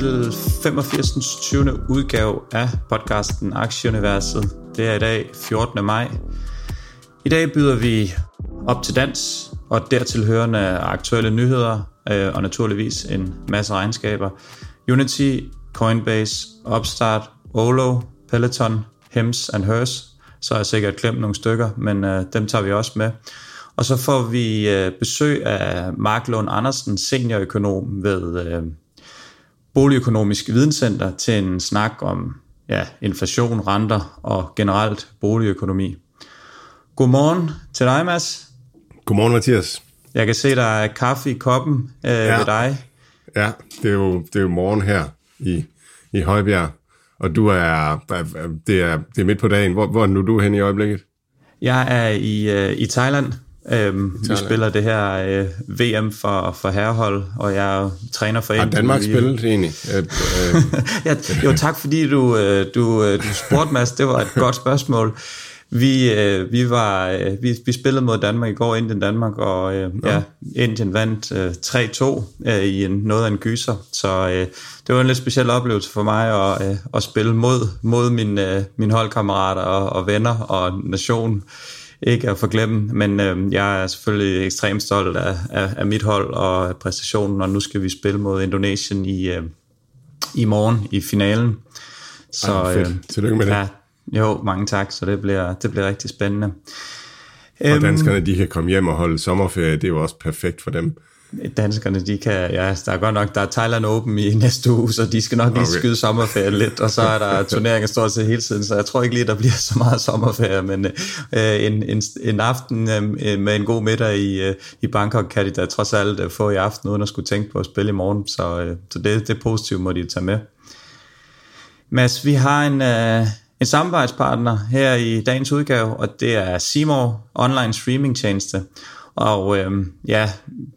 Til 85. 20. udgave af podcasten Aktieuniverset. Det er i dag 14. maj. I dag byder vi op til dans og dertil hørende aktuelle nyheder øh, og naturligvis en masse regnskaber. Unity, Coinbase, Upstart, Olo, Peloton, Hems and Hers. Så har jeg sikkert glemt nogle stykker, men øh, dem tager vi også med. Og så får vi øh, besøg af Mark Lund Andersen, seniorøkonom ved øh, Boligøkonomisk Videnscenter til en snak om ja, inflation, renter og generelt boligøkonomi. Godmorgen til dig, Mads. Godmorgen, Mathias. Jeg kan se, der er kaffe i koppen øh, ja. ved dig. Ja, det er jo, det er jo morgen her i, i Højbjerg, og du er, det er, det er midt på dagen. Hvor, hvor er nu du hen i øjeblikket? Jeg er i, øh, i Thailand. Øhm, vi spiller det her øh, VM for, for herrehold, og jeg er træner for Har Danmark spillet egentlig? Øh, øh. ja, jo, tak fordi du, øh, du, øh, du spurgte, Mads. Det var et godt spørgsmål. Vi, øh, vi, var, øh, vi, vi spillede mod Danmark i går, Indien Danmark, og øh, ja. ja, Indien vandt øh, 3-2 øh, i en, noget af en gyser. Så øh, det var en lidt speciel oplevelse for mig at, øh, at spille mod, mod mine, øh, mine holdkammerater og, og venner og nation. Ikke at forglemme, men øh, jeg er selvfølgelig ekstremt stolt af, af, af mit hold og præstationen, og nu skal vi spille mod Indonesien i, øh, i morgen i finalen. Så, Ej, fedt. Øh, Tillykke med det. Ja, jo, mange tak, så det bliver, det bliver rigtig spændende. Og danskerne, de kan komme hjem og holde sommerferie, det er jo også perfekt for dem. Danskerne, de kan, ja, der er godt nok, der er Thailand Open i næste uge, så de skal nok lige okay. skyde sommerferie lidt, og så er der turneringer stort set hele tiden, så jeg tror ikke lige, der bliver så meget sommerferie, men øh, en, en, en aften øh, med en god middag i, øh, i Bangkok kan de da trods alt øh, få i aften, uden at skulle tænke på at spille i morgen, så, øh, så det, det er positivt, må de tage med. Mads, vi har en, øh, en samarbejdspartner her i dagens udgave, og det er Seymour Online Streaming Tjeneste. Og øh, ja,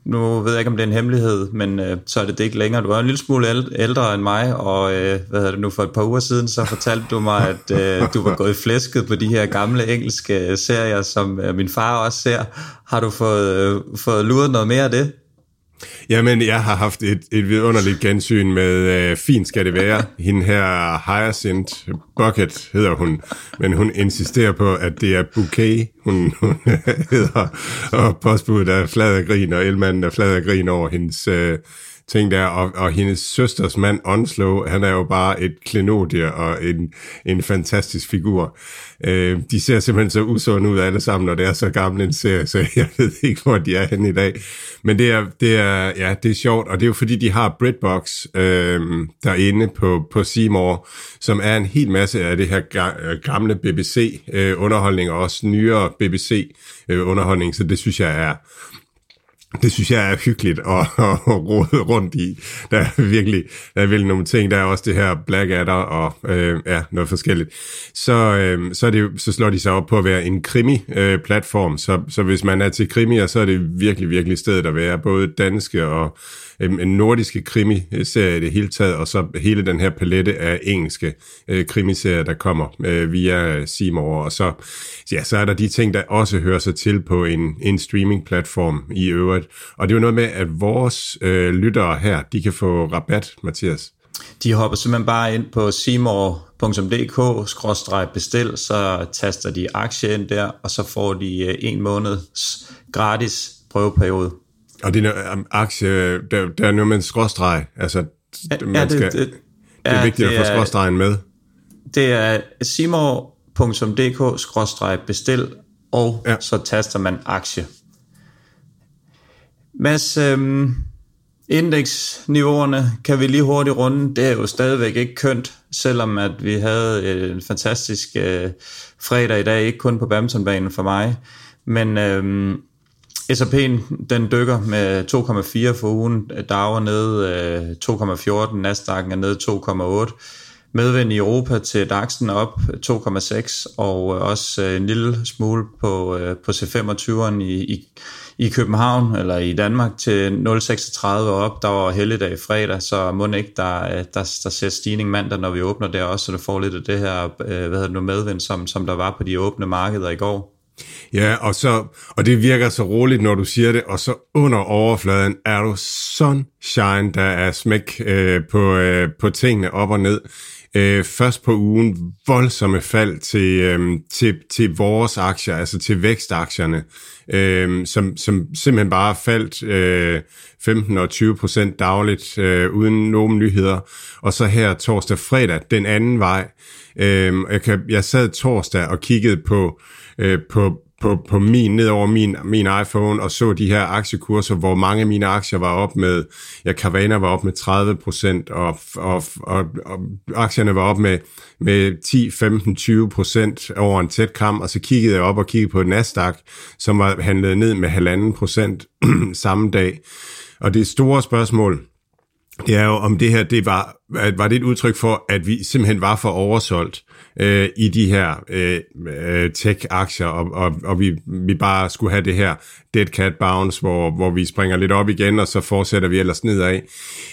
nu ved jeg ikke, om det er en hemmelighed, men øh, så er det det ikke længere. Du er en lille smule ældre end mig, og øh, hvad hedder det nu, for et par uger siden, så fortalte du mig, at øh, du var gået flæsket på de her gamle engelske serier, som øh, min far også ser. Har du fået, øh, fået luret noget mere af det? Jamen, jeg har haft et, et vidunderligt gensyn med øh, Fint skal det være. Hende her Hyacinth Bucket hedder hun, men hun insisterer på, at det er Bouquet, hun, hun hedder, og postbuddet er flad af grin, og elmanden er flad af grin over hendes... Øh, ting der, og, og hendes søsters mand Onslow, han er jo bare et klenodie og en, en fantastisk figur. Øh, de ser simpelthen så usunde ud alle sammen, når det er så gammel en serie, så jeg ved ikke, hvor de er henne i dag. Men det er, det er, ja, det er sjovt, og det er jo fordi, de har BritBox øh, derinde på, på Seymour, som er en hel masse af det her øh, gamle BBC-underholdning, øh, og også nyere BBC-underholdning, øh, så det synes jeg er det synes jeg er hyggeligt at, at rode rundt i. Der er virkelig, der er virkelig nogle ting. Der er også det her Blackadder og øh, ja, noget forskelligt. Så, øh, så, er det, så slår de sig op på at være en krimi-platform. Øh, så, så hvis man er til krimier, så er det virkelig, virkelig stedet at være. Både danske og øh, nordiske krimiserier i det hele taget, og så hele den her palette af engelske øh, krimiserier, der kommer øh, via Seymour. Og så, ja, så er der de ting, der også hører sig til på en, en streaming-platform i øvrigt. Og det er jo noget med, at vores øh, lyttere her, de kan få rabat, Mathias. De hopper simpelthen bare ind på seymour.dk-bestil, så taster de aktie ind der, og så får de øh, en måneds gratis prøveperiode. Og det er en aktie, der, der er noget med en skråstreg. Altså, man ja, det, skal, det, det, det er vigtigt det at få skråstregen med. Det er simor.dk-bestil, og ja. så taster man aktie. Mads, øhm, indeksniveauerne kan vi lige hurtigt runde. Det er jo stadigvæk ikke kønt, selvom at vi havde øh, en fantastisk øh, fredag i dag, ikke kun på badmintonbanen for mig, men øhm, S&P'en, den dykker med 2,4 for ugen. Dow er nede 2,14, Nasdaq'en er nede 2,8. Medvind i Europa til DAX'en op 2,6 og øh, også øh, en lille smule på, på C25'eren i, i, i København eller i Danmark til 0,36 op. Der var helligdag fredag, så må ikke der, øh, der, der ser stigning mandag, når vi åbner der også, så det får lidt af det her øh, hvad hedder det nu, medvind, som, som der var på de åbne markeder i går. Ja, og, så, og det virker så roligt, når du siger det, og så under overfladen er du sunshine, der er smæk øh, på, øh, på tingene op og ned. Øh, først på ugen voldsomme fald til, øh, til, til vores aktier, altså til vækstaktierne, øh, som, som simpelthen bare faldt øh, 15 og 20 procent dagligt øh, uden nogen nyheder. Og så her torsdag fredag, den anden vej. Øh, jeg, kan, jeg sad torsdag og kiggede på, øh, på, på, på min, ned over min, min iPhone, og så de her aktiekurser, hvor mange af mine aktier var op med, ja, Carvana var op med 30 procent, og, og, og, og aktierne var op med, med 10, 15, 20 procent over en tæt kamp, og så kiggede jeg op og kiggede på Nasdaq, som var handlet ned med halvanden procent samme dag. Og det store spørgsmål, det er jo, om det her, det var, var det et udtryk for, at vi simpelthen var for oversolgt øh, i de her øh, øh, tech-aktier, og, og, og vi, vi bare skulle have det her dead cat bounce, hvor, hvor vi springer lidt op igen, og så fortsætter vi ellers nedad,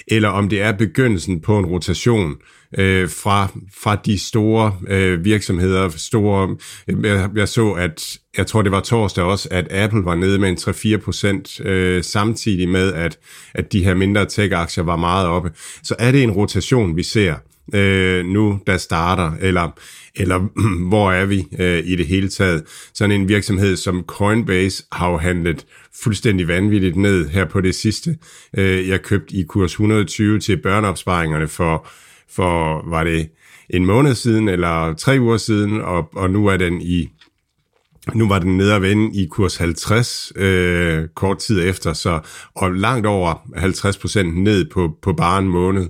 eller om det er begyndelsen på en rotation øh, fra, fra de store øh, virksomheder, store, øh, jeg, jeg så, at jeg tror det var torsdag også, at Apple var nede med en 3-4 procent, øh, samtidig med, at, at de her mindre tech-aktier var meget oppe. Så er det en rotation, vi ser øh, nu, der starter, eller, eller hvor er vi øh, i det hele taget. Sådan en virksomhed som Coinbase har jo handlet fuldstændig vanvittigt ned her på det sidste. Øh, jeg købte i kurs 120 til børneopsparingerne for, for var det en måned siden, eller tre uger siden, og, og nu er den i nu var den nede at vende i kurs 50 øh, kort tid efter, så og langt over 50 procent ned på, på bare en måned.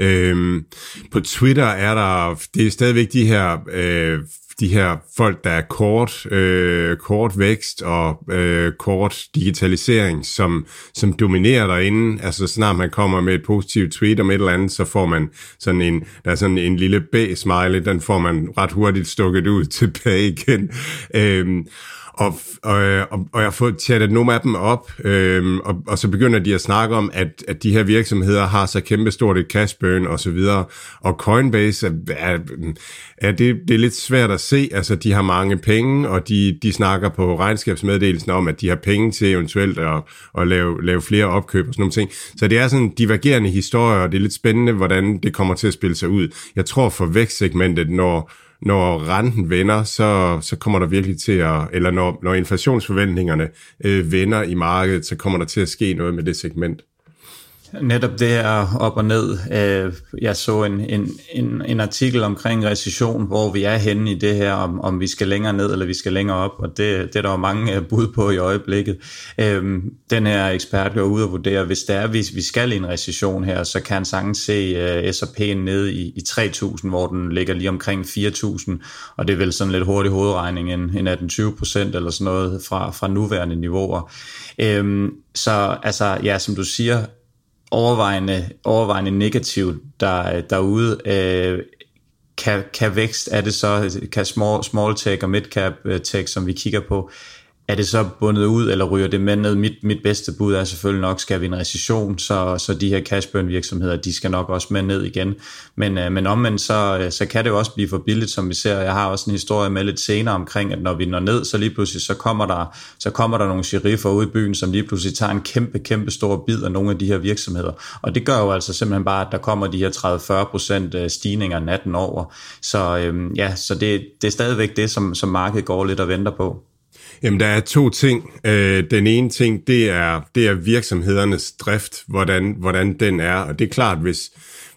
Øh, på Twitter er der, det er stadigvæk de her øh, de her folk, der er kort, øh, kort vækst og øh, kort digitalisering, som, som dominerer derinde. Altså snart man kommer med et positivt tweet om et eller andet, så får man sådan en, der er sådan en lille B-smiley, den får man ret hurtigt stukket ud tilbage igen. Øh, og, og, øh, og, og jeg har fået chattet nogle af dem op, øhm, og, og så begynder de at snakke om, at, at de her virksomheder har så kæmpestort et cash burn og så videre, og Coinbase er, er, er det, det er lidt svært at se, altså de har mange penge, og de, de snakker på regnskabsmeddelelsen om, at de har penge til eventuelt at, at lave, lave flere opkøb og sådan nogle ting. Så det er sådan divergerende historier, og det er lidt spændende, hvordan det kommer til at spille sig ud. Jeg tror for vækstsegmentet, når når renten vender, så, så kommer der virkelig til at, eller når, når inflationsforventningerne øh, vender i markedet, så kommer der til at ske noget med det segment. Netop det er op og ned. Øh, jeg så en, en, en, en artikel omkring recession, hvor vi er henne i det her, om, om vi skal længere ned eller vi skal længere op, og det, det er der jo mange øh, bud på i øjeblikket. Øhm, den her ekspert går ud og vurderer, hvis det er, hvis vi skal i en recession her, så kan han sagtens se øh, uh, S&P'en ned i, i 3.000, hvor den ligger lige omkring 4.000, og det er vel sådan lidt hurtig hovedregning, en, en 18-20 procent eller sådan noget fra, fra nuværende niveauer. Øhm, så altså, ja, som du siger, overvejende, overvejende negativt der, derude. Øh, kan, kan vækst, er det så, kan small, small tech og mid cap øh, tech, som vi kigger på, er det så bundet ud, eller ryger det med ned? Mit, mit bedste bud er selvfølgelig nok, skal vi en recession, så, så de her cashburn virksomheder, de skal nok også med ned igen. Men, øh, men omvendt, så, øh, så kan det jo også blive for billigt, som vi ser. Jeg har også en historie med lidt senere omkring, at når vi når ned, så lige pludselig, så kommer der, så kommer der nogle sheriffer ud i byen, som lige pludselig tager en kæmpe, kæmpe stor bid af nogle af de her virksomheder. Og det gør jo altså simpelthen bare, at der kommer de her 30-40% øh, stigninger natten over. Så øhm, ja, så det, det er stadigvæk det, som, som markedet går lidt og venter på. Jamen, der er to ting. Øh, den ene ting, det er, det er virksomhedernes drift, hvordan, hvordan den er. Og det er klart, hvis,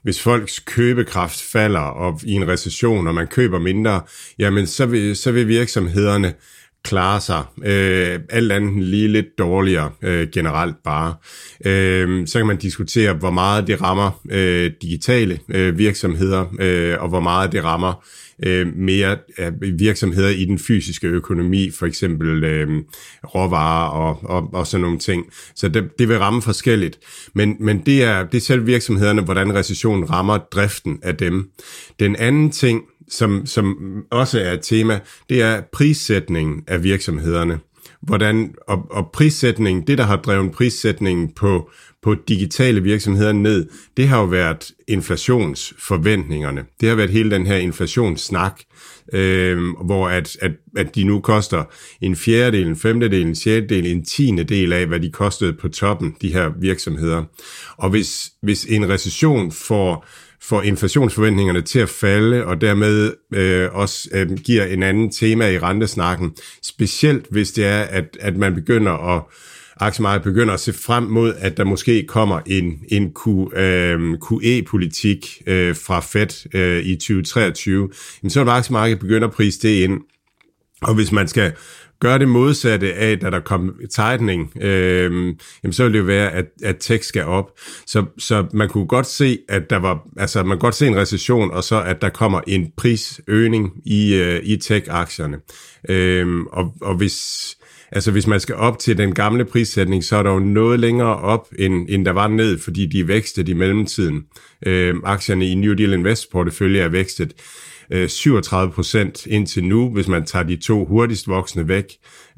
hvis folks købekraft falder og i en recession, og man køber mindre, jamen så vil, så vil virksomhederne klarer sig øh, alt andet lige lidt dårligere øh, generelt bare. Øh, så kan man diskutere, hvor meget det rammer øh, digitale øh, virksomheder, øh, og hvor meget det rammer øh, mere af virksomheder i den fysiske økonomi, for eksempel øh, råvarer og, og, og sådan nogle ting. Så det, det vil ramme forskelligt. Men, men det, er, det er selv virksomhederne, hvordan recessionen rammer driften af dem. Den anden ting, som, som også er et tema, det er prissætningen af virksomhederne. Hvordan, og, og prissætningen, det der har drevet prissætningen på, på digitale virksomheder ned, det har jo været inflationsforventningerne. Det har været hele den her inflationssnak, øh, hvor at, at, at de nu koster en fjerdedel, en femtedel, en sjettedel, en tiende del af, hvad de kostede på toppen, de her virksomheder. Og hvis, hvis en recession får får inflationsforventningerne til at falde, og dermed øh, også øh, giver en anden tema i rentesnakken. Specielt hvis det er, at, at man begynder at aktiemarkedet begynder at se frem mod, at der måske kommer en, en Q, øh, QE-politik øh, fra Fed øh, i 2023, jamen så vil aktiemarkedet begynde at prise det ind. Og hvis man skal gøre det modsatte af, da der kom tightening, øh, jamen så ville det jo være, at, at tech skal op. Så, så man kunne godt se, at der var, altså man kunne godt se en recession, og så at der kommer en prisøgning i, øh, i tech-aktierne. Øh, og, og hvis, altså hvis man skal op til den gamle prissætning, så er der jo noget længere op, end, end der var ned, fordi de er vækstet i mellemtiden. Øh, aktierne i New Deal Invest portefølje er vækstet Øh, 37 procent indtil nu, hvis man tager de to hurtigst voksne væk,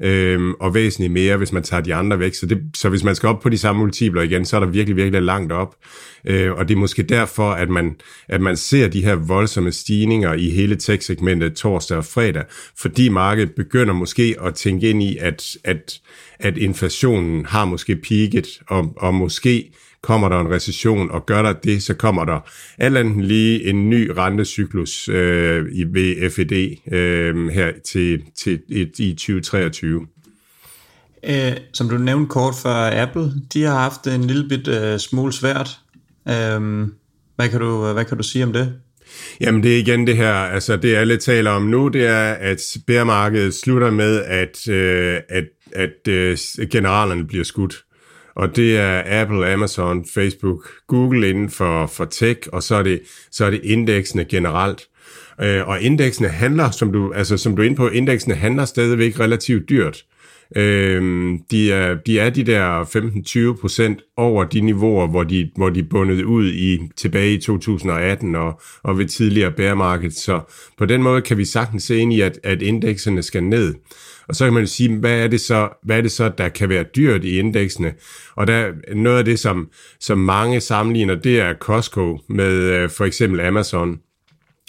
øh, og væsentligt mere, hvis man tager de andre væk. Så, det, så hvis man skal op på de samme multipler igen, så er der virkelig, virkelig langt op. Øh, og det er måske derfor, at man, at man ser de her voldsomme stigninger i hele tech-segmentet torsdag og fredag, fordi markedet begynder måske at tænke ind i, at, at, at inflationen har måske peaked, og, og måske kommer der en recession, og gør der det, så kommer der alt andet lige en ny rentecyklus øh, i ved FED øh, her til, til i, i 2023. Øh, som du nævnte kort før, Apple, de har haft en lille bit øh, smule svært. Øh, hvad, kan du, hvad kan du sige om det? Jamen det er igen det her, altså det alle taler om nu, det er, at bærmarkedet slutter med, at, øh, at, at øh, generalerne bliver skudt og det er Apple, Amazon, Facebook, Google inden for, for tech, og så er det, så er det indeksene generelt. Øh, og indeksene handler, som du, altså, som du er inde på, indeksene handler stadigvæk relativt dyrt. Øh, de, er, de er de der 15-20 procent over de niveauer, hvor de, hvor de bundet ud i tilbage i 2018 og, og ved tidligere bear market. Så på den måde kan vi sagtens se ind i, at, at indekserne skal ned. Og så kan man jo sige, hvad er det så, hvad er det så der kan være dyrt i indeksene? Og der noget af det, som, som mange sammenligner, det er Costco med øh, for eksempel Amazon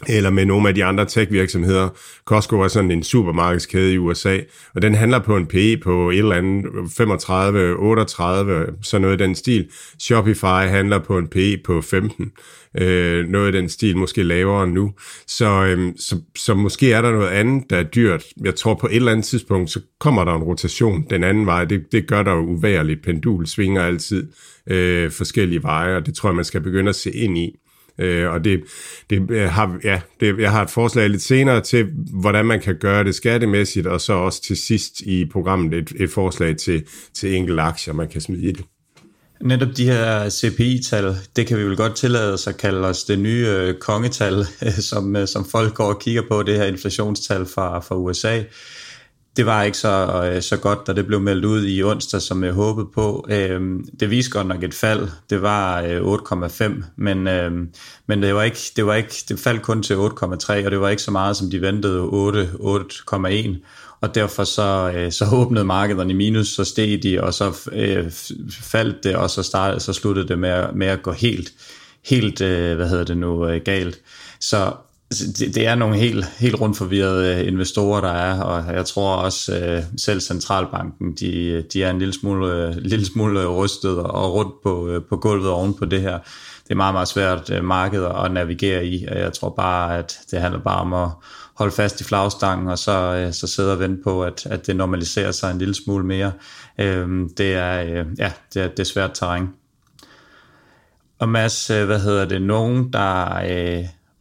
eller med nogle af de andre tech-virksomheder. Costco er sådan en supermarkedskæde i USA, og den handler på en PE på et eller andet 35, 38, sådan noget i den stil. Shopify handler på en PE på 15, øh, noget i den stil, måske lavere nu. Så, øh, så, så måske er der noget andet, der er dyrt. Jeg tror på et eller andet tidspunkt, så kommer der en rotation den anden vej. Det, det gør der jo uværligt. Pendul svinger altid øh, forskellige veje, og det tror jeg, man skal begynde at se ind i. Øh, og det, det har, ja, det, jeg har et forslag lidt senere til, hvordan man kan gøre det skattemæssigt, og så også til sidst i programmet et, et forslag til, til enkelte aktier, man kan smide i det. Netop de her CPI-tal, det kan vi vel godt tillade os at kalde os det nye øh, kongetal, som, øh, som folk går og kigger på, det her inflationstal fra, fra USA det var ikke så, øh, så godt, da det blev meldt ud i onsdag, som jeg håbede på. Øhm, det viste godt nok et fald. Det var øh, 8,5, men, øhm, men det, var ikke, det, var ikke, det faldt kun til 8,3, og det var ikke så meget, som de ventede, 8, 8,1. Og derfor så, øh, så åbnede markederne i minus, så steg de, og så øh, faldt det, og så, startede, så sluttede det med, med at gå helt, helt øh, hvad hedder det nu, galt. Så Altså, det, det er nogle helt, helt rundt forvirrede øh, investorer, der er, og jeg tror også øh, selv centralbanken, de, de er en lille smule, øh, lille smule øh, rystet og rundt på, øh, på gulvet oven på det her. Det er meget, meget svært marked at navigere i, og jeg tror bare, at det handler bare om at holde fast i flagstangen, og så, så sidde og vente på, at, at det normaliserer sig en lille smule mere. Det er, ja, det er, det er svært terræn. Og Mads, hvad hedder det, nogen, der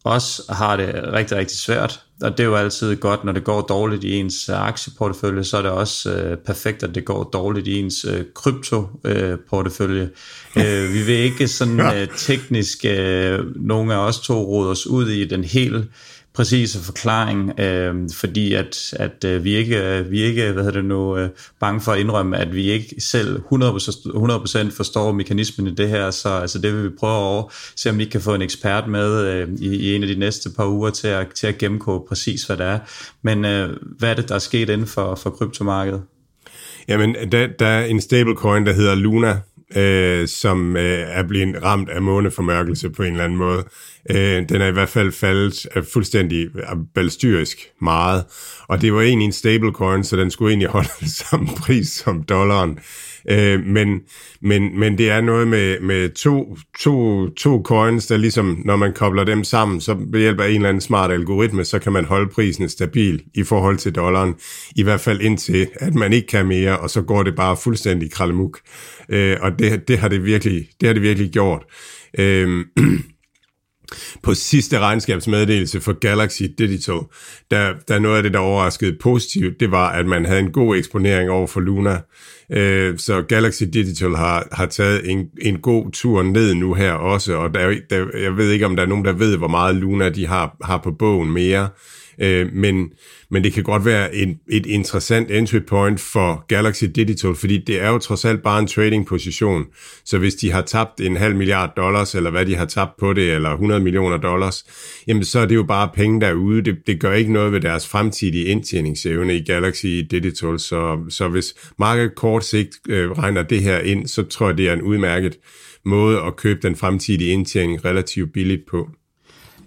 også har det rigtig, rigtig svært. Og det er jo altid godt, når det går dårligt i ens aktieportefølje, så er det også øh, perfekt, at det går dårligt i ens øh, kryptoportefølje. Øh, øh, vi vil ikke sådan øh, teknisk, øh, nogle af os to råder os ud i den helt præcise forklaring, øh, fordi at, at øh, vi ikke øh, vi ikke hvad hedder det nu øh, bange for at indrømme, at vi ikke selv 100%, 100% forstår mekanismen i det her, så altså det vil vi prøve at se om vi kan få en ekspert med øh, i, i en af de næste par uger til at, til at gennemgå præcis hvad det er. Men øh, hvad er det der er sket inden for, for kryptomarkedet? Jamen, der, der er en stablecoin, der hedder Luna, øh, som øh, er blevet ramt af måneformørkelse på en eller anden måde. Øh, den er i hvert fald faldet fuldstændig balstyrisk meget, og det var egentlig en stablecoin, så den skulle egentlig holde samme pris som dollaren. Øh, men, men, men det er noget med, med to, to, to coins, der ligesom, når man kobler dem sammen, så ved hjælp af en eller anden smart algoritme, så kan man holde prisen stabil i forhold til dollaren. I hvert fald indtil, at man ikke kan mere, og så går det bare fuldstændig kralemuk. Øh, og det, det, har det, virkelig, det har det virkelig gjort. Øh, på sidste regnskabsmeddelelse for Galaxy Digital, der, der noget af det, der overraskede positivt, det var, at man havde en god eksponering over for Luna. Øh, så Galaxy Digital har, har taget en, en god tur ned nu her også, og der, der, jeg ved ikke, om der er nogen, der ved, hvor meget Luna de har, har på bogen mere. Øh, men, men det kan godt være en, et interessant entry point for Galaxy Digital, fordi det er jo trods alt bare en trading position. Så hvis de har tabt en halv milliard dollars, eller hvad de har tabt på det, eller 100 millioner dollars, jamen så er det jo bare penge derude. Det, det gør ikke noget ved deres fremtidige indtjeningsevne i Galaxy Digital. Så, så hvis markedet kort sigt øh, regner det her ind, så tror jeg, det er en udmærket måde at købe den fremtidige indtjening relativt billigt på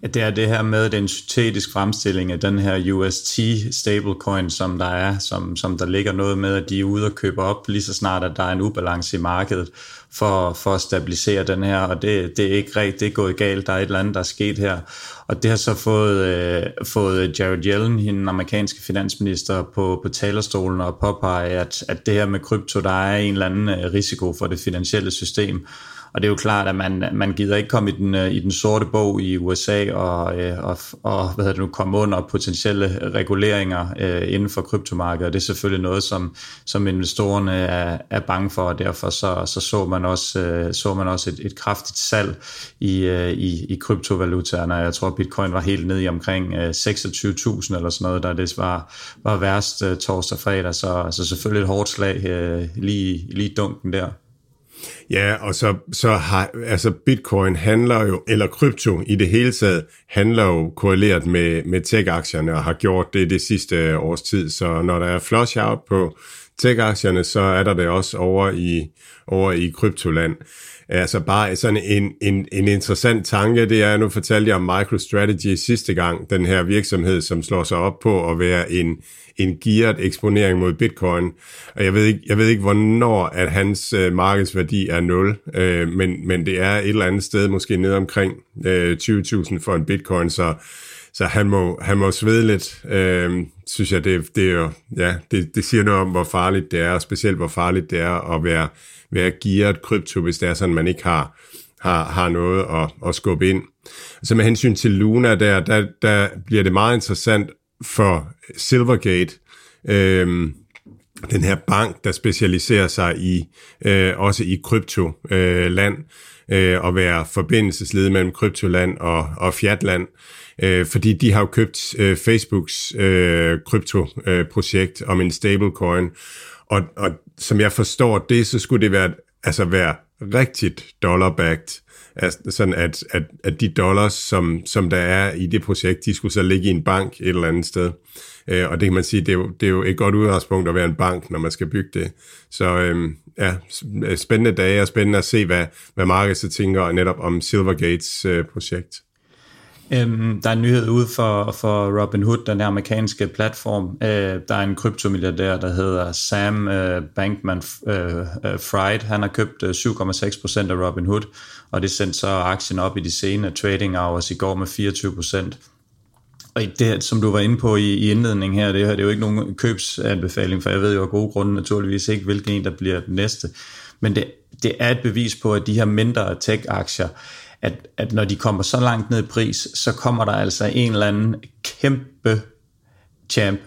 at det er det her med den syntetisk fremstilling af den her UST stablecoin, som der er, som, som der ligger noget med, at de er ude og købe op lige så snart, at der er en ubalance i markedet for, for at stabilisere den her, og det, det er ikke rigtigt, det er gået galt, der er et eller andet, der er sket her. Og det har så fået, øh, fået Jared Yellen, den amerikanske finansminister, på, på talerstolen og påpege, at, at det her med krypto, der er en eller anden øh, risiko for det finansielle system. Og det er jo klart, at man, man gider ikke komme i den, øh, i den sorte bog i USA og, øh, og, og hvad hedder det nu, komme under potentielle reguleringer øh, inden for kryptomarkedet. Det er selvfølgelig noget, som, som investorerne er, er bange for, og derfor så, så, så man også, øh, så man også et, et kraftigt salg i, øh, i, i kryptovalutaerne. Jeg tror, bitcoin var helt ned i omkring øh, 26.000 eller sådan noget, der det var, var værst øh, torsdag og fredag, så, så selvfølgelig et hårdt slag øh, lige, lige dunken der. Ja, og så, så har, altså bitcoin handler jo, eller krypto i det hele taget, handler jo korreleret med, med tech-aktierne og har gjort det det sidste års tid. Så når der er flush out på tech-aktierne, så er der det også over i, over i kryptoland. Altså bare sådan en, en, en interessant tanke, det er, nu fortalte jeg om MicroStrategy sidste gang, den her virksomhed, som slår sig op på at være en, en gearet eksponering mod bitcoin. Og jeg ved ikke, jeg ved ikke hvornår at hans øh, markedsværdi er 0, øh, men, men det er et eller andet sted, måske ned omkring øh, 20.000 for en bitcoin, så så han må, han må svede lidt, øh, synes jeg, det, det, er jo, ja, det, det siger noget om, hvor farligt det er, og specielt hvor farligt det er at være, være gearet krypto, hvis det er sådan, man ikke har, har, har noget at, at skubbe ind. Så med hensyn til Luna, der, der, der bliver det meget interessant for Silvergate, øh, den her bank, der specialiserer sig i øh, også i kryptoland, øh, øh, og være forbindelsesled mellem kryptoland og, og fiatland, øh, fordi de har jo købt øh, Facebooks øh, kryptoprojekt øh, om en stablecoin, og, og som jeg forstår det, så skulle det være, altså være rigtigt dollar-backed, altså sådan at, at, at de dollars, som, som der er i det projekt, de skulle så ligge i en bank et eller andet sted. Øh, og det kan man sige, det er, jo, det er jo et godt udgangspunkt at være en bank, når man skal bygge det. Så øhm, øh, ja, spændende dage og spændende at se, hvad, hvad markedet så tænker netop om Silvergates øh, projekt. Øhm, der er en nyhed ude for, for Robinhood, den her amerikanske platform. Øh, der er en kryptomilliardær, der hedder Sam øh, Bankman øh, øh Fried. Han har købt øh, 7,6% af Robinhood, og det sendte så aktien op i de sene trading hours i går med 24%. Og det, som du var inde på i, i indledningen her, det, her, det er jo ikke nogen købsanbefaling, for jeg ved jo af gode grunde naturligvis ikke, hvilken en, der bliver den næste. Men det, det er et bevis på, at de her mindre tech-aktier, at, at når de kommer så langt ned i pris, så kommer der altså en eller anden kæmpe champ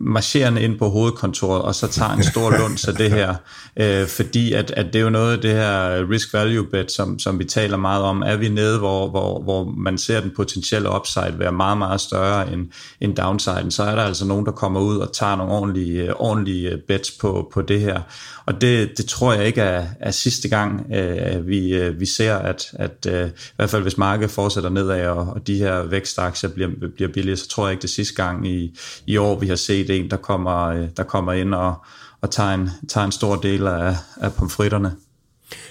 marcherende ind på hovedkontoret, og så tager en stor lunds af det her, øh, fordi at, at det er jo noget af det her risk-value bet, som, som vi taler meget om. Er vi nede, hvor, hvor, hvor man ser den potentielle upside være meget, meget større end, end downsiden, så er der altså nogen, der kommer ud og tager nogle ordentlige, ordentlige bets på, på det her. Og det, det tror jeg ikke er, er sidste gang, øh, vi, øh, vi ser, at, at øh, i hvert fald hvis markedet fortsætter nedad, og, og de her vækstaktier bliver, bliver billige, så tror jeg ikke det sidste gang i, i år, vi har set en, der kommer, øh, der kommer ind og, og tager, en, tager en stor del af, af pomfritterne.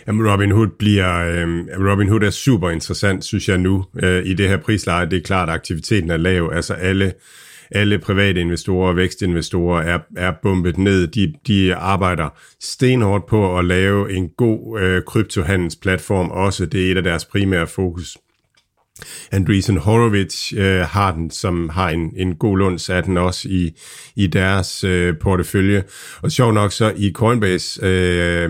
Jamen, Robin Hood bliver øh, Robin Hood er super interessant, synes jeg nu øh, i det her prisleje. Det er klart, at aktiviteten er lav. Altså alle alle private investorer og vækstinvestorer er, er bumpet ned. De, de arbejder stenhårdt på at lave en god øh, kryptohandelsplatform også. Det er et af deres primære fokus. Andreessen Horowitz øh, har den, som har en, en god lunds af den også i, i deres øh, portefølje. Og sjov nok så i Coinbase øh,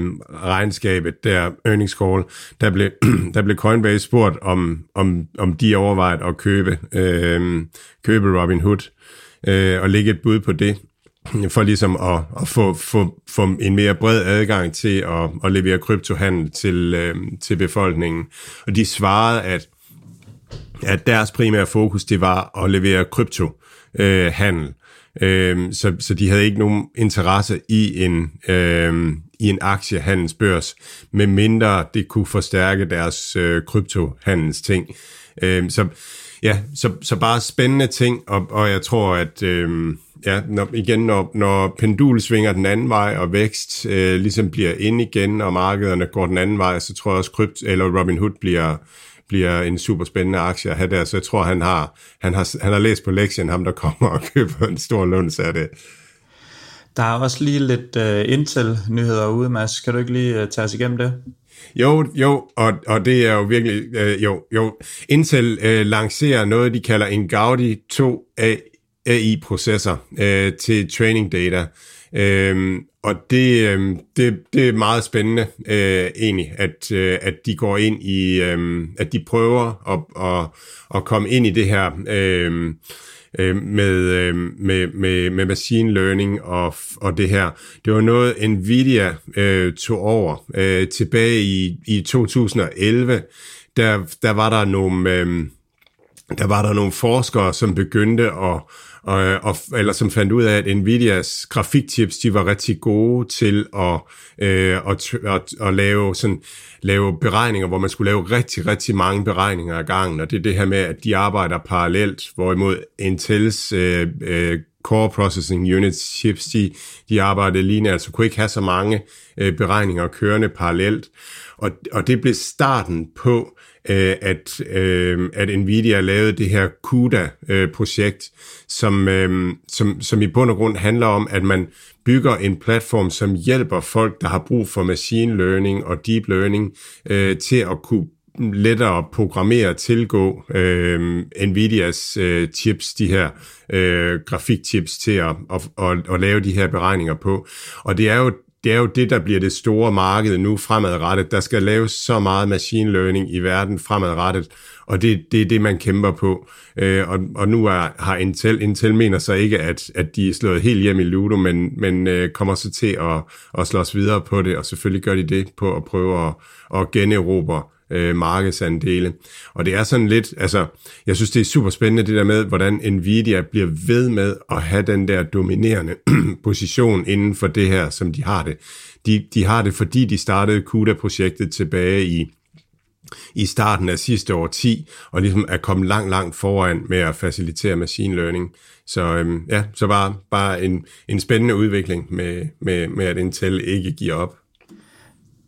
der earnings call, der blev, der blev Coinbase spurgt om, om, om de overvejede at købe, øh, købe Robinhood øh, og lægge et bud på det for ligesom at, at få, få, få en mere bred adgang til at, at levere kryptohandel til, øh, til befolkningen. Og de svarede, at at deres primære fokus, det var at levere kryptohandel. Øh, øhm, så, så de havde ikke nogen interesse i en, øh, i en aktiehandelsbørs, medmindre det kunne forstærke deres øh, kryptohandelsting. Øh, så ja, så, så bare spændende ting, og, og jeg tror, at øh, ja, når, igen, når, når pendul svinger den anden vej, og vækst øh, ligesom bliver ind igen, og markederne går den anden vej, så tror jeg også, krypt, eller Robin Hood bliver, bliver en super spændende aktie at have der, så jeg tror, han har, han har, han har læst på lektien, ham der kommer og køber en stor lunds af det. Der er også lige lidt uh, Intel-nyheder ude, Mads. Kan du ikke lige uh, tage os igennem det? Jo, jo, og, og det er jo virkelig, uh, jo, jo. Intel uh, lancerer noget, de kalder en Gaudi 2 AI-processor uh, til training data. Uh, og det, øh, det, det er meget spændende øh, egentlig, at, øh, at de går ind i, øh, at de prøver at, at, at komme ind i det her øh, øh, med, øh, med, med, med machine learning og, og det her. Det var noget Nvidia øh, tog over øh, tilbage i, i 2011. Der, der var der nogle... Øh, der var der nogle forskere, som begyndte at, og, og, eller som fandt ud af, at Nvidias grafikchips, de var rigtig gode til at, øh, at, at, at lave, sådan, lave beregninger, hvor man skulle lave rigtig, rigtig mange beregninger ad gangen, og det er det her med, at de arbejder parallelt, hvorimod Intels øh, øh, Core Processing Units chips, de, de arbejdede lineært, altså kunne ikke have så mange øh, beregninger kørende parallelt, og, og det blev starten på, øh, at, øh, at Nvidia lavede det her CUDA-projekt, øh, som, øh, som, som i bund og grund handler om, at man bygger en platform, som hjælper folk, der har brug for machine learning og deep learning, øh, til at kunne lettere programmere tilgå øh, Nvidias øh, chips, de her øh, grafikchips til at, at, at, at lave de her beregninger på. Og det er jo det er jo det, der bliver det store marked nu fremadrettet. Der skal laves så meget machine learning i verden fremadrettet, og det, det er det, man kæmper på. Øh, og, og nu er, har Intel, Intel mener så ikke, at, at de er slået helt hjem i Ludo, men, men øh, kommer så til at, at slås videre på det, og selvfølgelig gør de det på at prøve at, at generobre øh, markedsandele. Og det er sådan lidt, altså, jeg synes, det er super spændende det der med, hvordan Nvidia bliver ved med at have den der dominerende position inden for det her, som de har det. De, de har det, fordi de startede CUDA-projektet tilbage i i starten af sidste år 10, og ligesom er kommet langt, langt foran med at facilitere machine learning. Så øhm, ja, så var bare en, en spændende udvikling med, med, med, at Intel ikke giver op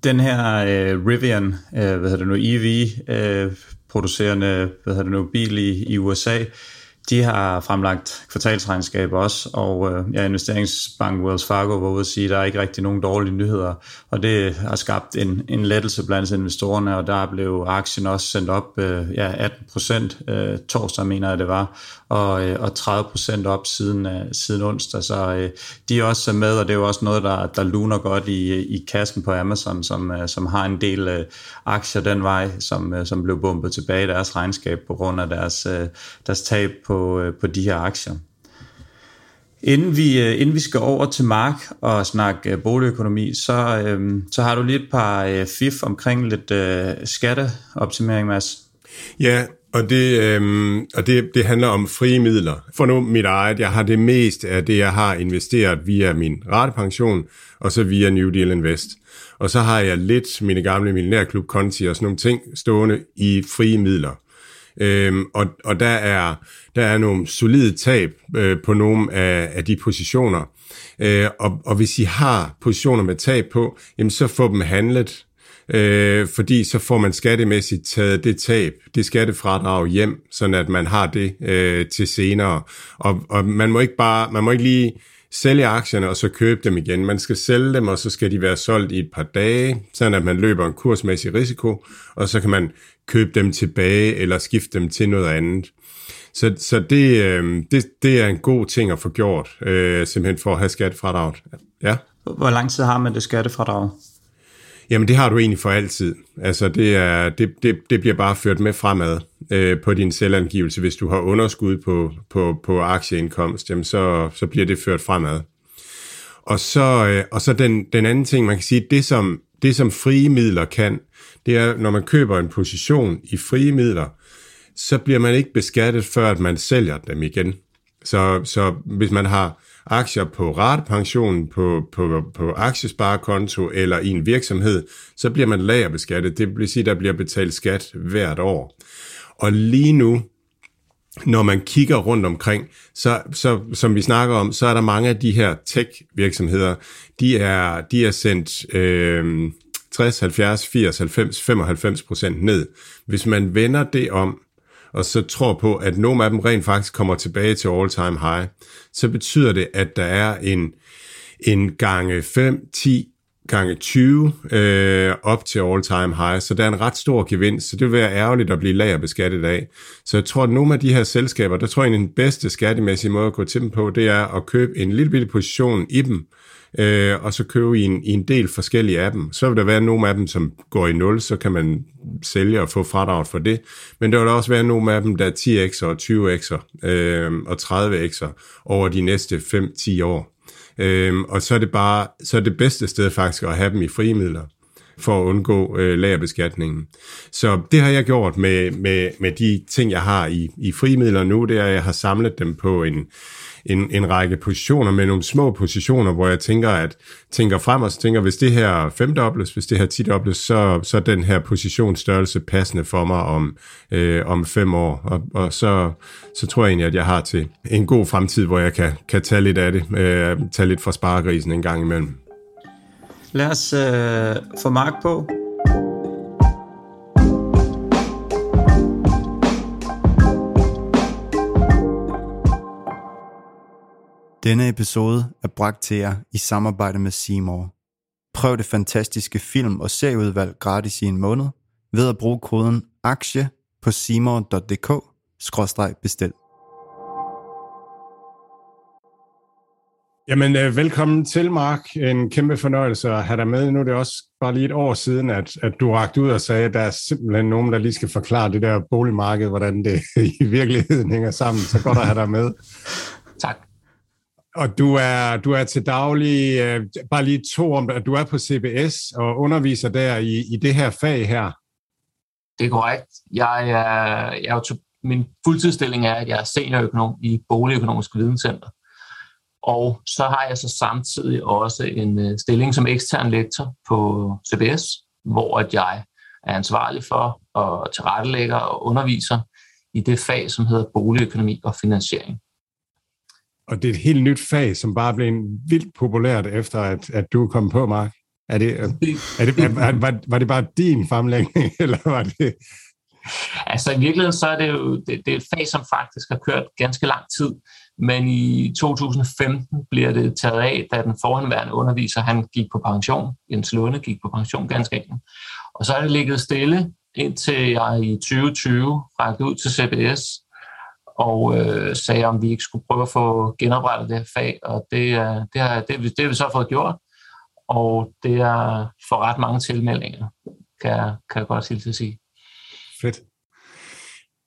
den her øh, Rivian, øh, hvad hedder det nu, EV, øh, producerende, hvad hedder det nu, bil i, i USA, de har fremlagt kvartalsregnskab også, og øh, ja, investeringsbank Wells Fargo var ude at sige, at der er ikke rigtig nogen dårlige nyheder, og det har skabt en, en lettelse blandt investorerne, og der blev aktien også sendt op øh, ja, 18 procent øh, torsdag, mener jeg det var, og, øh, og 30 procent op siden, øh, siden onsdag, så øh, de er også med, og det er jo også noget, der, der luner godt i, i kassen på Amazon, som, som har en del aktier den vej, som, som blev bumpet tilbage i deres regnskab på grund af deres, deres tab på, på de her aktier. Inden vi, inden vi skal over til Mark og snakke boligøkonomi, så, så har du lige et par øh, fif omkring lidt øh, skatteoptimering, Mads. Ja, og det, øhm, og det, det handler om frie midler. For nu mit eget, jeg har det mest af det, jeg har investeret via min ratepension, og så via New Deal Invest. Og så har jeg lidt mine gamle millionærklub konti og sådan nogle ting stående i frie midler. Øhm, og, og der er, der er nogle solide tab øh, på nogle af, af de positioner. Øh, og, og hvis I har positioner med tab på, jamen så få dem handlet øh, fordi så får man skattemæssigt taget det tab, det skattefradrag hjem, sådan at man har det øh, til senere. Og, og man må ikke bare, man må ikke lige sælge aktierne og så købe dem igen. Man skal sælge dem, og så skal de være solgt i et par dage, sådan at man løber en kursmæssig risiko, og så kan man købe dem tilbage eller skifte dem til noget andet. Så, så det, øh, det, det er en god ting at få gjort, øh, simpelthen for at have skattefradraget. Ja. Hvor lang tid har man det skattefradrag? Jamen det har du egentlig for altid. Altså det, er, det, det, det bliver bare ført med fremad øh, på din selvangivelse. Hvis du har underskud på, på, på aktieindkomst, jamen så, så bliver det ført fremad. Og så, øh, og så den, den anden ting, man kan sige, det som, det som frie midler kan, det er, når man køber en position i frie midler, så bliver man ikke beskattet, før at man sælger dem igen. Så, så hvis man har aktier på ratepension, på, på, på aktiesparekonto eller i en virksomhed, så bliver man lagerbeskattet. Det vil sige, at der bliver betalt skat hvert år. Og lige nu, når man kigger rundt omkring, så, så som vi snakker om, så er der mange af de her tech-virksomheder, de er, de er sendt øh, 60, 70, 80, 90, 95 procent ned. Hvis man vender det om, og så tror på, at nogle af dem rent faktisk kommer tilbage til all-time high, så betyder det, at der er en, en gange 5, 10, gange 20 øh, op til all-time high, så der er en ret stor gevinst, så det vil være ærgerligt at blive lagerbeskattet af. Så jeg tror, at nogle af de her selskaber, der tror jeg, at den bedste skattemæssige måde at gå til dem på, det er at købe en lille bitte position i dem, øh, Øh, og så købe i en, i en del forskellige af dem. Så vil der være nogle af dem, som går i nul, så kan man sælge og få fradrag for det. Men der vil også være nogle af dem, der er 10x'er og 20x'er øh, og 30x'er over de næste 5-10 år. Øh, og så er det bare så er det bedste sted faktisk at have dem i frimidler for at undgå øh, lagerbeskatningen. Så det har jeg gjort med, med, med de ting, jeg har i, i frimidler nu, det er, at jeg har samlet dem på en, en, en række positioner med nogle små positioner, hvor jeg tænker, at tænker frem og så tænker, hvis det her femdobles, hvis det her tidobles, så, så er den her positionsstørrelse passende for mig om, øh, om fem år. Og, og så, så tror jeg egentlig, at jeg har til en god fremtid, hvor jeg kan, kan tage lidt af det, øh, tage lidt fra sparegrisen en gang imellem. Lad os øh, få Mark på. Denne episode er bragt til jer i samarbejde med Seymour. Prøv det fantastiske film- og serieudvalg gratis i en måned ved at bruge koden AKTIE på seymour.dk-bestil. Jamen, øh, velkommen til, Mark. En kæmpe fornøjelse at have dig med. Nu er det også bare lige et år siden, at, at du rakte ud og sagde, at der er simpelthen nogen, der lige skal forklare det der boligmarked, hvordan det i virkeligheden hænger sammen. Så godt at have dig med. Tak. Og du er, du er til daglig, øh, bare lige to om at du er på CBS og underviser der i, i det her fag her. Det er korrekt. Jeg er, jeg er to, min fuldtidsstilling er, at jeg er seniorøkonom i Boligøkonomisk Videnscenter. Og så har jeg så samtidig også en øh, stilling som ekstern lektor på CBS, hvor at jeg er ansvarlig for at tilrettelægge og underviser i det fag, som hedder boligøkonomi og finansiering. Og det er et helt nyt fag, som bare blev vildt populært efter, at, at du kom på, Mark. Er det, er det, er, var, var det bare din fremlægning, eller var det... altså i virkeligheden så er det jo det, det er et fag, som faktisk har kørt ganske lang tid, men i 2015 bliver det taget af, da den forhenværende underviser, han gik på pension, Jens Lunde gik på pension ganske enkelt. Og så er det ligget stille, indtil jeg i 2020 rakte ud til CBS og øh, sagde, om vi ikke skulle prøve at få genoprettet det her fag, og det, det, har, det, det har vi så fået gjort, og det er for ret mange tilmeldinger, kan, kan jeg godt til at sige. Fedt.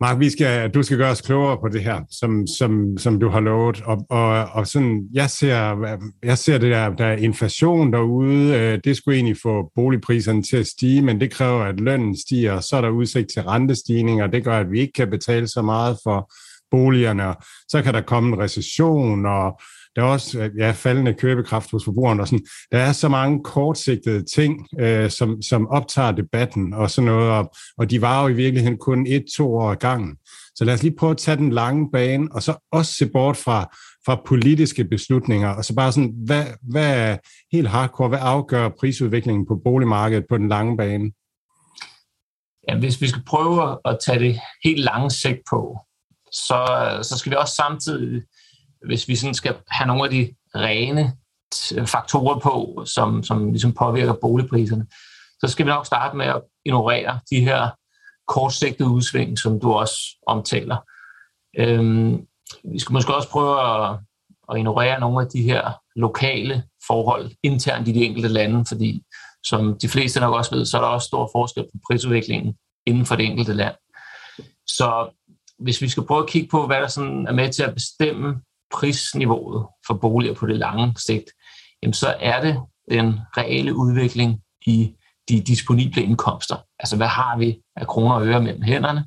Mark, vi skal, du skal gøre os klogere på det her, som, som, som du har lovet. Og, og, og sådan, jeg, ser, jeg ser det der, der er inflation derude. Øh, det skulle egentlig få boligpriserne til at stige, men det kræver, at lønnen stiger. Så er der udsigt til rentestigninger. Det gør, at vi ikke kan betale så meget for boligerne. Så kan der komme en recession, og der er også øh, ja, faldende købekraft hos forbrugerne. Og sådan. Der er så mange kortsigtede ting, øh, som, som optager debatten og sådan noget, og, og de var jo i virkeligheden kun et-to år gangen. Så lad os lige prøve at tage den lange bane, og så også se bort fra, fra politiske beslutninger, og så bare sådan, hvad, hvad er helt hardcore, hvad afgør prisudviklingen på boligmarkedet på den lange bane? Ja, hvis vi skal prøve at tage det helt lange sigt på, så, så skal vi også samtidig hvis vi sådan skal have nogle af de rene faktorer på, som, som ligesom påvirker boligpriserne, så skal vi nok starte med at ignorere de her kortsigtede udsving, som du også omtaler. Øhm, vi skal måske også prøve at, at ignorere nogle af de her lokale forhold internt i de enkelte lande, fordi som de fleste nok også ved, så er der også stor forskel på prisudviklingen inden for det enkelte land. Så hvis vi skal prøve at kigge på, hvad der sådan er med til at bestemme prisniveauet for boliger på det lange sigt, jamen så er det den reelle udvikling i de disponible indkomster. Altså hvad har vi af kroner og øre mellem hænderne?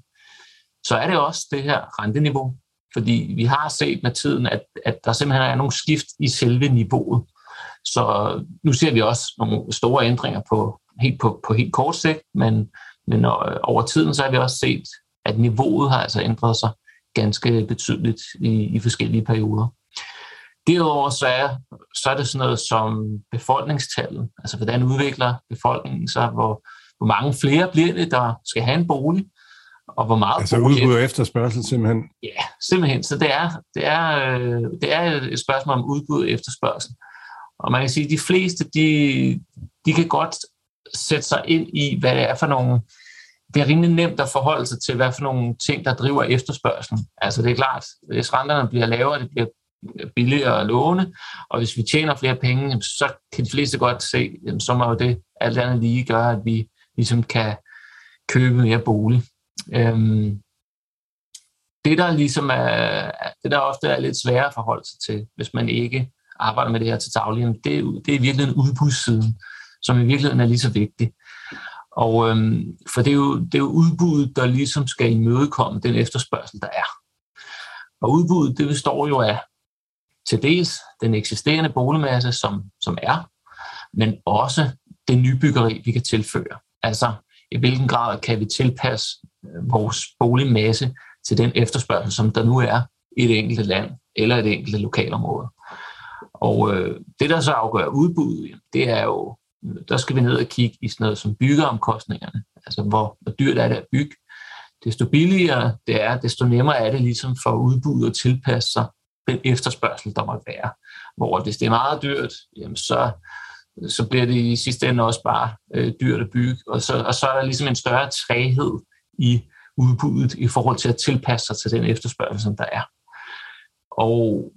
Så er det også det her renteniveau, fordi vi har set med tiden, at, at der simpelthen er nogle skift i selve niveauet. Så nu ser vi også nogle store ændringer på helt, på, på helt kort sigt, men, men øh, over tiden så har vi også set, at niveauet har altså ændret sig ganske betydeligt i, i forskellige perioder. Derudover så er, så er det sådan noget som befolkningstallet, altså hvordan udvikler befolkningen sig, hvor, hvor mange flere bliver det, der skal have en bolig, og hvor meget Altså udbud og efterspørgsel simpelthen? Ja, simpelthen. Så det er, det er, øh, det er et spørgsmål om udbud og efterspørgsel. Og man kan sige, at de fleste, de, de kan godt sætte sig ind i, hvad det er for nogle det er rimelig nemt at forholde sig til, hvad for nogle ting, der driver efterspørgselen. Altså det er klart, hvis renterne bliver lavere, det bliver billigere at låne, og hvis vi tjener flere penge, så kan de fleste godt se, så må det alt andet lige gøre, at vi ligesom kan købe mere bolig. Øhm, det der ligesom er, det der ofte er lidt sværere at forholde sig til, hvis man ikke arbejder med det her til daglig, det, det er i virkeligheden udbudssiden, som i virkeligheden er lige så vigtig. Og øhm, for det er, jo, det er jo udbuddet, der ligesom skal imødekomme den efterspørgsel, der er. Og udbuddet, det består jo af til dels den eksisterende boligmasse, som, som er, men også det nybyggeri, vi kan tilføre. Altså, i hvilken grad kan vi tilpasse øh, vores boligmasse til den efterspørgsel, som der nu er i et enkelte land eller et enkelte lokalområde. Og øh, det, der så afgør udbuddet, det er jo der skal vi ned og kigge i sådan noget som byggeomkostningerne. Altså, hvor, hvor dyrt er det at bygge. Desto billigere det er, desto nemmere er det ligesom for udbuddet at tilpasse sig den efterspørgsel, der må være. Hvor hvis det er meget dyrt, jamen så, så bliver det i sidste ende også bare øh, dyrt at bygge. Og så, og så er der ligesom en større træhed i udbuddet i forhold til at tilpasse sig til den efterspørgsel, som der er. Og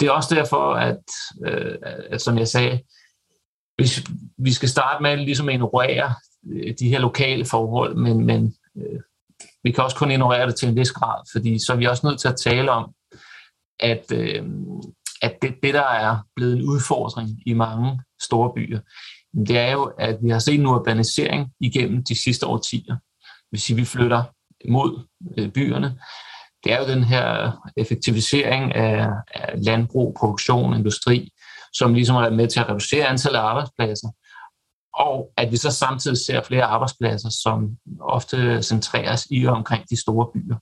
det er også derfor, at, øh, at som jeg sagde, hvis vi skal starte med ligesom at ignorere øh, de her lokale forhold, men, men øh, vi kan også kun ignorere det til en vis grad, fordi så er vi også nødt til at tale om, at, øh, at det, det, der er blevet en udfordring i mange store byer, det er jo, at vi har set en urbanisering igennem de sidste årtier. Hvis vi flytter mod øh, byerne, det er jo den her effektivisering af, af landbrug, produktion, industri, som ligesom er med til at reducere antallet af arbejdspladser, og at vi så samtidig ser flere arbejdspladser, som ofte centreres i og omkring de store byer.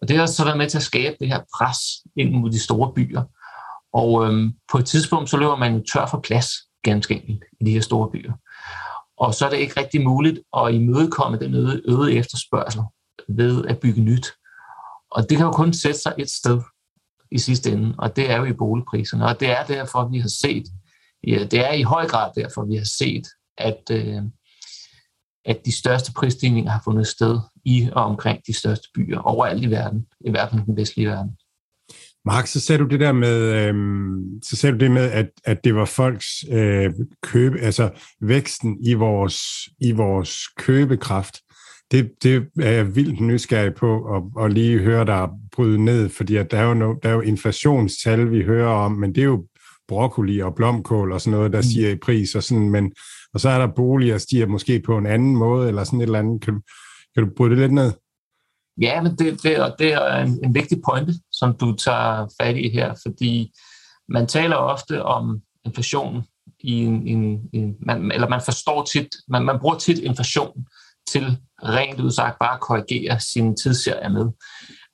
Og det har så været med til at skabe det her pres ind mod de store byer. Og øhm, på et tidspunkt, så løber man jo tør for plads, ganske enkelt, i de her store byer. Og så er det ikke rigtig muligt at imødekomme den øgede efterspørgsel ved at bygge nyt. Og det kan jo kun sætte sig et sted i sidste ende, og det er jo i boligpriserne. Og det er derfor, vi har set, ja, det er i høj grad derfor, vi har set, at, øh, at de største prisstigninger har fundet sted i og omkring de største byer overalt i verden, i hvert fald den vestlige verden. Mark, så sagde du det der med, øh, så sagde du det med, at, at det var folks øh, købe, altså væksten i vores, i vores købekraft. Det, det er jeg vildt nysgerrig på at, at lige høre dig bryde ned, fordi at der, er jo no, der er jo inflationstal, vi hører om, men det er jo broccoli og blomkål og sådan noget, der mm. stiger i pris, og, sådan, men, og så er der boliger, der stiger måske på en anden måde, eller sådan et eller andet. Kan kan du bryde det lidt ned? Ja, men det, det, det er en, en vigtig pointe, som du tager fat i her, fordi man taler ofte om inflation i en, en, en man, eller man forstår tit, man, man bruger tit inflation til rent udsagt bare at korrigere sin tidsserie med.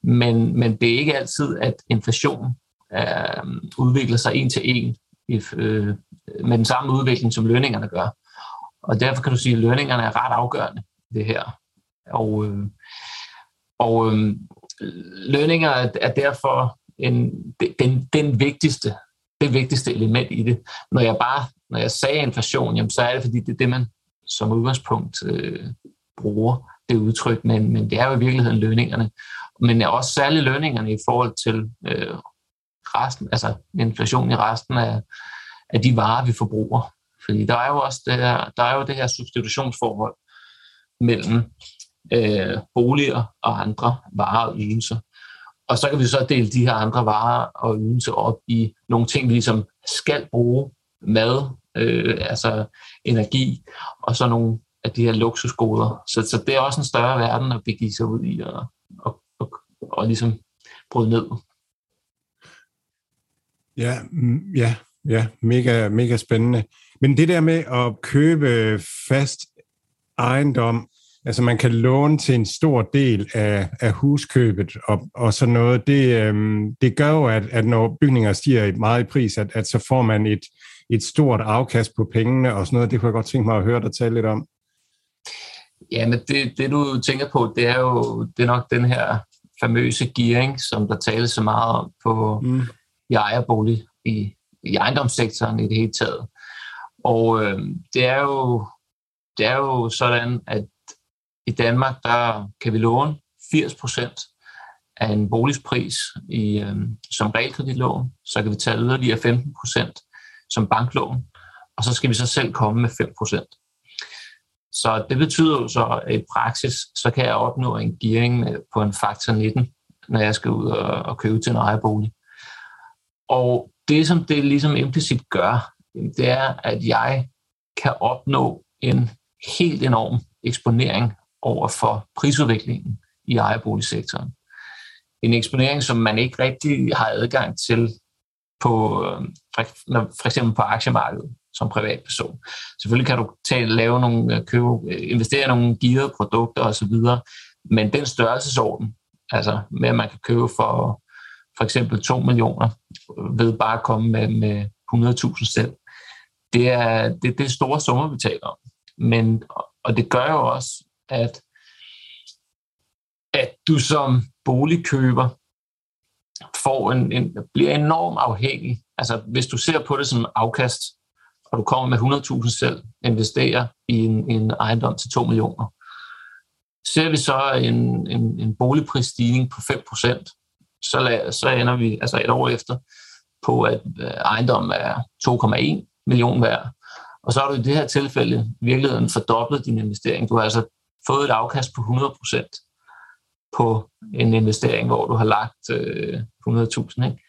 Men, men det er ikke altid, at inflation øh, udvikler sig en til en øh, med den samme udvikling, som lønningerne gør. Og derfor kan du sige, at lønningerne er ret afgørende det her. Og, øh, og øh, lønninger er derfor en, den, den vigtigste, det vigtigste element i det. Når jeg bare når jeg sagde inflation, jamen, så er det fordi, det er det, man som udgangspunkt øh, bruger det udtryk, men, men det er jo i virkeligheden lønningerne. Men også særligt lønningerne i forhold til øh, resten, altså inflation i resten af, af de varer, vi forbruger. Fordi der er jo også det her, der er jo det her substitutionsforhold mellem øh, boliger og andre varer og ydelser. Og så kan vi så dele de her andre varer og ydelser op i nogle ting, vi ligesom skal bruge, mad, øh, altså energi, og så nogle af de her luksusgoder. Så, så det er også en større verden at begive sig ud i og, og, og, og ligesom bryde ned. Ja, mm, ja, ja, mega, mega spændende. Men det der med at købe fast ejendom, altså man kan låne til en stor del af, af huskøbet og, og sådan noget, det, øhm, det gør jo, at, at når bygninger stiger meget i pris, at, at så får man et, et stort afkast på pengene og sådan noget. Det kunne jeg godt tænke mig at høre dig tale lidt om. Ja, men det, det du tænker på, det er jo det er nok den her famøse gearing, som der tales så meget om på mm. i ejerbolig, i, i ejendomssektoren i det hele taget. Og øh, det, er jo, det er jo sådan, at i Danmark, der kan vi låne 80 procent af en boligbris i, øh, som realkreditlån, så kan vi tage yderligere 15 procent som banklån, og så skal vi så selv komme med 5 procent. Så det betyder jo så, at i praksis, så kan jeg opnå en gearing på en faktor 19, når jeg skal ud og, og købe til en ejerbolig. Og det, som det ligesom implicit gør, det er, at jeg kan opnå en helt enorm eksponering over for prisudviklingen i ejerboligsektoren. En eksponering, som man ikke rigtig har adgang til på, øh, for eksempel på aktiemarkedet som privatperson. Selvfølgelig kan du tage, lave nogle, øh, købe, øh, investere i nogle gearede produkter osv., men den størrelsesorden, altså med at man kan købe for for eksempel 2 millioner øh, ved bare at komme med, med 100.000 selv, det er, det, det er store summer, vi taler om. Men, og det gør jo også, at, at du som boligkøber får en, en, bliver enormt afhængig. Altså hvis du ser på det som afkast, og du kommer med 100.000 selv, investerer i en, en ejendom til 2 millioner. Ser vi så en, en, en boligprisstigning på 5%, så, lad, så ender vi altså et år efter på, at øh, ejendommen er 2,1 million værd. Og så har du i det her tilfælde i virkeligheden fordoblet din investering. Du har altså fået et afkast på 100% på en investering, hvor du har lagt øh, 100.000. Ikke?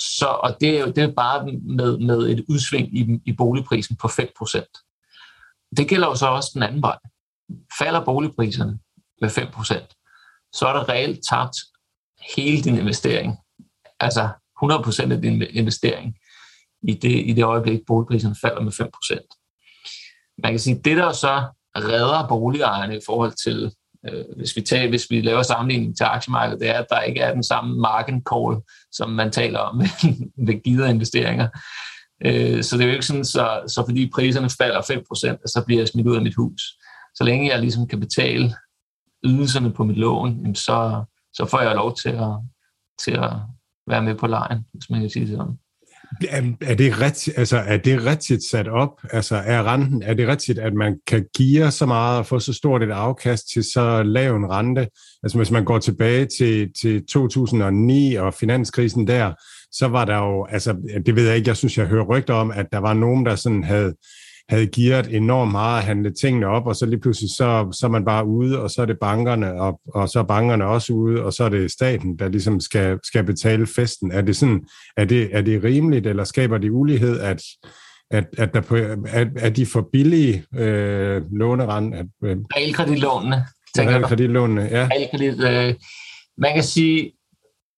Så, og det er jo det er bare med, med et udsving i, i boligprisen på 5%. Det gælder jo så også den anden vej. Falder boligpriserne med 5%, så er der reelt tabt hele din investering. Altså 100% af din investering i det, i det øjeblik, boligpriserne falder med 5%. Man kan sige, det der så redder boligejerne i forhold til øh, hvis, vi tager, hvis vi laver sammenligning til aktiemarkedet, det er, at der ikke er den samme margin call, som man taler om ved givet investeringer. Øh, så det er jo ikke sådan, så, så fordi priserne falder 5%, så bliver jeg smidt ud af mit hus. Så længe jeg ligesom kan betale ydelserne på mit lån, jamen så, så får jeg lov til at, til at være med på lejen, hvis man kan sige det sådan. Er, er, det rigtigt, altså, er det rigtigt sat op? Altså, er, renten, er det rigtigt, at man kan give så meget og få så stort et afkast til så lav en rente? Altså, hvis man går tilbage til, til 2009 og finanskrisen der, så var der jo, altså, det ved jeg ikke, jeg synes, jeg hører rygter om, at der var nogen, der sådan havde havde givet enormt meget at handle tingene op, og så lige pludselig så, så er man bare ude, og så er det bankerne, og, og så er bankerne også ude, og så er det staten, der ligesom skal, skal betale festen. Er det, sådan, er, det, er det rimeligt, eller skaber det ulighed, at, at, at der på, at, at de for billige øh, lånerand? At, øh, Realkreditlånene, tænker du? Realkreditlånene, ja. Realkredit, øh, man kan sige,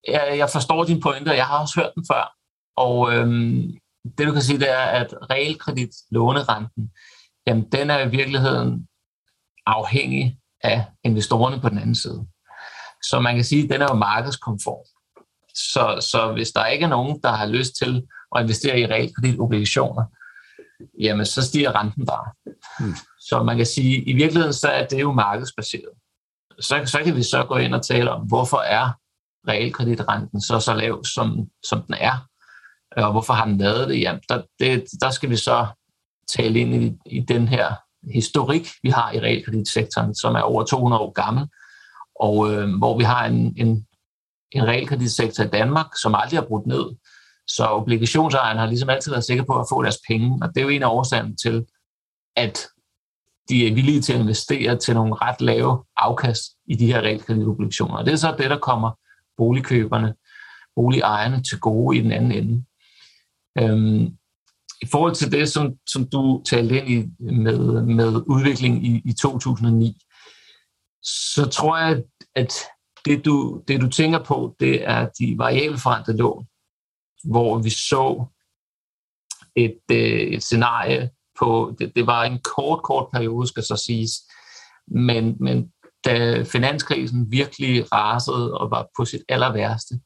jeg, jeg forstår din pointe, og jeg har også hørt den før, og øhm, det du kan sige, det er, at realkredit lånerenten, jamen den er i virkeligheden afhængig af investorerne på den anden side. Så man kan sige, at den er jo markedskonform. Så, så hvis der ikke er nogen, der har lyst til at investere i realkreditobligationer, jamen så stiger renten bare. Hmm. Så man kan sige, at i virkeligheden så er det jo markedsbaseret. Så, så kan vi så gå ind og tale om, hvorfor er realkreditrenten så så lav, som, som den er. Øh, og hvorfor har den lavet det? Jamen, der, det, der skal vi så tale ind i, i den her historik, vi har i realkreditsektoren, som er over 200 år gammel, og øh, hvor vi har en, en, en realkreditsektor i Danmark, som aldrig har brudt ned. Så obligationsejerne har ligesom altid været sikre på at få deres penge, og det er jo en af årsagerne til, at de er villige til at investere til nogle ret lave afkast i de her realkreditobligationer. Og det er så det, der kommer boligkøberne, boligejerne til gode i den anden ende. Øhm, I forhold til det, som, som du talte ind i med, med udvikling i, i 2009, så tror jeg, at det du, det du tænker på, det er de variabelforrentede lån, hvor vi så et, øh, et scenarie på, det, det var en kort, kort periode, skal så siges, men, men da finanskrisen virkelig rasede og var på sit aller værste,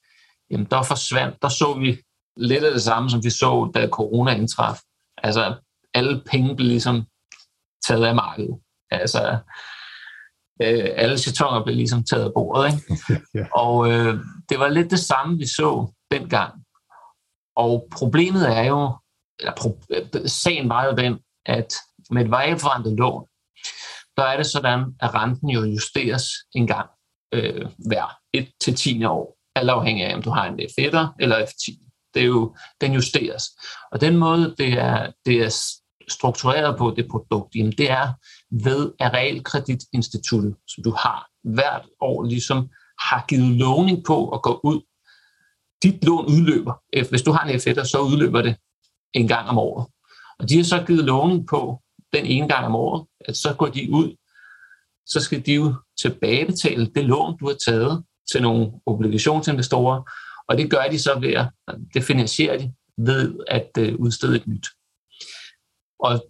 jamen der forsvandt, der så vi lidt af det samme, som vi så, da corona indtraf. Altså, alle penge blev ligesom taget af markedet. Altså, øh, alle chatonger blev ligesom taget af bordet. Ikke? Og øh, det var lidt det samme, vi så dengang. Og problemet er jo, eller pro, sagen var jo den, at med et variabelforrentet lån, der er det sådan, at renten jo justeres en gang øh, hver 1 til 10 år, alt afhængig af, om du har en F1'er eller F10 det er jo, den justeres. Og den måde, det er, det er struktureret på det produkt, jamen det er ved at realkreditinstituttet, som du har hvert år, ligesom har givet lovning på at gå ud. Dit lån udløber. Hvis du har en F1, så udløber det en gang om året. Og de har så givet lovning på den ene gang om året, at så går de ud, så skal de jo tilbagebetale det lån, du har taget til nogle obligationsinvestorer, og det gør de så ved at, det finansierer de ved at øh, udstede et nyt. Og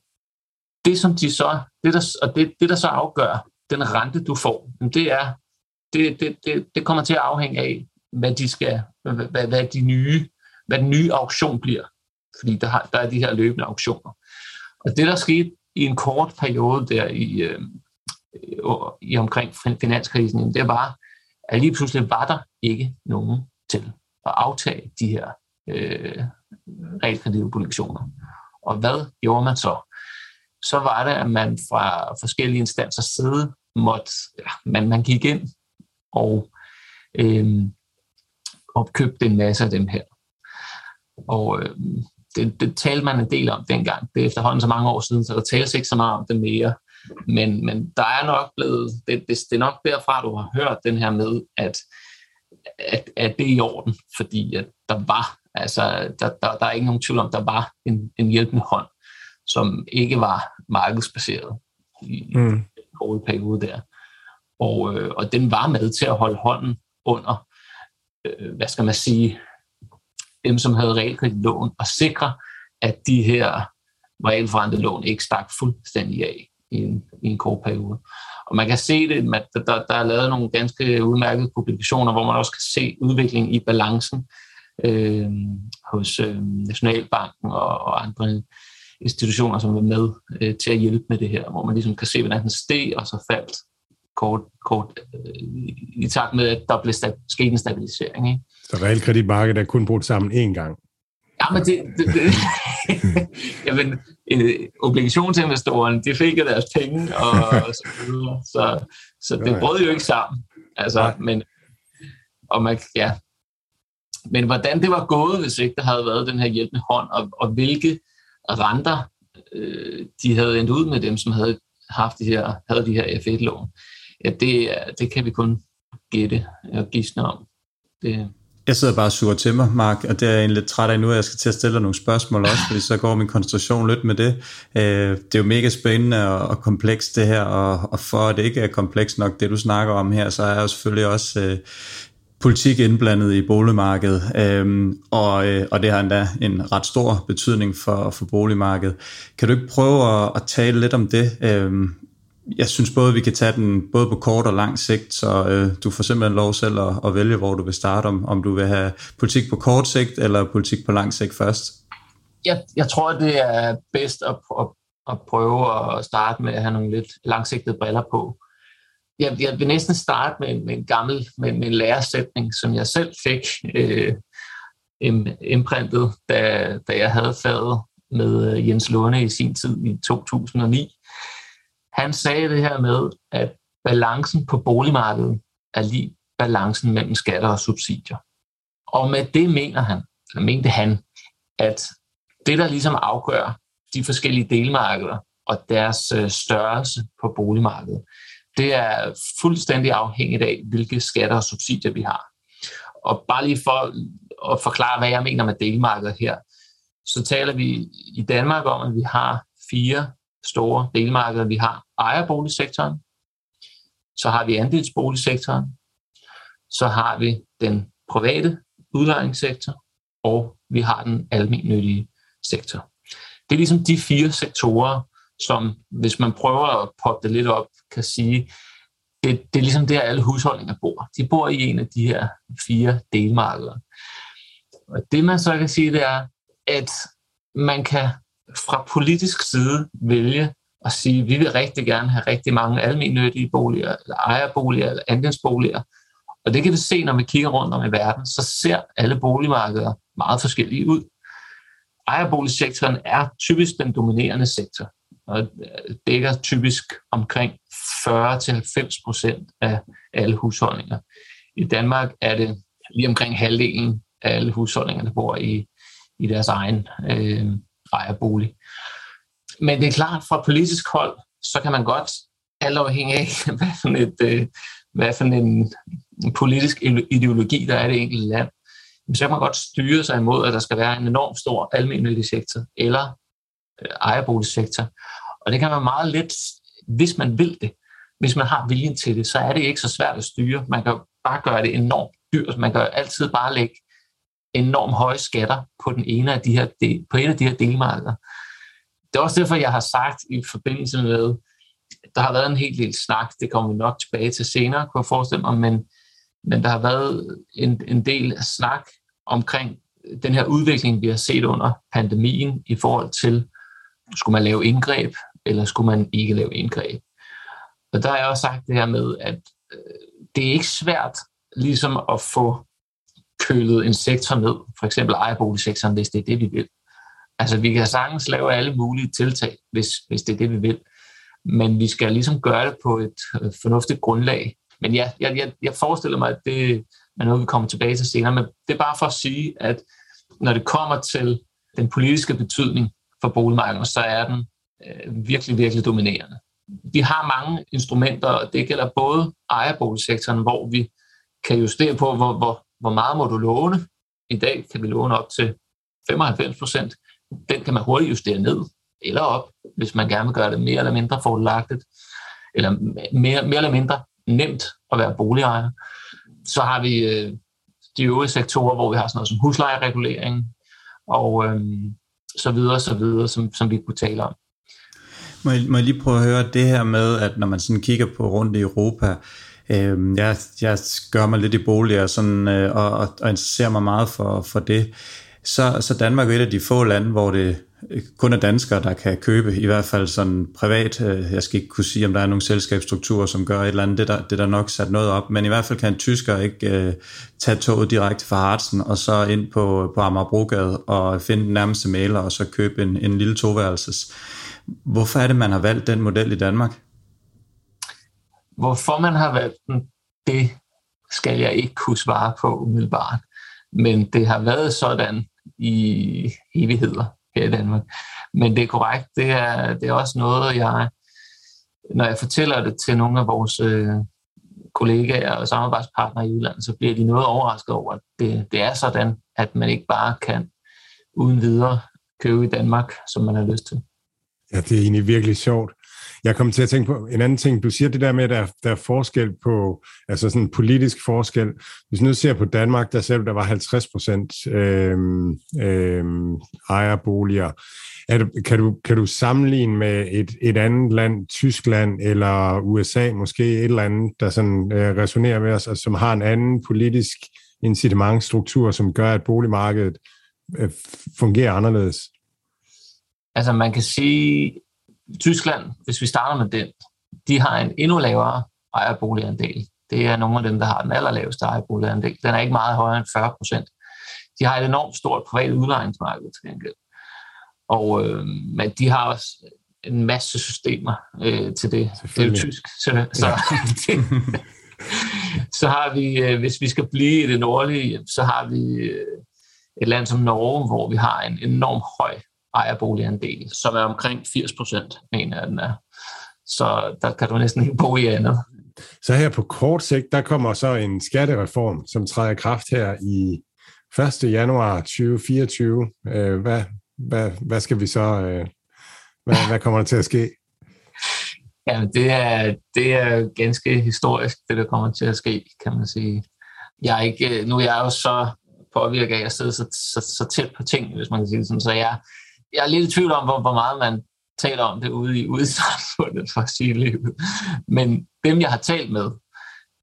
det, som de så, det der, og det, det, der så afgør den rente, du får, det er, det, det, det, det kommer til at afhænge af, hvad de skal, hvad, hvad, de nye, hvad den nye auktion bliver. Fordi der, har, der er de her løbende auktioner. Og det, der skete i en kort periode der i, øh, i omkring finanskrisen, det var, at lige pludselig var der ikke nogen til at aftage de her øh, realkreditobligationer. Og hvad gjorde man så? Så var det, at man fra forskellige instanser side måtte, ja, man, man gik ind og øh, opkøbte en masse af dem her. Og øh, det, det talte man en del om dengang. Det er efterhånden så mange år siden, så der tales ikke så meget om det mere. Men, men der er nok blevet, det, det, det er nok derfra, du har hørt den her med, at at, at det er i orden, fordi at der var, altså, der, der, der er ikke nogen tvivl om, der var en, en hjælpende hånd, som ikke var markedsbaseret i mm. en kort periode der. Og, øh, og den var med til at holde hånden under, øh, hvad skal man sige, dem, som havde realkreditlån, og sikre, at de her realforrentede lån ikke stak fuldstændig af i en, i en kort periode. Og man kan se det, at der, der er lavet nogle ganske udmærkede publikationer, hvor man også kan se udviklingen i balancen øh, hos øh, Nationalbanken og, og andre institutioner, som er med øh, til at hjælpe med det her, hvor man ligesom kan se, hvordan den steg og så faldt kort, kort øh, i takt med, at der blev sta- sket en stabilisering. Ikke? Så realkreditmarkedet er kun brugt sammen én gang? Ja, men det, det, det jamen, øh, obligationsinvestorerne, de fik jo deres penge, og, og så videre. Så, så det brød jo ikke sammen. Altså, men, og man, ja. men hvordan det var gået, hvis ikke der havde været den her hjælpende hånd, og, og hvilke renter øh, de havde endt ud med dem, som havde haft de her, havde de her F1-lån, ja, det, det kan vi kun gætte og gisne om. Det, jeg sidder bare sur til mig, Mark, og det er jeg egentlig lidt træt af nu, at jeg skal til at stille dig nogle spørgsmål også, fordi så går min koncentration lidt med det. Øh, det er jo mega spændende og komplekst det her, og for at det ikke er komplekst nok, det du snakker om her, så er jo selvfølgelig også øh, politik indblandet i boligmarkedet, øhm, og, øh, og det har endda en ret stor betydning for, for boligmarkedet. Kan du ikke prøve at, at tale lidt om det? Øhm, jeg synes både, vi kan tage den både på kort og lang sigt, så øh, du får simpelthen lov selv at, at vælge, hvor du vil starte, om, om du vil have politik på kort sigt eller politik på lang sigt først. Jeg, jeg tror, det er bedst at, at, at prøve at starte med at have nogle lidt langsigtede briller på. Jeg, jeg vil næsten starte med, med en gammel med, med en læresætning, som jeg selv fik øh, imprintet, da, da jeg havde faget med øh, Jens Lunde i sin tid i 2009 han sagde det her med, at balancen på boligmarkedet er lige balancen mellem skatter og subsidier. Og med det mener han, eller mente han, at det, der ligesom afgør de forskellige delmarkeder og deres øh, størrelse på boligmarkedet, det er fuldstændig afhængigt af, hvilke skatter og subsidier vi har. Og bare lige for at forklare, hvad jeg mener med delmarkedet her, så taler vi i Danmark om, at vi har fire store delmarkeder. Vi har ejerboligsektoren, så har vi andelsboligsektoren, så har vi den private udlejningssektor, og vi har den almindelige sektor. Det er ligesom de fire sektorer, som hvis man prøver at poppe det lidt op, kan sige, det, det er ligesom der, alle husholdninger bor. De bor i en af de her fire delmarkeder. Og det man så kan sige, det er, at man kan fra politisk side vælge at sige, at vi vil rigtig gerne have rigtig mange almennyttige boliger, eller ejerboliger, eller andelsboliger. Og det kan vi se, når vi kigger rundt om i verden, så ser alle boligmarkeder meget forskellige ud. Ejerboligsektoren er typisk den dominerende sektor, og øh, dækker typisk omkring 40-90 procent af alle husholdninger. I Danmark er det lige omkring halvdelen af alle husholdninger, der bor i, i deres egen øh, ejerbolig. Men det er klart, fra politisk hold, så kan man godt, alt afhængig af, hvad for, et, øh, hvad for en politisk ideologi, der er i det enkelte land, så kan man godt styre sig imod, at der skal være en enorm stor almindelig sektor eller øh, ejerboligsektor. Og det kan man meget let, hvis man vil det. Hvis man har viljen til det, så er det ikke så svært at styre. Man kan bare gøre det enormt dyrt. Man kan altid bare lægge enormt høje skatter på, den ene af de her del, på en af de her delmarkeder. Det er også derfor, jeg har sagt i forbindelse med, der har været en helt del snak, det kommer vi nok tilbage til senere, kunne jeg forestille mig, men, men der har været en, en del snak omkring den her udvikling, vi har set under pandemien i forhold til, skulle man lave indgreb, eller skulle man ikke lave indgreb. Og der har jeg også sagt det her med, at øh, det er ikke svært ligesom at få kølet en sektor ned, for eksempel ejerboligsektoren, hvis det er det, vi vil. Altså, vi kan sagtens lave alle mulige tiltag, hvis, hvis det er det, vi vil. Men vi skal ligesom gøre det på et øh, fornuftigt grundlag. Men ja, jeg, jeg, jeg forestiller mig, at det er noget, vi kommer tilbage til senere. Men det er bare for at sige, at når det kommer til den politiske betydning for boligmarkedet, så er den øh, virkelig, virkelig dominerende. Vi har mange instrumenter, og det gælder både ejerboligsektoren, hvor vi kan justere på, hvor, hvor, hvor meget må du låne. I dag kan vi låne op til 95 procent den kan man hurtigt justere ned eller op, hvis man gerne vil gøre det mere eller mindre fordelagtigt, eller mere, mere eller mindre nemt at være boligejer. Så har vi øh, de øvrige sektorer, hvor vi har sådan noget som huslejeregulering, og øh, så videre, så videre, som, som vi kunne tale om. Må jeg, må jeg lige prøve at høre det her med, at når man sådan kigger på rundt i Europa, øh, jeg, jeg gør mig lidt i boliger sådan, øh, og, og, og interesserer mig meget for, for det så, så Danmark er et af de få lande, hvor det øh, kun er danskere, der kan købe, i hvert fald sådan privat. Øh, jeg skal ikke kunne sige, om der er nogle selskabsstrukturer, som gør et eller andet. Det der, det der nok sat noget op, men i hvert fald kan en tysker ikke uh, tage toget direkte fra Harzen og så ind på, på Amagerbrogade og finde den nærmeste maler og så købe en, en lille toværelses. Hvorfor er det, man har valgt den model i Danmark? Hvorfor man har valgt den, det skal jeg ikke kunne svare på umiddelbart. Men det har været sådan i evigheder her i Danmark. Men det er korrekt, det er, det er også noget, jeg, når jeg fortæller det til nogle af vores øh, kollegaer og samarbejdspartnere i udlandet, så bliver de noget overrasket over, at det, det er sådan, at man ikke bare kan uden videre købe i Danmark, som man har lyst til. Ja, det er egentlig virkelig sjovt. Jeg kom til at tænke på en anden ting. Du siger det der med, at der, der er forskel på, altså sådan en politisk forskel. Hvis nu ser på Danmark, der selv der var 50 procent øh, øh, ejerboliger. Er det, kan, du, kan du sammenligne med et, et andet land, Tyskland eller USA, måske et eller andet, der sådan øh, resonerer med os, og som har en anden politisk incitamentstruktur, som gør, at boligmarkedet øh, fungerer anderledes? Altså man kan sige, Tyskland, hvis vi starter med den, de har en endnu lavere ejerboligandel. Det er nogle af dem, der har den allerlaveste ejerboligandel. Den er ikke meget højere end 40 procent. De har et enormt stort privat udlejningsmarked til gengæld. Og, øh, men de har også en masse systemer øh, til det. Det er jo tysk. Så, så, ja. det, så har vi, øh, hvis vi skal blive i det nordlige, så har vi øh, et land som Norge, hvor vi har en enorm høj ejerboligandel, som er omkring 80 procent, mener jeg, den er. Så der kan du næsten ikke bo i andet. Så her på kort sigt, der kommer så en skattereform, som træder i kraft her i 1. januar 2024. Øh, hvad, hvad, hvad skal vi så, øh, hvad, hvad kommer der til at ske? Ja, det er, det er ganske historisk, det der kommer til at ske, kan man sige. Jeg er ikke, nu er jeg jo så påvirket af at sidde så, så, så tæt på ting, hvis man kan sige det sådan, så jeg, jeg er lidt i tvivl om, hvor, hvor meget man taler om det ude i, ude i samfundet for at sige livet. Men dem, jeg har talt med,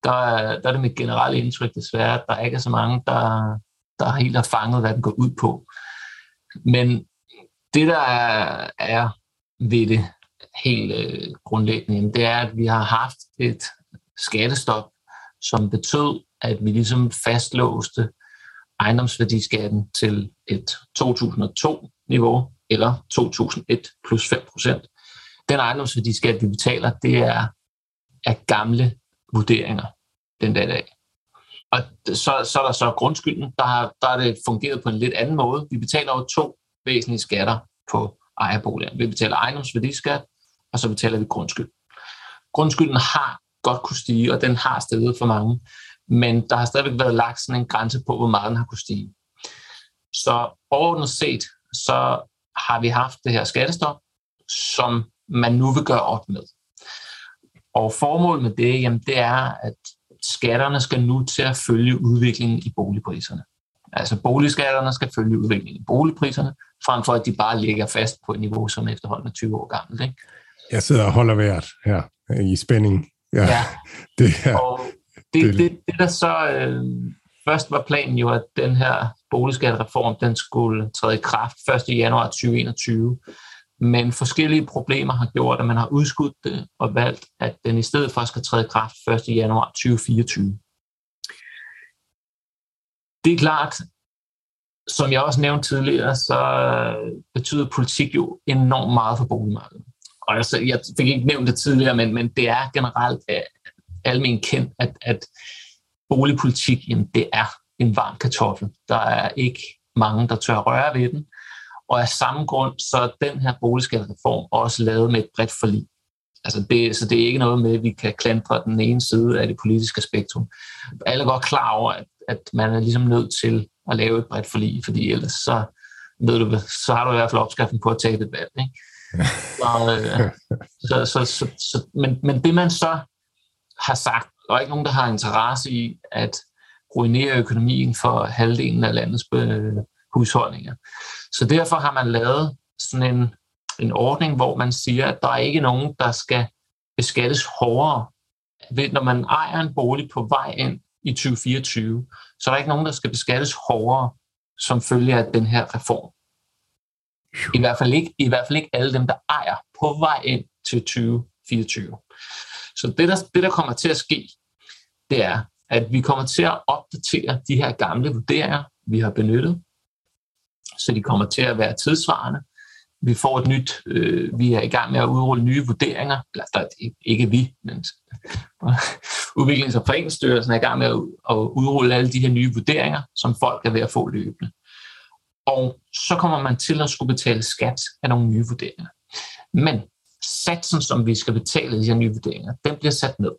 der, der er det mit generelle indtryk desværre, at der ikke er så mange, der, der helt har fanget, hvad den går ud på. Men det, der er, er ved det helt øh, grundlæggende, det er, at vi har haft et skattestop, som betød, at vi ligesom fastlåste ejendomsværdiskatten til et 2002-niveau, eller 2001 plus 5 procent. Den ejendomsværdiskat, vi betaler, det er er gamle vurderinger den dag i dag. Og så, så er der så grundskylden, der har, der er det fungeret på en lidt anden måde. Vi betaler jo to væsentlige skatter på ejerboliger. Vi betaler ejendomsværdiskat, og så betaler vi grundskyld. Grundskylden har godt kunne stige, og den har steget for mange, men der har stadigvæk været lagt sådan en grænse på, hvor meget den har kunne stige. Så overordnet set, så har vi haft det her skattestop, som man nu vil gøre op med. Og formålet med det, jamen, det er, at skatterne skal nu til at følge udviklingen i boligpriserne. Altså boligskatterne skal følge udviklingen i boligpriserne, frem for at de bare ligger fast på et niveau, som efterhånden er 20 år gammelt. Ikke? Jeg sidder og holder vejret her i spænding. Ja, ja. Det, her, og det, det, det, det der så øh, først var planen jo, at den her boligskattereform den skulle træde i kraft 1. januar 2021. Men forskellige problemer har gjort, at man har udskudt det og valgt, at den i stedet for skal træde i kraft 1. januar 2024. Det er klart, som jeg også nævnte tidligere, så betyder politik jo enormt meget for boligmarkedet. Og altså, jeg fik ikke nævnt det tidligere, men, men det er generelt øh, almen kendt, at, at boligpolitik, jamen, det er en varm kartoffel. Der er ikke mange, der tør røre ved den. Og af samme grund, så er den her boligskattereform også lavet med et bredt forlig. Altså det, så det er ikke noget med, at vi kan klandre den ene side af det politiske spektrum. Alle er godt klar over, at, at man er ligesom nødt til at lave et bredt forlig, fordi ellers så, ved du, så har du i hvert fald opskriften på at tage et valg. Ikke? Så, øh, så, så, så, så, men, men det man så har sagt, er ikke nogen, der har interesse i at ruinere økonomien for halvdelen af landets øh, husholdninger. Så derfor har man lavet sådan en, en ordning, hvor man siger, at der er ikke nogen, der skal beskattes hårdere. Når man ejer en bolig på vej ind i 2024, så er der ikke nogen, der skal beskattes hårdere som følge af den her reform. I hvert, fald ikke, I hvert fald ikke alle dem, der ejer på vej ind til 2024. Så det der, det, der kommer til at ske, det er, at vi kommer til at opdatere de her gamle vurderinger, vi har benyttet, så de kommer til at være tidsvarende. Vi får et nyt, øh, vi er i gang med at udrulle nye vurderinger, eller der, ikke vi, men Udviklings- og Foreningsstyrelsen er i gang med at udrulle alle de her nye vurderinger, som folk er ved at få løbende. Og så kommer man til at skulle betale skat af nogle nye vurderinger. Men satsen, som vi skal betale de her nye vurderinger, den bliver sat ned.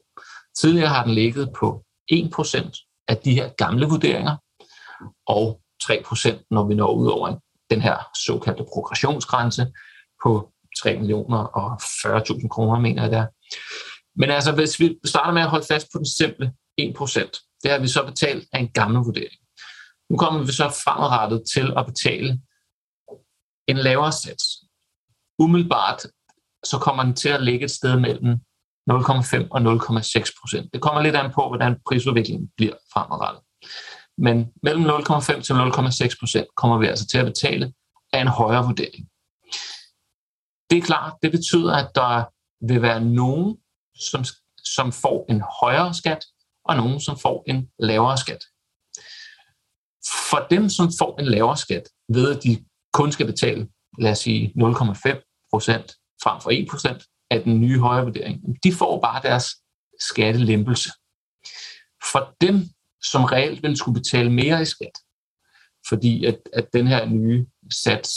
Tidligere har den ligget på 1% af de her gamle vurderinger, og 3% når vi når ud over den her såkaldte progressionsgrænse på 3 millioner og 40.000 kroner, mener jeg der. Men altså, hvis vi starter med at holde fast på den simple 1%, det har vi så betalt af en gammel vurdering. Nu kommer vi så fremadrettet til at betale en lavere sats. Umiddelbart så kommer den til at ligge et sted mellem 0,5 og 0,6 procent. Det kommer lidt an på, hvordan prisudviklingen bliver fremadrettet. Men mellem 0,5 til 0,6 procent kommer vi altså til at betale af en højere vurdering. Det er klart, det betyder, at der vil være nogen, som, som får en højere skat, og nogen, som får en lavere skat. For dem, som får en lavere skat, ved at de kun skal betale, lad os sige, 0,5 procent frem for 1 procent af den nye højere vurdering, de får bare deres skattelempelse. For dem, som reelt vil skulle betale mere i skat, fordi at, at den her nye sats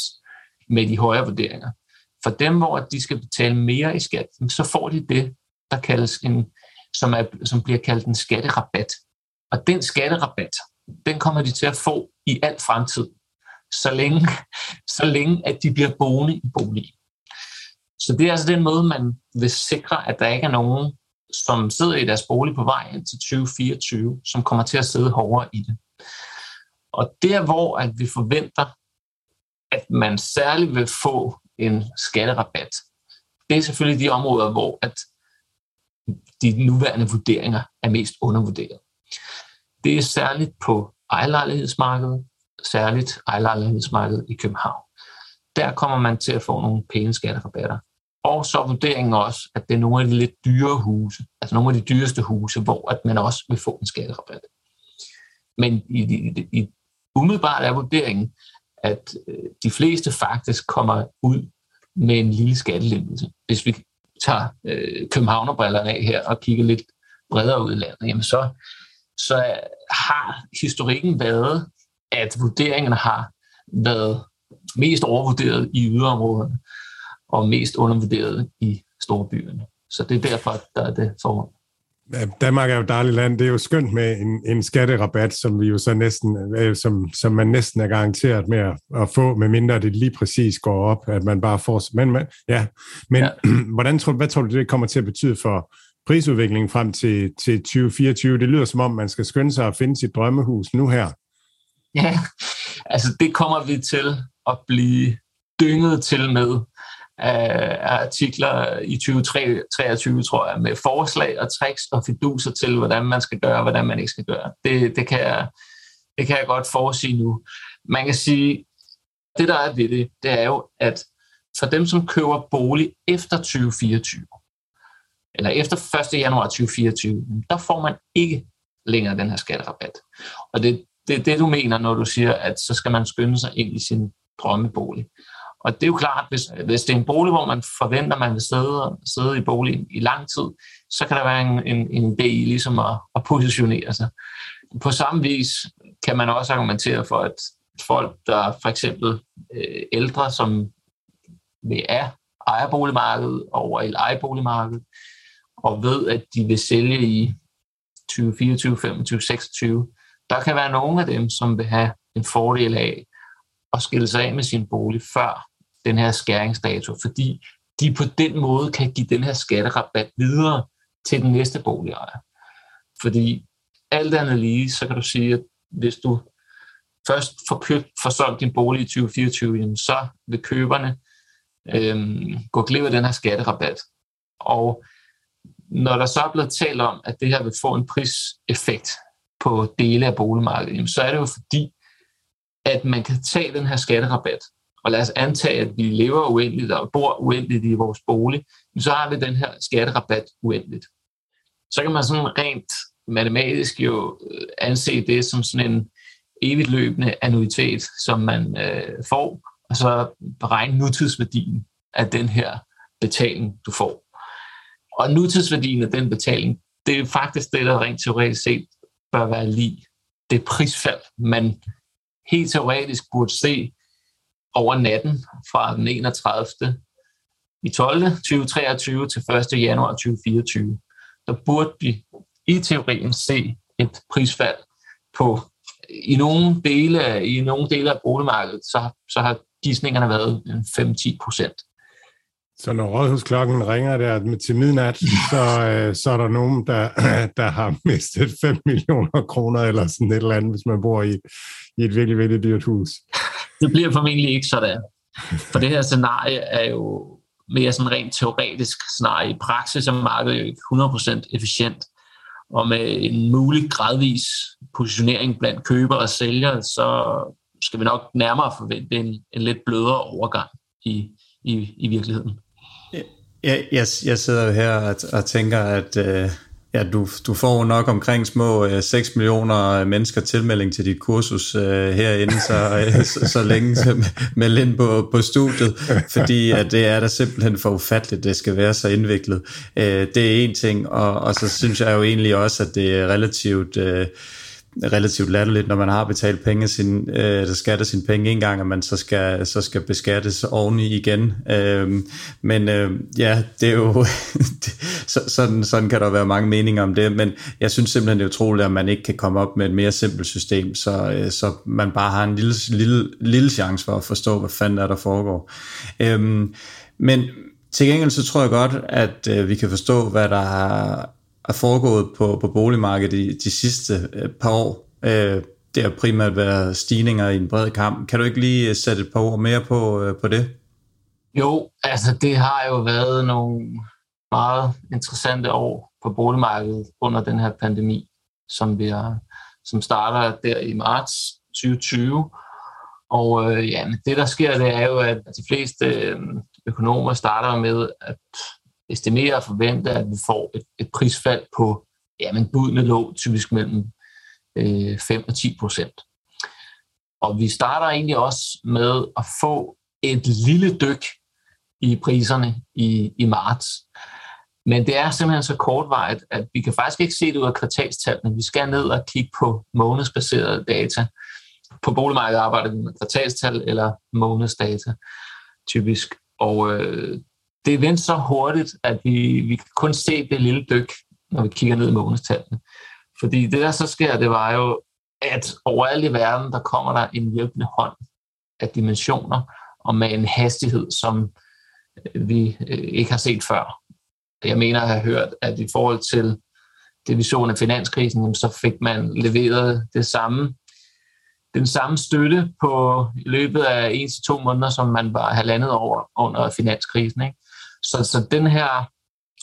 med de højere vurderinger, for dem, hvor de skal betale mere i skat, så får de det, der kaldes en, som, er, som bliver kaldt en skatterabat. Og den skatterabat, den kommer de til at få i al fremtid, så længe, så længe at de bliver boende i bolig. Så det er altså den måde, man vil sikre, at der ikke er nogen, som sidder i deres bolig på vej ind til 2024, som kommer til at sidde hårdere i det. Og der, hvor at vi forventer, at man særligt vil få en skatterabat, det er selvfølgelig de områder, hvor at de nuværende vurderinger er mest undervurderet. Det er særligt på ejerlejlighedsmarkedet, særligt ejerlejlighedsmarkedet i København. Der kommer man til at få nogle pæne skatterabatter. Og så vurderingen også, at det er nogle af de lidt dyre huse, altså nogle af de dyreste huse, hvor at man også vil få en skatterabat. Men i, i, i umiddelbart er vurderingen, at øh, de fleste faktisk kommer ud med en lille skattelempelse. Hvis vi tager øh, københavnerbrillerne af her og kigger lidt bredere ud i landet, jamen så, så har historikken været, at vurderingerne har været mest overvurderet i yderområderne og mest undervurderet i storbyerne. Så det er derfor, der er det forhold. Danmark er jo et dejligt land. Det er jo skønt med en, en skatterabat, som vi jo så næsten, øh, som, som man næsten er garanteret med at, at få, medmindre det lige præcis går op, at man bare får... Men, men, ja. men ja. hvordan tror, hvad tror du, det kommer til at betyde for prisudviklingen frem til, til 2024? Det lyder som om, man skal skynde sig at finde sit drømmehus nu her. Ja, altså det kommer vi til at blive dynget til med af artikler i 2023, tror jeg, med forslag og tricks og fiduser til, hvordan man skal gøre, og hvordan man ikke skal gøre. Det, det, kan, jeg, det kan jeg godt forudsige nu. Man kan sige, det der er ved det, det er jo, at for dem, som køber bolig efter 2024, eller efter 1. januar 2024, der får man ikke længere den her skatterabat. Og det, det er det, du mener, når du siger, at så skal man skynde sig ind i sin drømmebolig. Og det er jo klart, hvis, hvis det er en bolig, hvor man forventer, at man vil sidde, sidde i boligen i lang tid, så kan der være en, en, en idé i ligesom at, at positionere sig. På samme vis kan man også argumentere for, at folk, der for eksempel øh, ældre, som vil er ejerboligmarkedet over i lejeboligmarkedet, og ved, at de vil sælge i 2024, 25, 26, der kan være nogle af dem, som vil have en fordel af at skille sig af med sin bolig før den her skæringsdato, fordi de på den måde kan give den her skatterabat videre til den næste boligejer. Fordi alt andet lige, så kan du sige, at hvis du først får, købt, får solgt din bolig i 2024, så vil køberne øhm, gå glip af den her skatterabat. Og når der så er blevet talt om, at det her vil få en priseffekt på dele af boligmarkedet, så er det jo fordi, at man kan tage den her skatterabat og lad os antage, at vi lever uendeligt og bor uendeligt i vores bolig, så har vi den her skatterabat uendeligt. Så kan man sådan rent matematisk jo øh, anse det som sådan en evigt løbende annuitet, som man øh, får, og så beregne nutidsværdien af den her betaling, du får. Og nutidsværdien af den betaling, det er faktisk det, der rent teoretisk set bør være lige det prisfald, man helt teoretisk burde se over natten fra den 31. i 12. 2023 til 1. januar 2024. Der burde vi i teorien se et prisfald på i nogle dele, i nogle dele af boligmarkedet, så, så har gidsningerne været 5-10 procent. Så når rådhusklokken ringer der til midnat, så, øh, så er der nogen, der, der har mistet 5 millioner kroner eller sådan et eller andet, hvis man bor i, i et virkelig, virkelig dyrt hus. Det bliver formentlig ikke sådan. For det her scenarie er jo mere sådan rent teoretisk scenarie. I praksis er markedet jo ikke 100% efficient. Og med en mulig gradvis positionering blandt købere og sælgere, så skal vi nok nærmere forvente en, en lidt blødere overgang i, i, i virkeligheden. Jeg, jeg, jeg sidder jo her og, og tænker, at øh, ja, du, du får nok omkring små øh, 6 millioner mennesker tilmelding til dit kursus øh, herinde, så, øh, så, så længe så meld ind på, på studiet, fordi at det er da simpelthen for ufatteligt, det skal være så indviklet. Øh, det er en ting, og, og så synes jeg jo egentlig også, at det er relativt... Øh, relativt latterligt, når man har betalt penge sin, øh, der skatter sine penge en gang, at man så skal, så skal beskattes oveni igen. Øh, men øh, ja, det er jo, så, sådan, sådan kan der være mange meninger om det, men jeg synes simpelthen, det er utroligt, at man ikke kan komme op med et mere simpelt system, så, øh, så man bare har en lille, lille, lille chance for at forstå, hvad fanden er der foregår. Øh, men til gengæld så tror jeg godt, at øh, vi kan forstå, hvad der har er foregået på, på boligmarkedet i de sidste øh, par år. Øh, det har primært været stigninger i en bred kamp. Kan du ikke lige øh, sætte et par ord mere på, øh, på det? Jo, altså det har jo været nogle meget interessante år på boligmarkedet under den her pandemi, som vi har, som starter der i marts 2020. Og øh, ja, men det der sker, det er jo, at de fleste øh, økonomer starter med at estimere og forvente, at vi får et, et prisfald på, ja, men budene lå typisk mellem øh, 5 og 10 procent. Og vi starter egentlig også med at få et lille dyk i priserne i, i marts. Men det er simpelthen så kortvarigt, at vi kan faktisk ikke se det ud af kvartalstallene. Vi skal ned og kigge på månedsbaserede data. På boligmarkedet arbejder vi med kvartalstal eller månedsdata, typisk. Og øh, det vendte så hurtigt, at vi, vi kan kun se det lille dyk, når vi kigger ned i månedstallene. Fordi det, der så sker, det var jo, at overalt i verden, der kommer der en hjælpende hånd af dimensioner, og med en hastighed, som øh, vi øh, ikke har set før. Jeg mener at have hørt, at i forhold til det, vi så under finanskrisen, så fik man leveret det samme, den samme støtte på i løbet af en til to måneder, som man var halvandet over under finanskrisen. Ikke? Så, så den her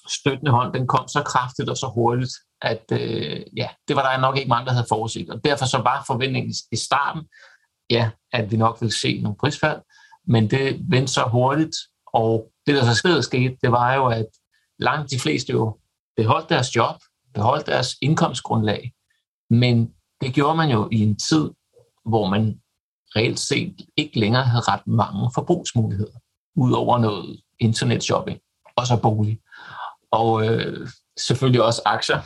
støttende hånd, den kom så kraftigt og så hurtigt, at øh, ja, det var der nok ikke mange, der havde forudset. Og derfor så var forventningen i starten, ja, at vi nok ville se nogle prisfald, men det vendte så hurtigt, og det, der så skete, skete, det var jo, at langt de fleste jo beholdt deres job, beholdt deres indkomstgrundlag, men det gjorde man jo i en tid, hvor man reelt set ikke længere havde ret mange forbrugsmuligheder, udover noget internetshopping, og så bolig. Og øh, selvfølgelig også aktier,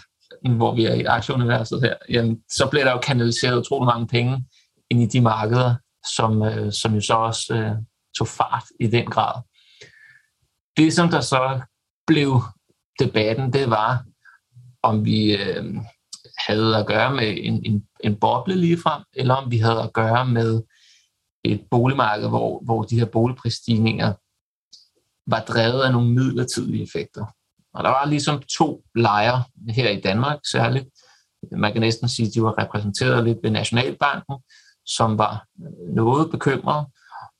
hvor vi er i aktieuniverset her. Jamen, så bliver der jo kanaliseret utrolig mange penge ind i de markeder, som, øh, som jo så også øh, tog fart i den grad. Det, som der så blev debatten, det var, om vi øh, havde at gøre med en, en, en boble ligefrem, eller om vi havde at gøre med et boligmarked, hvor, hvor de her boligprisstigninger var drevet af nogle midlertidige effekter. Og der var ligesom to lejre her i Danmark særligt. Man kan næsten sige, at de var repræsenteret lidt ved Nationalbanken, som var øh, noget bekymret,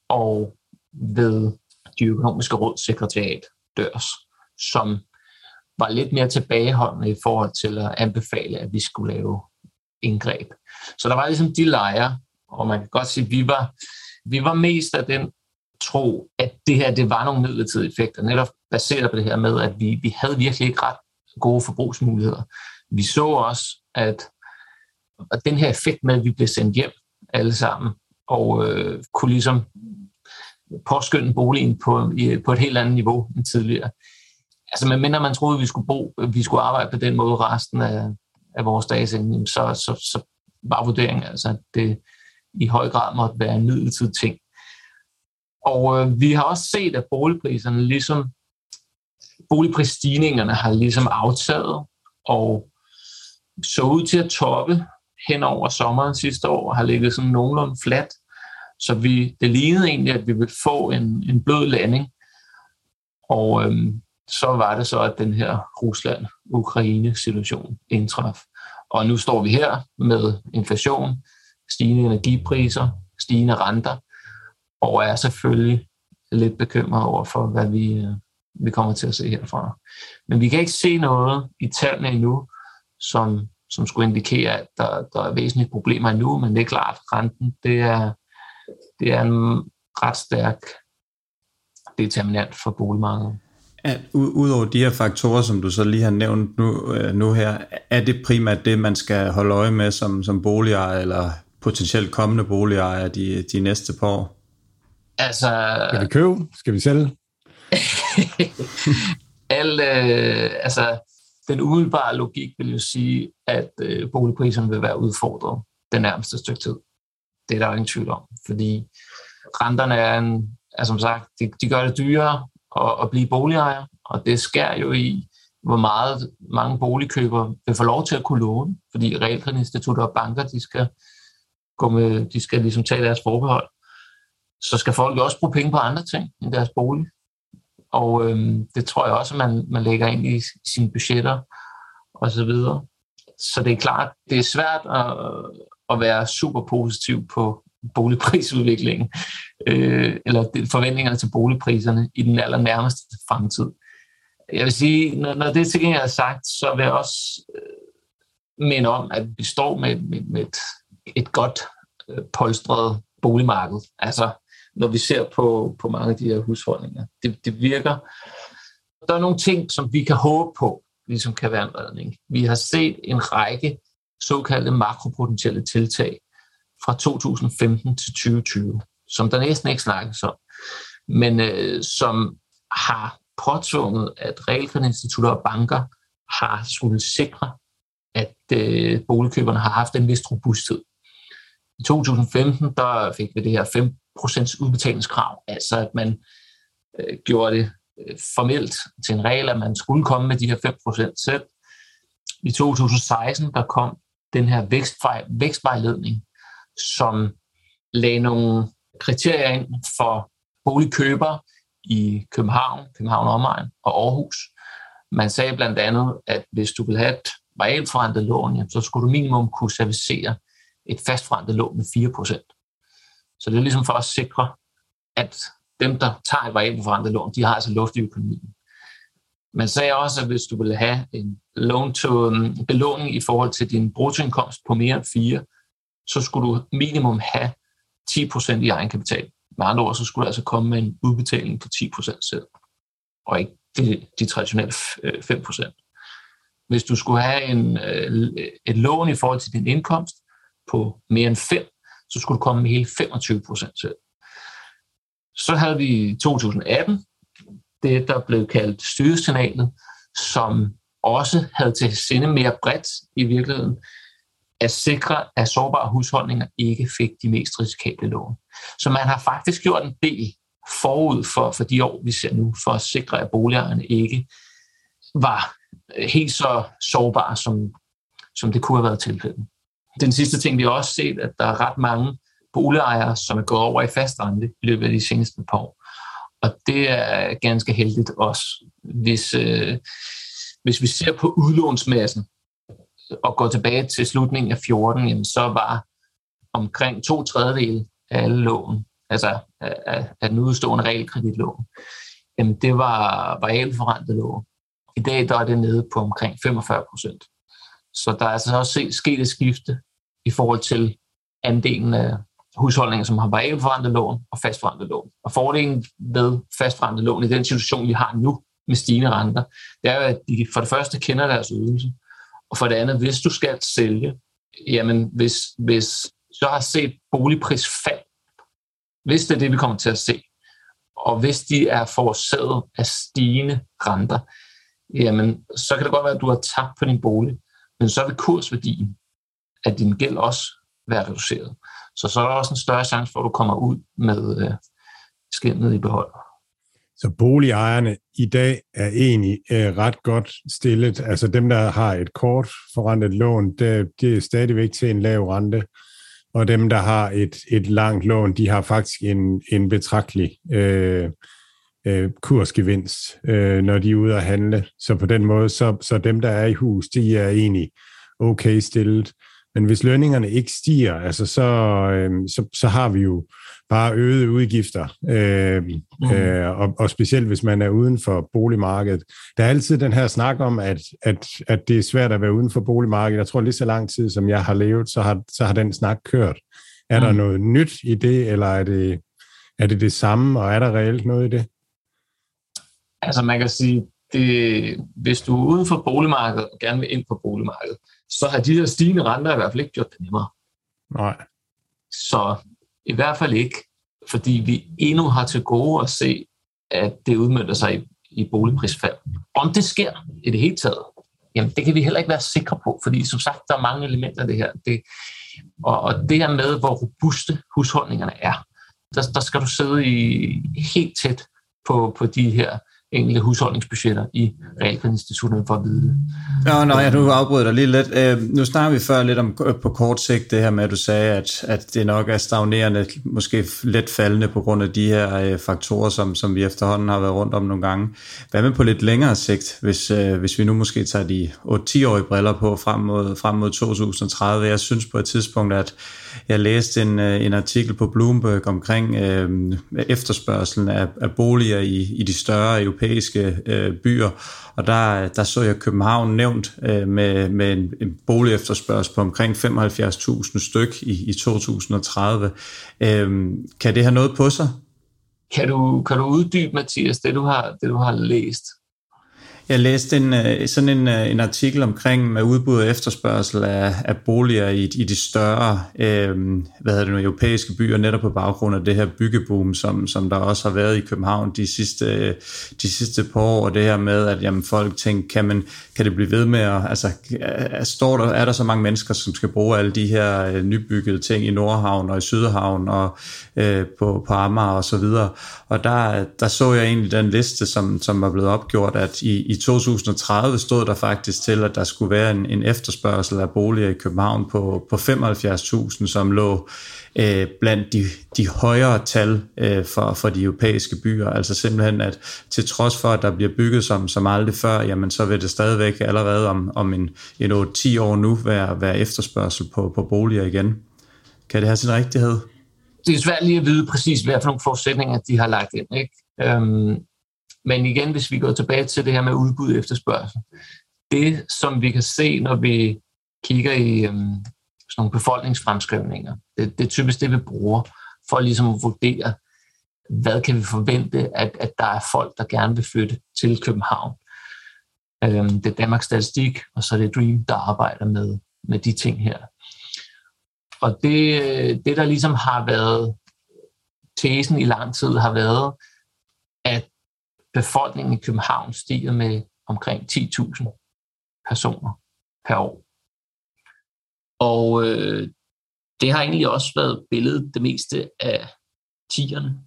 og ved de økonomiske rådssekretariat dørs, som var lidt mere tilbageholdende i forhold til at anbefale, at vi skulle lave indgreb. Så der var ligesom de lejre, og man kan godt sige, at vi var, vi var mest af den tro, at det her det var nogle midlertidige effekter, netop baseret på det her med, at vi, vi havde virkelig ikke ret gode forbrugsmuligheder. Vi så også, at, at den her effekt med, at vi blev sendt hjem alle sammen, og øh, kunne ligesom påskynde boligen på, i, på et helt andet niveau end tidligere. Altså, medmindre man troede, at vi skulle, bo, vi skulle arbejde på den måde resten af, af vores dage, så, så, så var vurderingen altså, at det i høj grad måtte være en midlertidig ting. Og øh, vi har også set, at boligpriserne ligesom, boligprisstigningerne har ligesom aftaget, og så ud til at toppe hen over sommeren sidste år, og har ligget sådan nogenlunde flat. Så vi, det lignede egentlig, at vi ville få en, en blød landing. Og øhm, så var det så, at den her Rusland-Ukraine-situation indtraf. Og nu står vi her med inflation, stigende energipriser, stigende renter, og er selvfølgelig lidt bekymret over for, hvad vi, øh, vi kommer til at se herfra. Men vi kan ikke se noget i tallene endnu, som, som skulle indikere, at der, der er væsentlige problemer endnu, men det er klart, at renten det er, det er en ret stærk determinant for boligmarkedet. At, Udover de her faktorer, som du så lige har nævnt nu, øh, nu her, er det primært det, man skal holde øje med som, som boligejer eller potentielt kommende boligejer de, de næste par år? Altså... Skal vi købe? Skal vi sælge? Al, øh, altså, den umiddelbare logik vil jo sige, at øh, boligpriserne vil være udfordret den nærmeste stykke tid. Det er der ingen tvivl om, fordi renterne er, en, er som sagt, de, de gør det dyrere at, at blive boligejer, og det skærer jo i, hvor meget mange boligkøbere vil få lov til at kunne låne, fordi realkreditinstitutter og banker, de skal, gå med, de skal ligesom tage deres forbehold. Så skal folk også bruge penge på andre ting end deres bolig. Og øhm, det tror jeg også, at man, man lægger ind i sine budgetter og så videre. Så det er klart, det er svært at, at være super positiv på boligprisudviklingen, øh, eller forventningerne til boligpriserne i den allernærmeste fremtid. Jeg vil sige, når, når det til gengæld er sagt, så vil jeg også øh, minde om, at vi står med, med, med et, et godt øh, polstret boligmarked. Altså, når vi ser på, på mange af de her husholdninger. Det, det virker. Der er nogle ting, som vi kan håbe på, ligesom kan være en redning. Vi har set en række såkaldte makropotentielle tiltag fra 2015 til 2020, som der næsten ikke snakkes om, men øh, som har påtvunget, at realkreditinstitutter og banker har skulle sikre, at øh, boligkøberne har haft en vis robusthed. I 2015 der fik vi det her procents udbetalingskrav, altså at man øh, gjorde det øh, formelt til en regel, at man skulle komme med de her 5% selv. I 2016 der kom den her vækstvej, vækstvejledning, som lagde nogle kriterier ind for boligkøbere i København, København omegn og Aarhus. Man sagde blandt andet, at hvis du vil have et realforrentet lån, så skulle du minimum kunne servicere et fastforrentet lån med 4%. Så det er ligesom for at sikre, at dem, der tager et realforrentet lån, de har altså luft i økonomien. Man sagde også, at hvis du ville have en loan to, um, belåning i forhold til din bruttoindkomst på mere end 4, så skulle du minimum have 10% i egenkapital. Med andre ord, så skulle du altså komme med en udbetaling på 10% selv, og ikke de, de traditionelle øh, 5%. Hvis du skulle have en, øh, et lån i forhold til din indkomst på mere end 5, så skulle du komme med hele 25% selv. Så havde vi i 2018 det, der blev kaldt styresignalet, som også havde til sinde mere bredt i virkeligheden, at sikre, at sårbare husholdninger ikke fik de mest risikable lån. Så man har faktisk gjort en del forud for, for de år, vi ser nu, for at sikre, at boligejerne ikke var helt så sårbare, som, som det kunne have været tilfældet. Den sidste ting, vi har også set, at der er ret mange boligejere, som er gået over i fast rente i løbet af de seneste par år. Og det er ganske heldigt også. Hvis, øh, hvis vi ser på udlånsmassen, og går tilbage til slutningen af 14, jamen, så var omkring to tredjedel af alle lån, altså af, af den udstående realkreditlån, jamen det var variabelforrentet lån. I dag der er det nede på omkring 45 procent. Så der er altså også sket et skifte i forhold til andelen af, husholdninger, som har variabelforrentet lån og fastforrentet lån. Og fordelen ved fastforrentet lån i den situation, vi har nu med stigende renter, det er jo, at de for det første kender deres ydelse, og for det andet, hvis du skal sælge, jamen hvis, hvis så har set boligprisfald, hvis det er det, vi kommer til at se, og hvis de er forårsaget af stigende renter, jamen så kan det godt være, at du har tabt på din bolig, men så vil kursværdien af din gæld også være reduceret. Så så er der også en større chance for, at du kommer ud med øh, skinnet i behold. Så boligejerne i dag er egentlig øh, ret godt stillet. Altså dem, der har et kort forrentet lån, det, det er stadigvæk til en lav rente. Og dem, der har et, et langt lån, de har faktisk en, en betragtelig øh, øh, kursgevinst, øh, når de er ude at handle. Så på den måde, så, så dem, der er i hus, de er egentlig okay stillet. Men hvis lønningerne ikke stiger, altså så, øh, så, så har vi jo bare øgede udgifter, øh, mm. øh, og, og specielt hvis man er uden for boligmarkedet. Der er altid den her snak om, at, at, at det er svært at være uden for boligmarkedet. Jeg tror lige så lang tid, som jeg har levet, så har, så har den snak kørt. Er mm. der noget nyt i det, eller er det, er det det samme, og er der reelt noget i det? Altså man kan sige, det, hvis du er uden for boligmarkedet og gerne vil ind på boligmarkedet, så har de her stigende renter i hvert fald ikke gjort det nemmere. Nej. Så i hvert fald ikke, fordi vi endnu har til gode at se, at det udmyndter sig i, i boligprisfald. Om det sker i det hele taget, jamen det kan vi heller ikke være sikre på, fordi som sagt, der er mange elementer af det her. Det, og, og det her med, hvor robuste husholdningerne er, der, der skal du sidde i helt tæt på, på de her enkelte husholdningsbudgetter i realkreditinstitutterne for at vide det. Nå, nå, jeg nu afbryder dig lige lidt. Øh, nu snakker vi før lidt om øh, på kort sigt det her med, at du sagde, at, at det nok er stagnerende, måske lidt faldende på grund af de her øh, faktorer, som, som vi efterhånden har været rundt om nogle gange. Hvad med på lidt længere sigt, hvis, øh, hvis vi nu måske tager de 8-10-årige briller på frem mod, frem mod 2030? Jeg synes på et tidspunkt, at jeg læste en, øh, en artikel på Bloomberg omkring øh, efterspørgselen af, af boliger i, i de større europæiske øh, byer, og der, der så jeg København nævnt øh, med, med en, en boligefterspørgsel på omkring 75.000 styk i, i 2030. Øh, kan det have noget på sig? Kan du, kan du uddybe, Mathias, det du har, det, du har læst? Jeg læste en, øh, sådan en, øh, en artikel omkring med udbud og efterspørgsel af, af boliger i, i de større øh, hvad hedder det nu, europæiske byer, netop på baggrund af det her byggeboom, som, som der også har været i København de sidste, øh, de sidste par år, og det her med, at jamen, folk tænker, kan, man, kan det blive ved med at, altså, står der, er der så mange mennesker, som skal bruge alle de her øh, nybyggede ting i Nordhavn og i Sydhavn og øh, på, på Amager og så videre, og der, der så jeg egentlig den liste, som, som var blevet opgjort, at i, i 2030 stod der faktisk til, at der skulle være en, en efterspørgsel af boliger i København på, på 75.000, som lå øh, blandt de, de højere tal øh, for, for de europæiske byer. Altså simpelthen, at til trods for, at der bliver bygget som, som aldrig før, jamen så vil det stadigvæk allerede om, om en, en 8-10 år nu være, være efterspørgsel på, på boliger igen. Kan det have sin rigtighed? Det er svært lige at vide præcis, hvad for nogle forudsætninger de har lagt ind. Ikke? Øhm, men igen, hvis vi går tilbage til det her med udbud og efterspørgsel, det som vi kan se, når vi kigger i øhm, sådan nogle befolkningsfremskrivninger, det, det er typisk det, vi bruger for ligesom at vurdere, hvad kan vi forvente, at, at der er folk, der gerne vil flytte til København. Øhm, det er Danmarks Statistik, og så er det Dream, der arbejder med, med de ting her. Og det, det, der ligesom har været tesen i lang tid, har været, at befolkningen i København stiger med omkring 10.000 personer per år. Og øh, det har egentlig også været billedet det meste af tierne.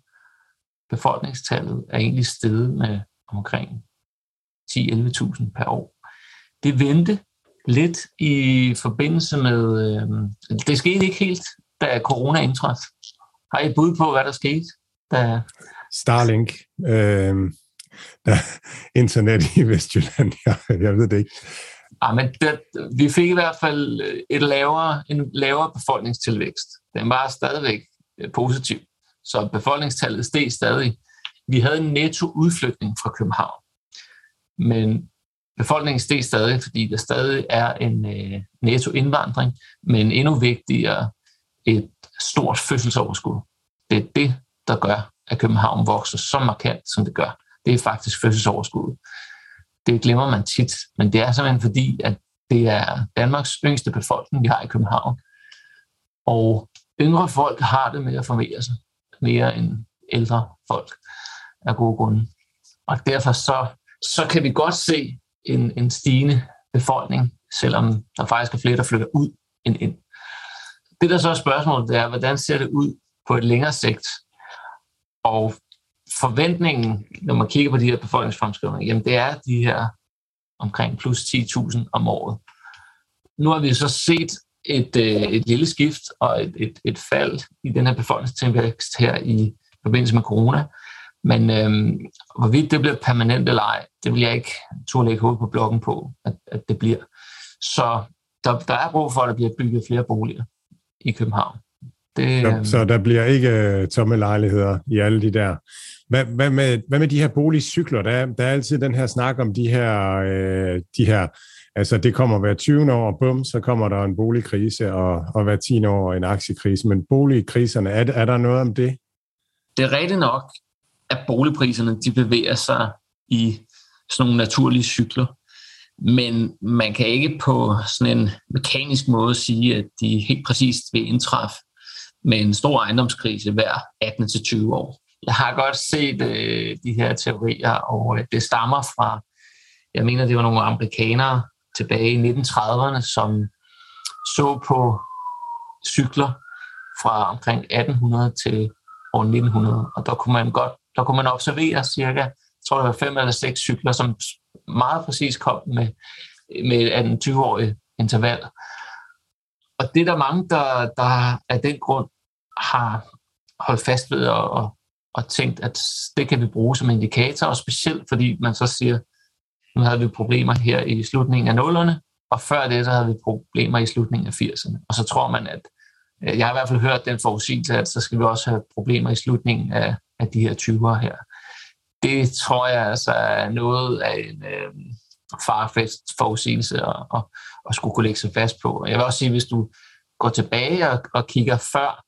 Befolkningstallet er egentlig steget med omkring 10-11.000 per år. Det vendte lidt i forbindelse med, øh, det skete ikke helt, da corona indtrådte. Har I et bud på, hvad der skete? Da... Starlink. Øh, der, internet i Vestjylland, jeg, jeg ved det ikke. Ja, men det, vi fik i hvert fald øh, et lavere, en lavere befolkningstilvækst. Den var stadigvæk øh, positiv, så befolkningstallet steg stadig. Vi havde en netto udflytning fra København, men befolkningen steg stadig, fordi der stadig er en øh, netto indvandring, men endnu vigtigere et stort fødselsoverskud. Det er det, der gør, at København vokser så markant, som det gør. Det er faktisk fødselsoverskuddet. Det glemmer man tit, men det er simpelthen fordi, at det er Danmarks yngste befolkning, vi har i København. Og yngre folk har det med at formere sig mere end ældre folk af gode grunde. Og derfor så, så kan vi godt se en, en stigende befolkning, selvom der faktisk er flere, der flytter ud end ind. Det, der så er spørgsmålet, det er, hvordan ser det ud på et længere sigt? Og forventningen, når man kigger på de her befolkningsfremskrivninger, jamen det er de her omkring plus 10.000 om året. Nu har vi så set et, øh, et lille skift og et, et, et fald i den her befolkningstilvækst her i forbindelse med corona. Men øhm, hvorvidt det bliver permanent eller ej, det vil jeg ikke turde lægge hovedet på blokken på, at, at det bliver. Så der, der er brug for, at der bliver bygget flere boliger i København. Det, så, øhm, så der bliver ikke uh, tomme lejligheder i alle de der. Hvad, hvad, med, hvad med de her boligcykler? Der er, der er altid den her snak om de her, øh, de her Altså, det kommer hver 20 år, og bum, så kommer der en boligkrise, og, og hver 10 år en aktiekrise. Men boligkriserne, er, er der noget om det? Det er rigtigt nok, at boligpriserne de bevæger sig i sådan nogle naturlige cykler. Men man kan ikke på sådan en mekanisk måde sige, at de helt præcist vil indtræffe med en stor ejendomskrise hver 18-20 år. Jeg har godt set øh, de her teorier, og øh, det stammer fra, jeg mener, det var nogle amerikanere, tilbage i 1930'erne, som så på cykler fra omkring 1800 til år 1900, og der kunne man godt, der kunne man observere cirka, jeg tror det var fem eller seks cykler, som meget præcis kom med, med en 20-årig interval. Og det er der mange, der, der af den grund har holdt fast ved og, og, tænkt, at det kan vi bruge som indikator, og specielt fordi man så siger, nu havde vi problemer her i slutningen af nullerne, og før det, så havde vi problemer i slutningen af 80'erne. Og så tror man, at øh, jeg har i hvert fald hørt den forudsigelse, at så skal vi også have problemer i slutningen af, af de her 20'ere her. Det tror jeg altså er noget af en øh, farfest forudsigelse at, at, at skulle kunne lægge sig fast på. Jeg vil også sige, hvis du går tilbage og, og kigger før,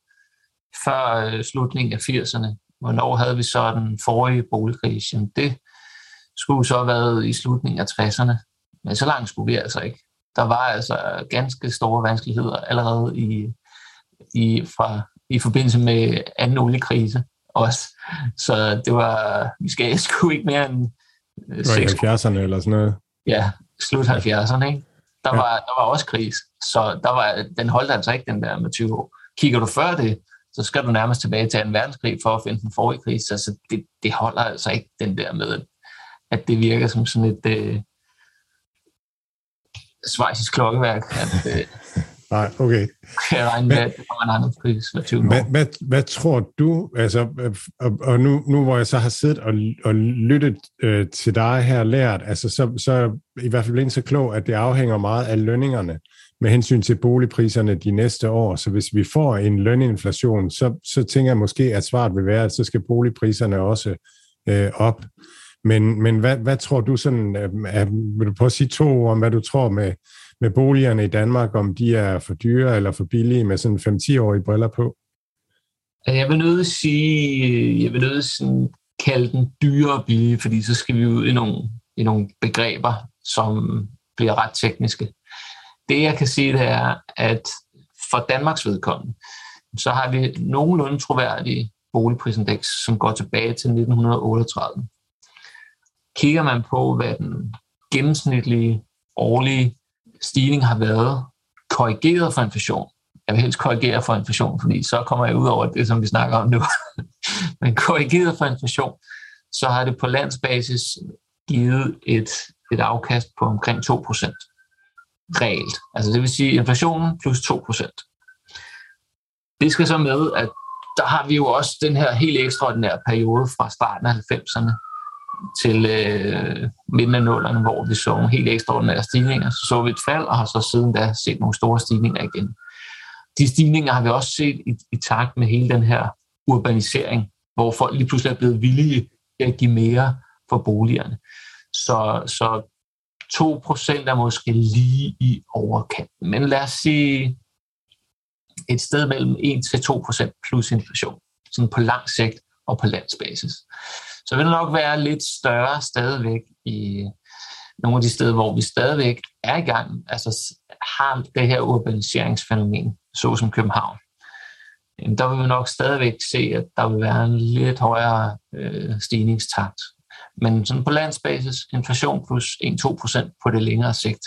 før øh, slutningen af 80'erne, hvornår havde vi så den forrige boligkrise? Det, skulle så have været i slutningen af 60'erne. Men så langt skulle vi altså ikke. Der var altså ganske store vanskeligheder allerede i, i, fra, i forbindelse med anden oliekrise også. Så det var, vi skal sgu ikke mere end... Øh, det var i 70'erne eller sådan noget? Ja, slut 70'erne, ikke? Der, ja. var, der var også kris, så der var, den holdt altså ikke den der med 20 år. Kigger du før det, så skal du nærmest tilbage til en verdenskrig for at finde den forrige krise. Altså, det, det holder altså ikke den der med, at det virker som sådan et øh, svejsisk klokkeværk. At, øh, Nej, okay. Jeg regner med, at det kommer en anden pris hver 20 år. Hvad, hvad, hvad tror du, altså, og, og nu, nu hvor jeg så har siddet og, og lyttet øh, til dig her lært, altså, så, så i hvert fald blevet så klog, at det afhænger meget af lønningerne med hensyn til boligpriserne de næste år. Så hvis vi får en løninflation, så, så tænker jeg måske, at svaret vil være, at så skal boligpriserne også øh, op. Men, men hvad, hvad tror du sådan, øh, er, vil du prøve at sige to ord om, hvad du tror med, med boligerne i Danmark, om de er for dyre eller for billige med sådan 5-10-årige briller på? Jeg vil nødt sige, jeg vil nødt sådan kalde den dyre og billige, fordi så skal vi ud i nogle, i nogle begreber, som bliver ret tekniske. Det jeg kan sige, det er, at for Danmarks vedkommende, så har vi nogenlunde troværdige boligprisindeks, som går tilbage til 1938. Kigger man på, hvad den gennemsnitlige årlige stigning har været, korrigeret for inflation, jeg vil helst korrigere for inflation, fordi så kommer jeg ud over det, som vi snakker om nu. Men korrigeret for inflation, så har det på landsbasis givet et, et afkast på omkring 2% reelt. Altså det vil sige inflationen plus 2%. Det skal så med, at der har vi jo også den her helt ekstraordinære periode fra starten af 90'erne, til øh, midten af nullerne, hvor vi så nogle helt ekstraordinære stigninger. Så så vi et fald, og har så siden da set nogle store stigninger igen. De stigninger har vi også set i, i takt med hele den her urbanisering, hvor folk lige pludselig er blevet villige til at give mere for boligerne. Så, så 2% er måske lige i overkanten. Men lad os sige et sted mellem 1-2% plus inflation, sådan på lang sigt og på landsbasis. Så vil det nok være lidt større stadigvæk i nogle af de steder, hvor vi stadigvæk er i gang, altså har det her urbaniseringsfænomen, såsom København. Der vil vi nok stadigvæk se, at der vil være en lidt højere øh, stigningstakt. Men sådan på landsbasis, inflation plus 1-2% på det længere sigt.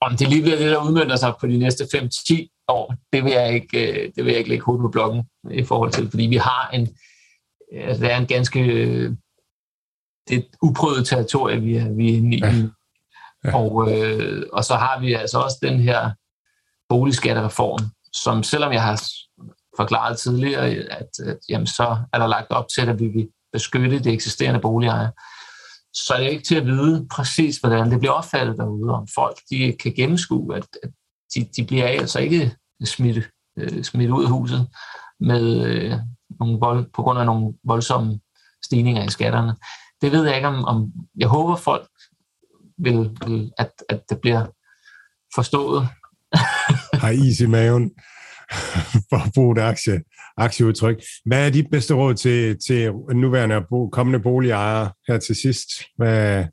Om det lige bliver det, der udmyndter sig på de næste 5-10 år, det vil jeg ikke, øh, det vil jeg ikke lægge hovedet på blokken i forhold til, fordi vi har en, altså det er en ganske det er et uprøvet territorie, vi er, vi er inde i. Ja. Ja. Og, øh, og så har vi altså også den her boligskattereform, som selvom jeg har forklaret tidligere, at, at jamen, så er der lagt op til, at vi vil beskytte de eksisterende boligejere, så er det ikke til at vide præcis, hvordan det bliver opfattet derude, om folk de kan gennemskue, at, at de, de bliver altså ikke øh, smidt, øh, smidt ud af huset med øh, nogle vold, på grund af nogle voldsomme stigninger i skatterne. Det ved jeg ikke, om, om jeg håber, folk vil, vil at, at det bliver forstået. Har is i maven for at bruge et aktie, aktieudtryk. Hvad er dit bedste råd til, til nuværende og kommende boligejere her til sidst? Hvad,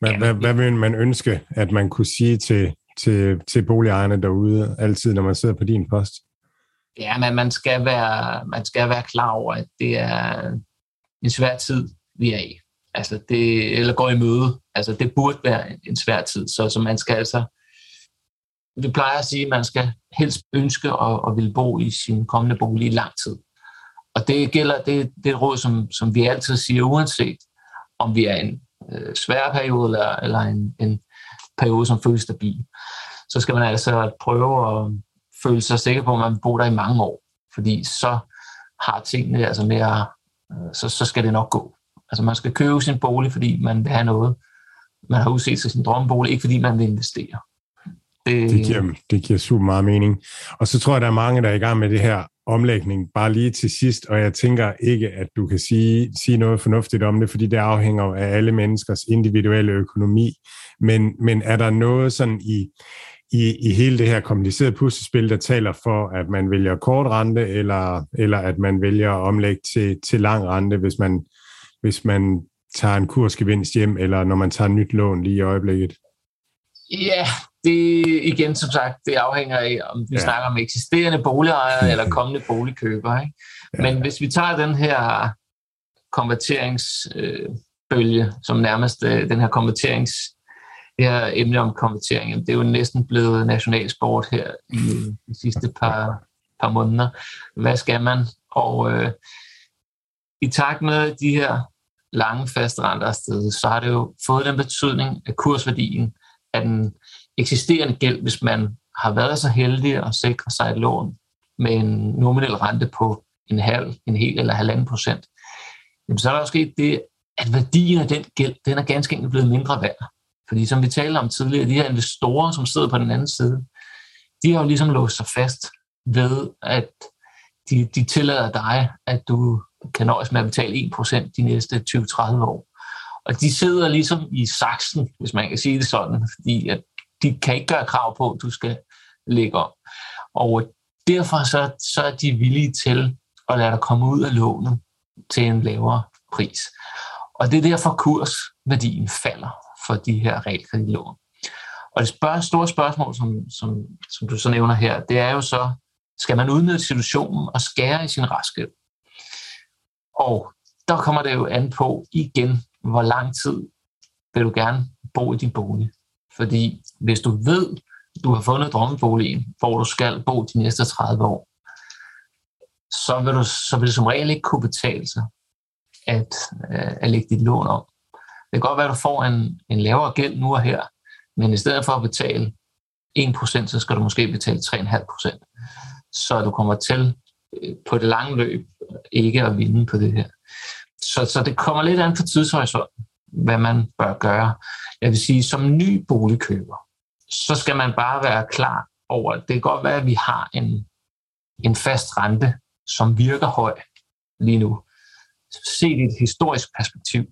hvad, hvad, hvad vil man ønske, at man kunne sige til, til, til boligejerne derude, altid når man sidder på din post? Ja, men man skal være, man skal være klar over, at det er en svær tid, vi er i. Altså det, eller går i møde. Altså det burde være en svær tid, så, så man skal altså vi plejer at sige, at man skal helst ønske at, at vil bo i sin kommende bolig i lang tid. Og det gælder, det, det råd, som, som vi altid siger, uanset om vi er i en øh, svær periode eller, eller en, en periode, som føles stabil. Så skal man altså prøve at føle sig sikker på, at man vil bo der i mange år. Fordi så har tingene altså mere, øh, så, så skal det nok gå. Altså man skal købe sin bolig, fordi man vil have noget. Man har udset sig sin drømmebolig, ikke fordi man vil investere. Det, det, giver, det giver super meget mening. Og så tror jeg, der er mange, der er i gang med det her omlægning, bare lige til sidst, og jeg tænker ikke, at du kan sige, sige noget fornuftigt om det, fordi det afhænger af alle menneskers individuelle økonomi. Men, men er der noget sådan i, i, i hele det her komplicerede puslespil, der taler for, at man vælger kort rente, eller, eller at man vælger at omlægge til, til lang rente, hvis man, hvis man tager en kursgevinst hjem, eller når man tager et nyt lån lige i øjeblikket? Ja, det igen, som sagt, det afhænger af, om vi ja. snakker om eksisterende boligejere eller kommende boligkøbere. Ikke? Ja. Men hvis vi tager den her konverteringsbølge, øh, som nærmest øh, den her konverterings, det her emne om konvertering, det er jo næsten blevet nationalsport her i de sidste par, par måneder. Hvad skal man? Og øh, i takt med de her lange faste renter afsted, så har det jo fået den betydning, at kursværdien af den eksisterende gæld, hvis man har været så heldig at sikre sig et lån med en nominel rente på en halv, en hel eller halvanden procent, jamen så er der jo sket det, at værdien af den gæld, den er ganske enkelt blevet mindre værd. Fordi som vi talte om tidligere, de her investorer, som sidder på den anden side, de har jo ligesom låst sig fast ved, at de, de tillader dig, at du kan nøjes med at betale 1% de næste 20-30 år. Og de sidder ligesom i saksen, hvis man kan sige det sådan, fordi at de kan ikke gøre krav på, at du skal lægge om. Og derfor så, så er de villige til at lade dig komme ud af lånet til en lavere pris. Og det er derfor kursværdien falder for de her realkreditlån. Og det spørg, store spørgsmål, som, som, som du så nævner her, det er jo så, skal man udnytte situationen og skære i sin raskhed? Og der kommer det jo an på igen, hvor lang tid vil du gerne bo i din bolig. Fordi hvis du ved, du har fundet drømmeboligen, hvor du skal bo de næste 30 år, så vil, du, så vil det som regel ikke kunne betale sig at, øh, at lægge dit lån om. Det kan godt være, at du får en, en lavere gæld nu og her, men i stedet for at betale 1%, så skal du måske betale 3,5%. Så du kommer til øh, på det lange løb ikke at vinde på det her. Så, så det kommer lidt an på tidshorisonten, hvad man bør gøre. Jeg vil sige, som ny boligkøber, så skal man bare være klar over, at det kan godt være, at vi har en, en fast rente, som virker høj lige nu. Set i et historisk perspektiv,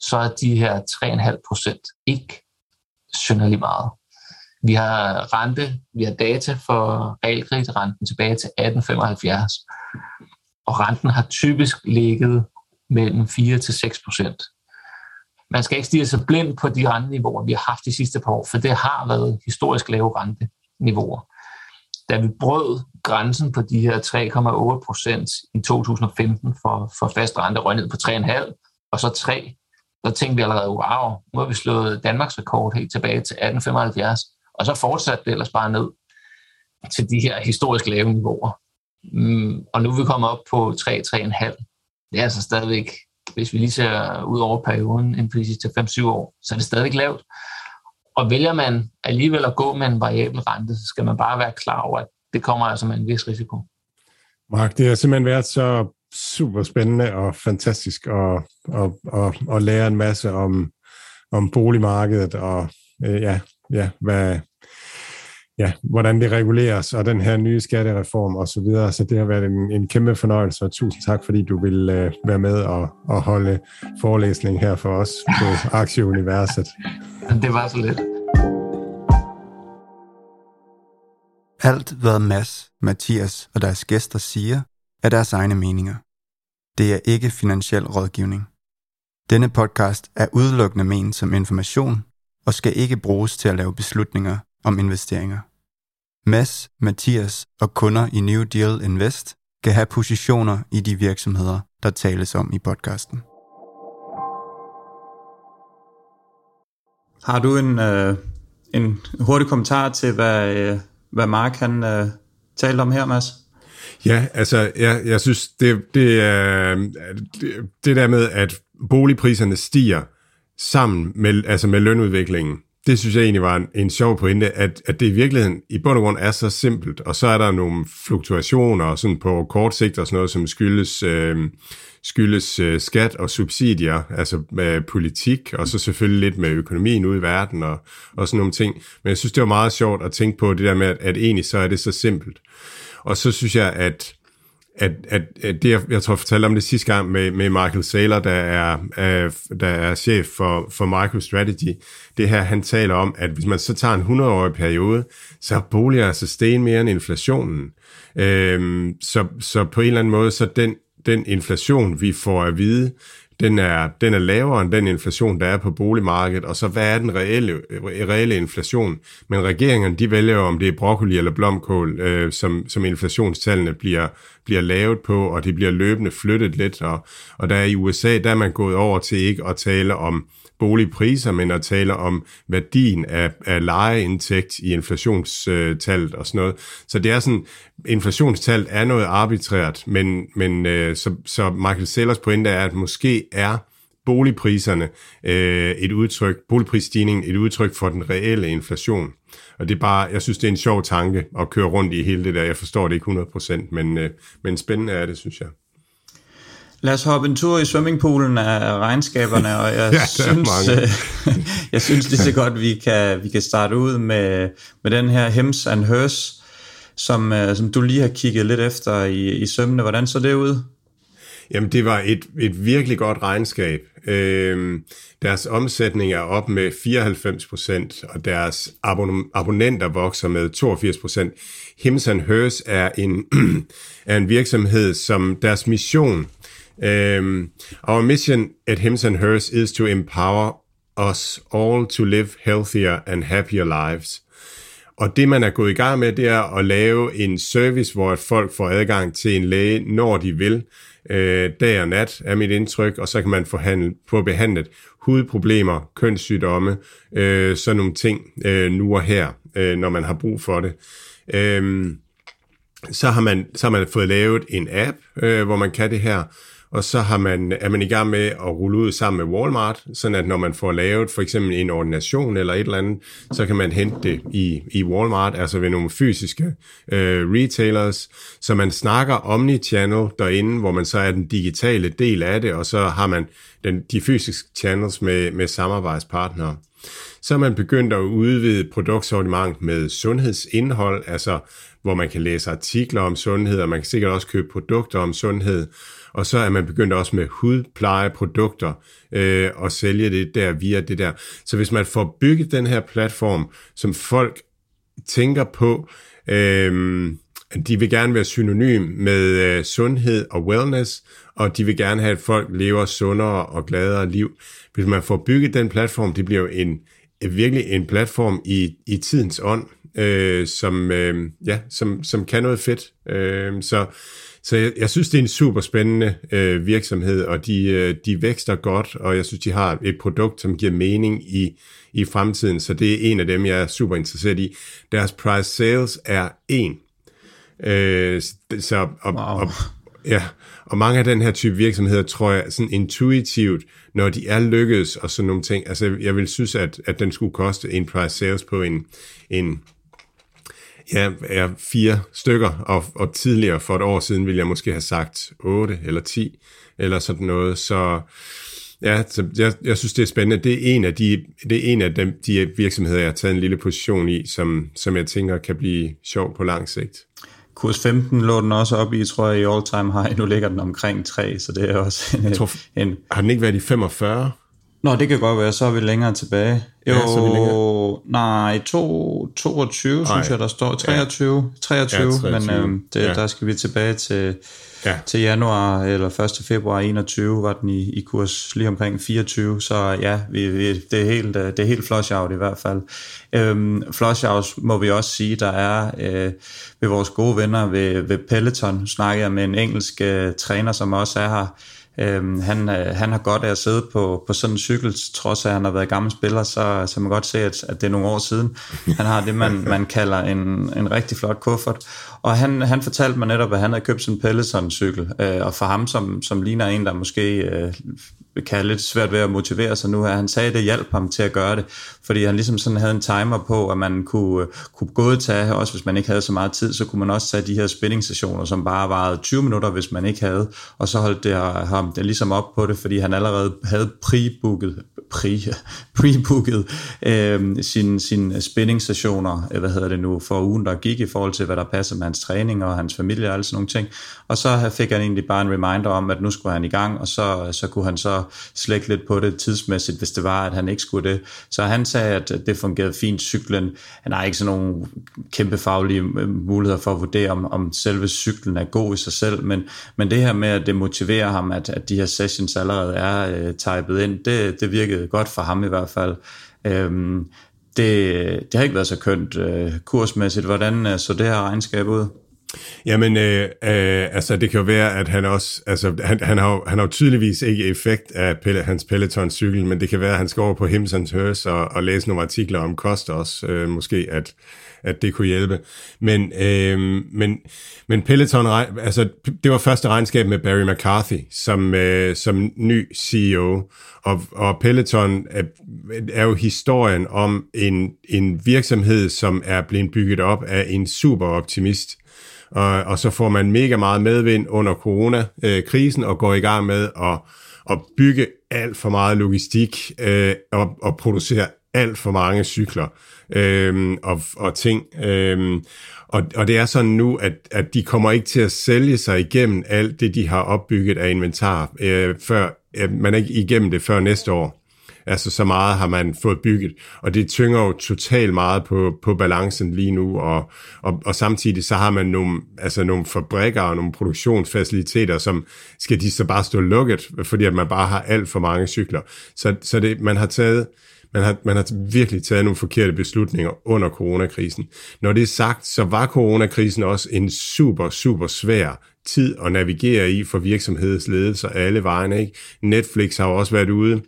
så er de her 3,5 procent ikke synderlig meget. Vi har rente, vi har data for realkreditrenten tilbage til 1875, og renten har typisk ligget mellem 4 til 6 procent. Man skal ikke stige så blind på de renteniveauer, vi har haft de sidste par år, for det har været historisk lave renteniveauer. Da vi brød grænsen på de her 3,8 procent i 2015 for, for fast rente, røg ned på 3,5 og så 3, så tænkte vi allerede, wow, nu har vi slået Danmarks rekord helt tilbage til 1875, og så fortsatte det ellers bare ned til de her historisk lave niveauer. Mm, og nu er vi kommet op på 3-3,5. Det er altså stadigvæk, hvis vi lige ser ud over perioden en prisis til 5-7 år, så er det stadig lavt. Og vælger man alligevel at gå med en variabel rente, så skal man bare være klar over, at det kommer altså med en vis risiko. Mark, det har simpelthen været så super spændende og fantastisk at, at, at, at lære en masse om, om boligmarkedet og øh, ja, ja, hvad, ja, hvordan det reguleres, og den her nye skattereform og så videre. Så det har været en, en kæmpe fornøjelse, og tusind tak, fordi du vil uh, være med og, og holde forelæsning her for os på Aktieuniverset. Det var så lidt. Alt hvad Mads, Mathias og deres gæster siger, er deres egne meninger. Det er ikke finansiel rådgivning. Denne podcast er udelukkende ment som information og skal ikke bruges til at lave beslutninger om investeringer. Mads, Mathias og kunder i New Deal Invest kan have positioner i de virksomheder, der tales om i podcasten. Har du en, øh, en hurtig kommentar til, hvad, øh, hvad Mark han øh, talte om her, Mads? Ja, altså, jeg, jeg synes, det, det er det, det der med, at boligpriserne stiger sammen med, altså med lønudviklingen, det synes jeg egentlig var en, en sjov pointe, at, at det i virkeligheden i bund og grund er så simpelt, og så er der nogle fluktuationer sådan på kort sigt og sådan noget, som skyldes, øh, skyldes øh, skat og subsidier, altså med politik, og så selvfølgelig lidt med økonomien ude i verden og, og sådan nogle ting. Men jeg synes, det var meget sjovt at tænke på det der med, at, at egentlig så er det så simpelt. Og så synes jeg, at at, at, at det, jeg, jeg tror, jeg fortalte om det sidste gang med, med Michael Saylor, der er, øh, der er chef for, for MicroStrategy, det her, han taler om, at hvis man så tager en 100-årig periode, så er boliger altså sten mere end inflationen. Øh, så, så på en eller anden måde, så den, den inflation, vi får at vide, den er, den er lavere end den inflation, der er på boligmarkedet, og så hvad er den reelle, reelle inflation? Men regeringerne, de vælger om det er broccoli eller blomkål, øh, som, som inflationstallene bliver, bliver lavet på, og det bliver løbende flyttet lidt, og, og der er i USA, der er man gået over til ikke at tale om boligpriser, men at tale om værdien af, af lejeindtægt i inflationstallet og sådan noget. Så det er sådan, inflationstallet er noget arbitrært, men, men øh, så, så Michael Sellers pointe er, at måske er boligpriserne øh, et udtryk, boligprisstigningen et udtryk for den reelle inflation. Og det er bare, jeg synes, det er en sjov tanke at køre rundt i hele det der. Jeg forstår det ikke 100%, men, øh, men spændende er det, synes jeg. Lad os hoppe en tur i swimmingpoolen af regnskaberne, og jeg, ja, synes, øh, jeg synes lige så godt, vi kan, vi kan starte ud med, med den her Hems and Hers, som, øh, som du lige har kigget lidt efter i, i sømmene. Hvordan så det ud? Jamen, det var et, et virkelig godt regnskab. Øh, deres omsætning er op med 94 procent, og deres abon- abonnenter vokser med 82 procent. Hims and Hers er en, er en virksomhed, som deres mission Um, our mission at Hims and Hers is to empower us all to live healthier and happier lives. Og det, man er gået i gang med, det er at lave en service, hvor folk får adgang til en læge, når de vil, øh, dag og nat, er mit indtryk, og så kan man få, handle, få behandlet hudproblemer, kønssygdomme, øh, sådan nogle ting øh, nu og her, øh, når man har brug for det. Øh, så, har man, så har man fået lavet en app, øh, hvor man kan det her, og så har man, er man i gang med at rulle ud sammen med Walmart, sådan at når man får lavet for eksempel en ordination eller et eller andet, så kan man hente det i, i Walmart, altså ved nogle fysiske øh, retailers, så man snakker omni-channel derinde, hvor man så er den digitale del af det, og så har man den, de fysiske channels med, med samarbejdspartnere. Så er man begyndt at udvide produktsortiment med sundhedsindhold, altså hvor man kan læse artikler om sundhed, og man kan sikkert også købe produkter om sundhed, og så er man begyndt også med hudplejeprodukter øh, og sælge det der via det der. Så hvis man får bygget den her platform, som folk tænker på, øh, de vil gerne være synonym med øh, sundhed og wellness, og de vil gerne have, at folk lever sundere og gladere liv. Hvis man får bygget den platform, det bliver jo en, virkelig en platform i, i tidens ånd, øh, som, øh, ja, som, som kan noget fedt. Øh, så så jeg, jeg synes, det er en super spændende øh, virksomhed, og de, øh, de vækster godt, og jeg synes, de har et produkt, som giver mening i, i fremtiden, så det er en af dem, jeg er super interesseret i. Deres price sales er en. Øh, så, og, wow. og, ja, og mange af den her type virksomheder, tror jeg, sådan intuitivt, når de er lykkedes og sådan nogle ting, altså jeg vil synes, at, at den skulle koste en price sales på en, en ja, er fire stykker, og, og tidligere for et år siden ville jeg måske have sagt 8 eller 10, eller sådan noget, så ja, så jeg, jeg synes, det er spændende. Det er en af de, det er en af dem, de virksomheder, jeg har taget en lille position i, som, som jeg tænker kan blive sjov på lang sigt. Kurs 15 lå den også op i, tror jeg, i all time high. Nu ligger den omkring 3, så det er også en... Jeg tror, en har den ikke været i 45? Nå, det kan godt være, så er vi længere tilbage. Jo, ja, så er vi længere. nej, to, 22, Ej. synes jeg, der står. 23, ja. 23, ja, 23. men øhm, det, ja. der skal vi tilbage til, ja. til januar, eller 1. februar 21, var den i, i kurs lige omkring 24, så ja, vi, vi, det, er helt, det er helt flush out i hvert fald. Øhm, flush out må vi også sige, der er øh, ved vores gode venner ved, ved Peloton, snakker jeg med en engelsk øh, træner, som også er her, Øhm, han, øh, han har godt af at sidde på, på sådan en cykel, trods at han har været gammel spiller, så, så man kan godt se, at, at det er nogle år siden. Han har det, man, man kalder en, en rigtig flot kuffert. Og han, han fortalte mig netop, at han havde købt sådan en Peloton-cykel, øh, og for ham, som, som ligner en, der måske øh, kan have lidt svært ved at motivere sig nu her, han sagde, at det hjalp ham til at gøre det, fordi han ligesom sådan havde en timer på, at man kunne, øh, kunne gå tage, også hvis man ikke havde så meget tid, så kunne man også tage de her spinning-sessioner, som bare varede 20 minutter, hvis man ikke havde, og så holdt det ham det ligesom op på det, fordi han allerede havde pre-booket, pre, pre-booket øh, sine sin spinning-sessioner, øh, hvad hedder det nu, for ugen, der gik i forhold til, hvad der passede med hans træning og hans familie og alle sådan nogle ting. Og så fik han egentlig bare en reminder om, at nu skulle han i gang, og så, så kunne han så slække lidt på det tidsmæssigt, hvis det var, at han ikke skulle det. Så han sagde, at det fungerede fint. Cyklen, han har ikke sådan nogle kæmpe faglige øh, muligheder for at vurdere, om, om selve cyklen er god i sig selv, men, men det her med, at det motiverer ham, at, at de her sessions allerede er øh, typet ind, det, det virkede godt for ham i hvert fald. Øhm, det, det har ikke været så kønt øh, kursmæssigt. Hvordan øh, så det her regnskab ud? Jamen, øh, øh, altså det kan jo være, at han også, altså han, han, har, han har jo tydeligvis ikke effekt af pelle, hans Peloton-cykel, men det kan være, at han skal over på Himsons Hers og, og læse nogle artikler om kost også, øh, måske at, at det kunne hjælpe. Men, øh, men, men Peloton, altså det var første regnskab med Barry McCarthy som, øh, som ny CEO, og, og Peloton er, er jo historien om en, en virksomhed, som er blevet bygget op af en super optimist, og, og så får man mega meget medvind under coronakrisen øh, og går i gang med at, at bygge alt for meget logistik øh, og, og producere alt for mange cykler øh, og, og ting. Øh, og, og det er sådan nu, at, at de kommer ikke til at sælge sig igennem alt det, de har opbygget af inventar, øh, før øh, man er ikke igennem det før næste år. Altså så meget har man fået bygget, og det tynger jo totalt meget på, på balancen lige nu, og, og, og samtidig så har man nogle, altså nogle fabrikker og nogle produktionsfaciliteter, som skal de så bare stå lukket, fordi at man bare har alt for mange cykler. Så, så det, man har taget man har, man har virkelig taget nogle forkerte beslutninger under coronakrisen. Når det er sagt, så var coronakrisen også en super, super svær tid at navigere i for virksomhedsledelser alle vejene. Ikke? Netflix har jo også været ude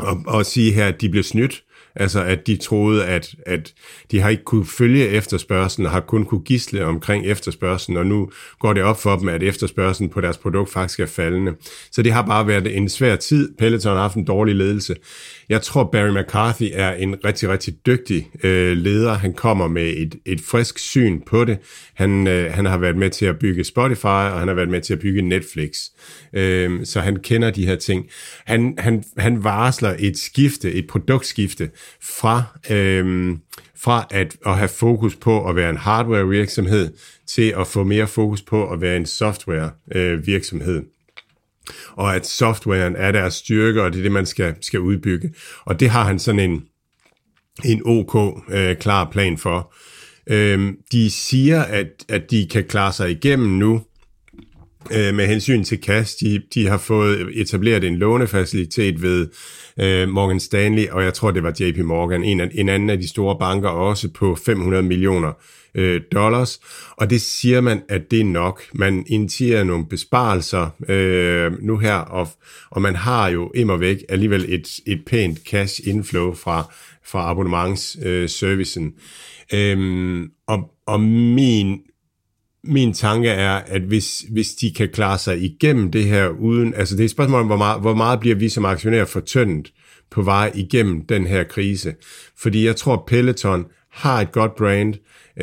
og, og sige her, at de blev snydt. Altså at de troede, at, at de har ikke kunne følge efterspørgselen, og har kun kunne gisle omkring efterspørgselen, og nu går det op for dem, at efterspørgselen på deres produkt faktisk er faldende. Så det har bare været en svær tid. Peloton har haft en dårlig ledelse. Jeg tror, Barry McCarthy er en rigtig, rigtig dygtig øh, leder. Han kommer med et, et frisk syn på det. Han, øh, han har været med til at bygge Spotify, og han har været med til at bygge Netflix. Øh, så han kender de her ting. Han, han, han varsler et skifte, et produktskifte fra, øh, fra at, at have fokus på at være en hardware virksomhed til at få mere fokus på at være en software øh, virksomhed og at softwaren er deres styrke, og det er det, man skal, skal udbygge. Og det har han sådan en, en OK øh, klar plan for. Øh, de siger, at, at de kan klare sig igennem nu, øh, med hensyn til cash. De, de har fået etableret en lånefacilitet ved øh, Morgan Stanley, og jeg tror, det var JP Morgan, en, af, en anden af de store banker også på 500 millioner øh, dollars, og det siger man, at det er nok. Man initierer nogle besparelser øh, nu her, og, og man har jo immer væk alligevel et, et pænt cash inflow fra, fra abonnementsservicen. Øh, øhm, og, og min min tanke er, at hvis, hvis de kan klare sig igennem det her uden, altså det er et spørgsmål om, hvor meget, hvor meget bliver vi som aktionærer fortyndet på vej igennem den her krise. Fordi jeg tror, Peloton har et godt brand.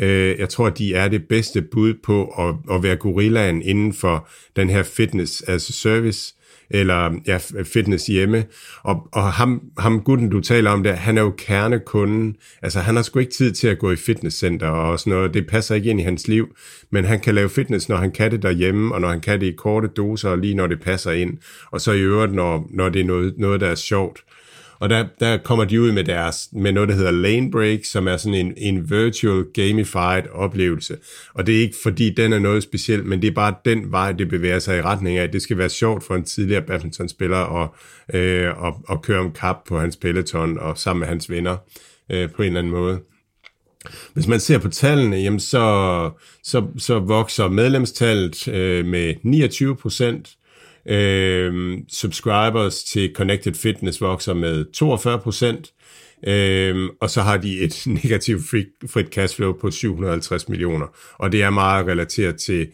Øh, jeg tror, de er det bedste bud på at, at være gorillaen inden for den her fitness as a service eller ja, fitness hjemme. Og, og ham, ham gutten, du taler om der, han er jo kernekunden. Altså, han har sgu ikke tid til at gå i fitnesscenter og sådan noget. Det passer ikke ind i hans liv. Men han kan lave fitness, når han kan det derhjemme, og når han kan det i korte doser, og lige når det passer ind. Og så i øvrigt, når, når det er noget, noget, der er sjovt. Og der, der kommer de ud med, deres, med noget, der hedder Lane Break, som er sådan en, en virtual gamified oplevelse. Og det er ikke fordi, den er noget specielt, men det er bare den vej, det bevæger sig i retning af. Det skal være sjovt for en tidligere badmintonspiller at, øh, at, at køre om kap på hans peloton og sammen med hans venner øh, på en eller anden måde. Hvis man ser på tallene, jamen så, så, så vokser medlemstallet øh, med 29 procent, Øh, subscribers til Connected Fitness vokser med 42 procent, øh, og så har de et negativt frit, frit cashflow på 750 millioner, og det er meget relateret til,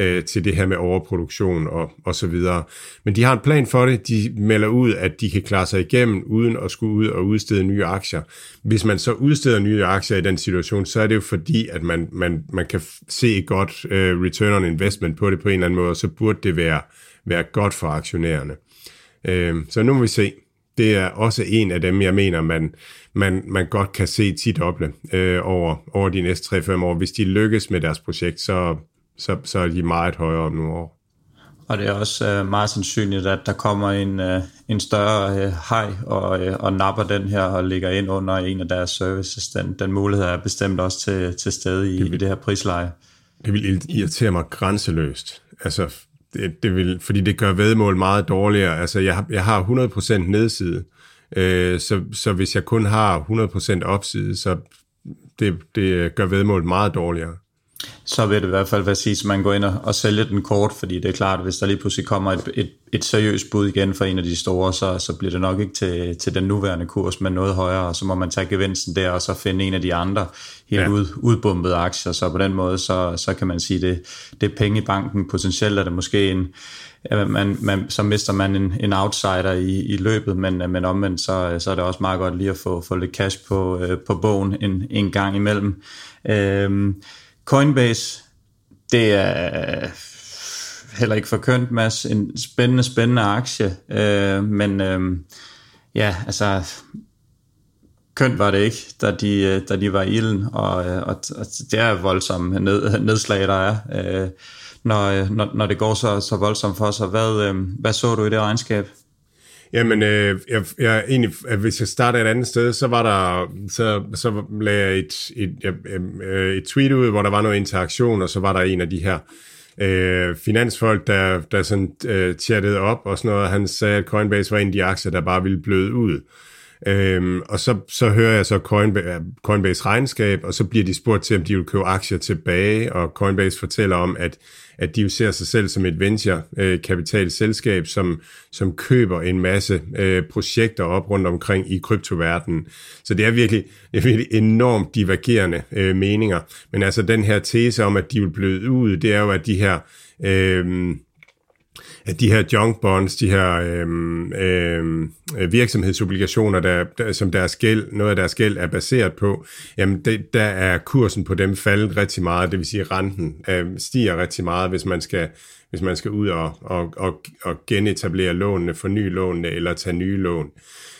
øh, til det her med overproduktion og, og så videre. Men de har en plan for det, de melder ud, at de kan klare sig igennem uden at skulle ud og udstede nye aktier. Hvis man så udsteder nye aktier i den situation, så er det jo fordi, at man, man, man kan se et godt øh, return on investment på det på en eller anden måde, og så burde det være være godt for aktionærerne. Øh, så nu må vi se. Det er også en af dem, jeg mener, man, man, man godt kan se tit doble øh, over, over de næste 3-5 år. Hvis de lykkes med deres projekt, så, så, så er de meget højere om nogle år. Og det er også øh, meget sandsynligt, at der kommer en, øh, en større øh, hej og, øh, og napper den her og ligger ind under en af deres services. Den, den mulighed er bestemt også til, til stede i det, vil, i det her prisleje. Det vil irritere mig grænseløst. Altså, det, det vil, fordi det gør vedmål meget dårligere. Altså, jeg, jeg har 100% nedside, øh, så, så hvis jeg kun har 100% opside, så det, det gør vedmål meget dårligere så vil det i hvert fald være sige, at man går ind og, og sælger den kort, fordi det er klart, at hvis der lige pludselig kommer et, et, et seriøst bud igen for en af de store, så, så bliver det nok ikke til, til den nuværende kurs, men noget højere, og så må man tage gevinsten der, og så finde en af de andre helt ja. ud, udbumpede aktier, så på den måde, så, så kan man sige, det, det er penge i banken, potentielt er det måske en, man, man, så mister man en, en outsider i, i løbet, men, men omvendt, så, så er det også meget godt lige at få, få lidt cash på, øh, på bogen en, en gang imellem. Øh, Coinbase, det er øh, heller ikke for kønt, Mads. En spændende, spændende aktie. Øh, men øh, ja, altså kønt var det ikke, da de, øh, da de var i ilden, og, øh, og, og det er voldsomme ned, nedslag, der er, øh, når, når, når det går så, så voldsomt for sig. Hvad, øh, hvad så du i det regnskab? Jamen, øh, jeg, jeg egentlig, at hvis jeg starter et andet sted, så var der, så, så lagde jeg et, et, et, øh, et tweet ud, hvor der var noget interaktion, og så var der en af de her øh, finansfolk, der, der sådan øh, chattede op og sådan noget. Han sagde, at Coinbase var en af de aktier, der bare ville bløde ud. Øhm, og så, så hører jeg så Coinbase, øh, Coinbase regnskab, og så bliver de spurgt til, om de vil købe aktier tilbage, og Coinbase fortæller om, at at de jo ser sig selv som et venture-kapitalselskab, øh, som, som køber en masse øh, projekter op rundt omkring i kryptoverdenen. Så det er virkelig, det er virkelig enormt divergerende øh, meninger. Men altså den her tese om, at de vil bløde ud, det er jo, at de her... Øh, at de her junk bonds, de her øhm, øhm, virksomhedsobligationer, der, der, som deres gæld, noget af deres gæld er baseret på, jamen det, der er kursen på dem faldet rigtig meget, det vil sige renten øh, stiger rigtig meget, hvis man skal, hvis man skal ud og, og, og, og genetablere lånene, forny lånene eller tage nye lån.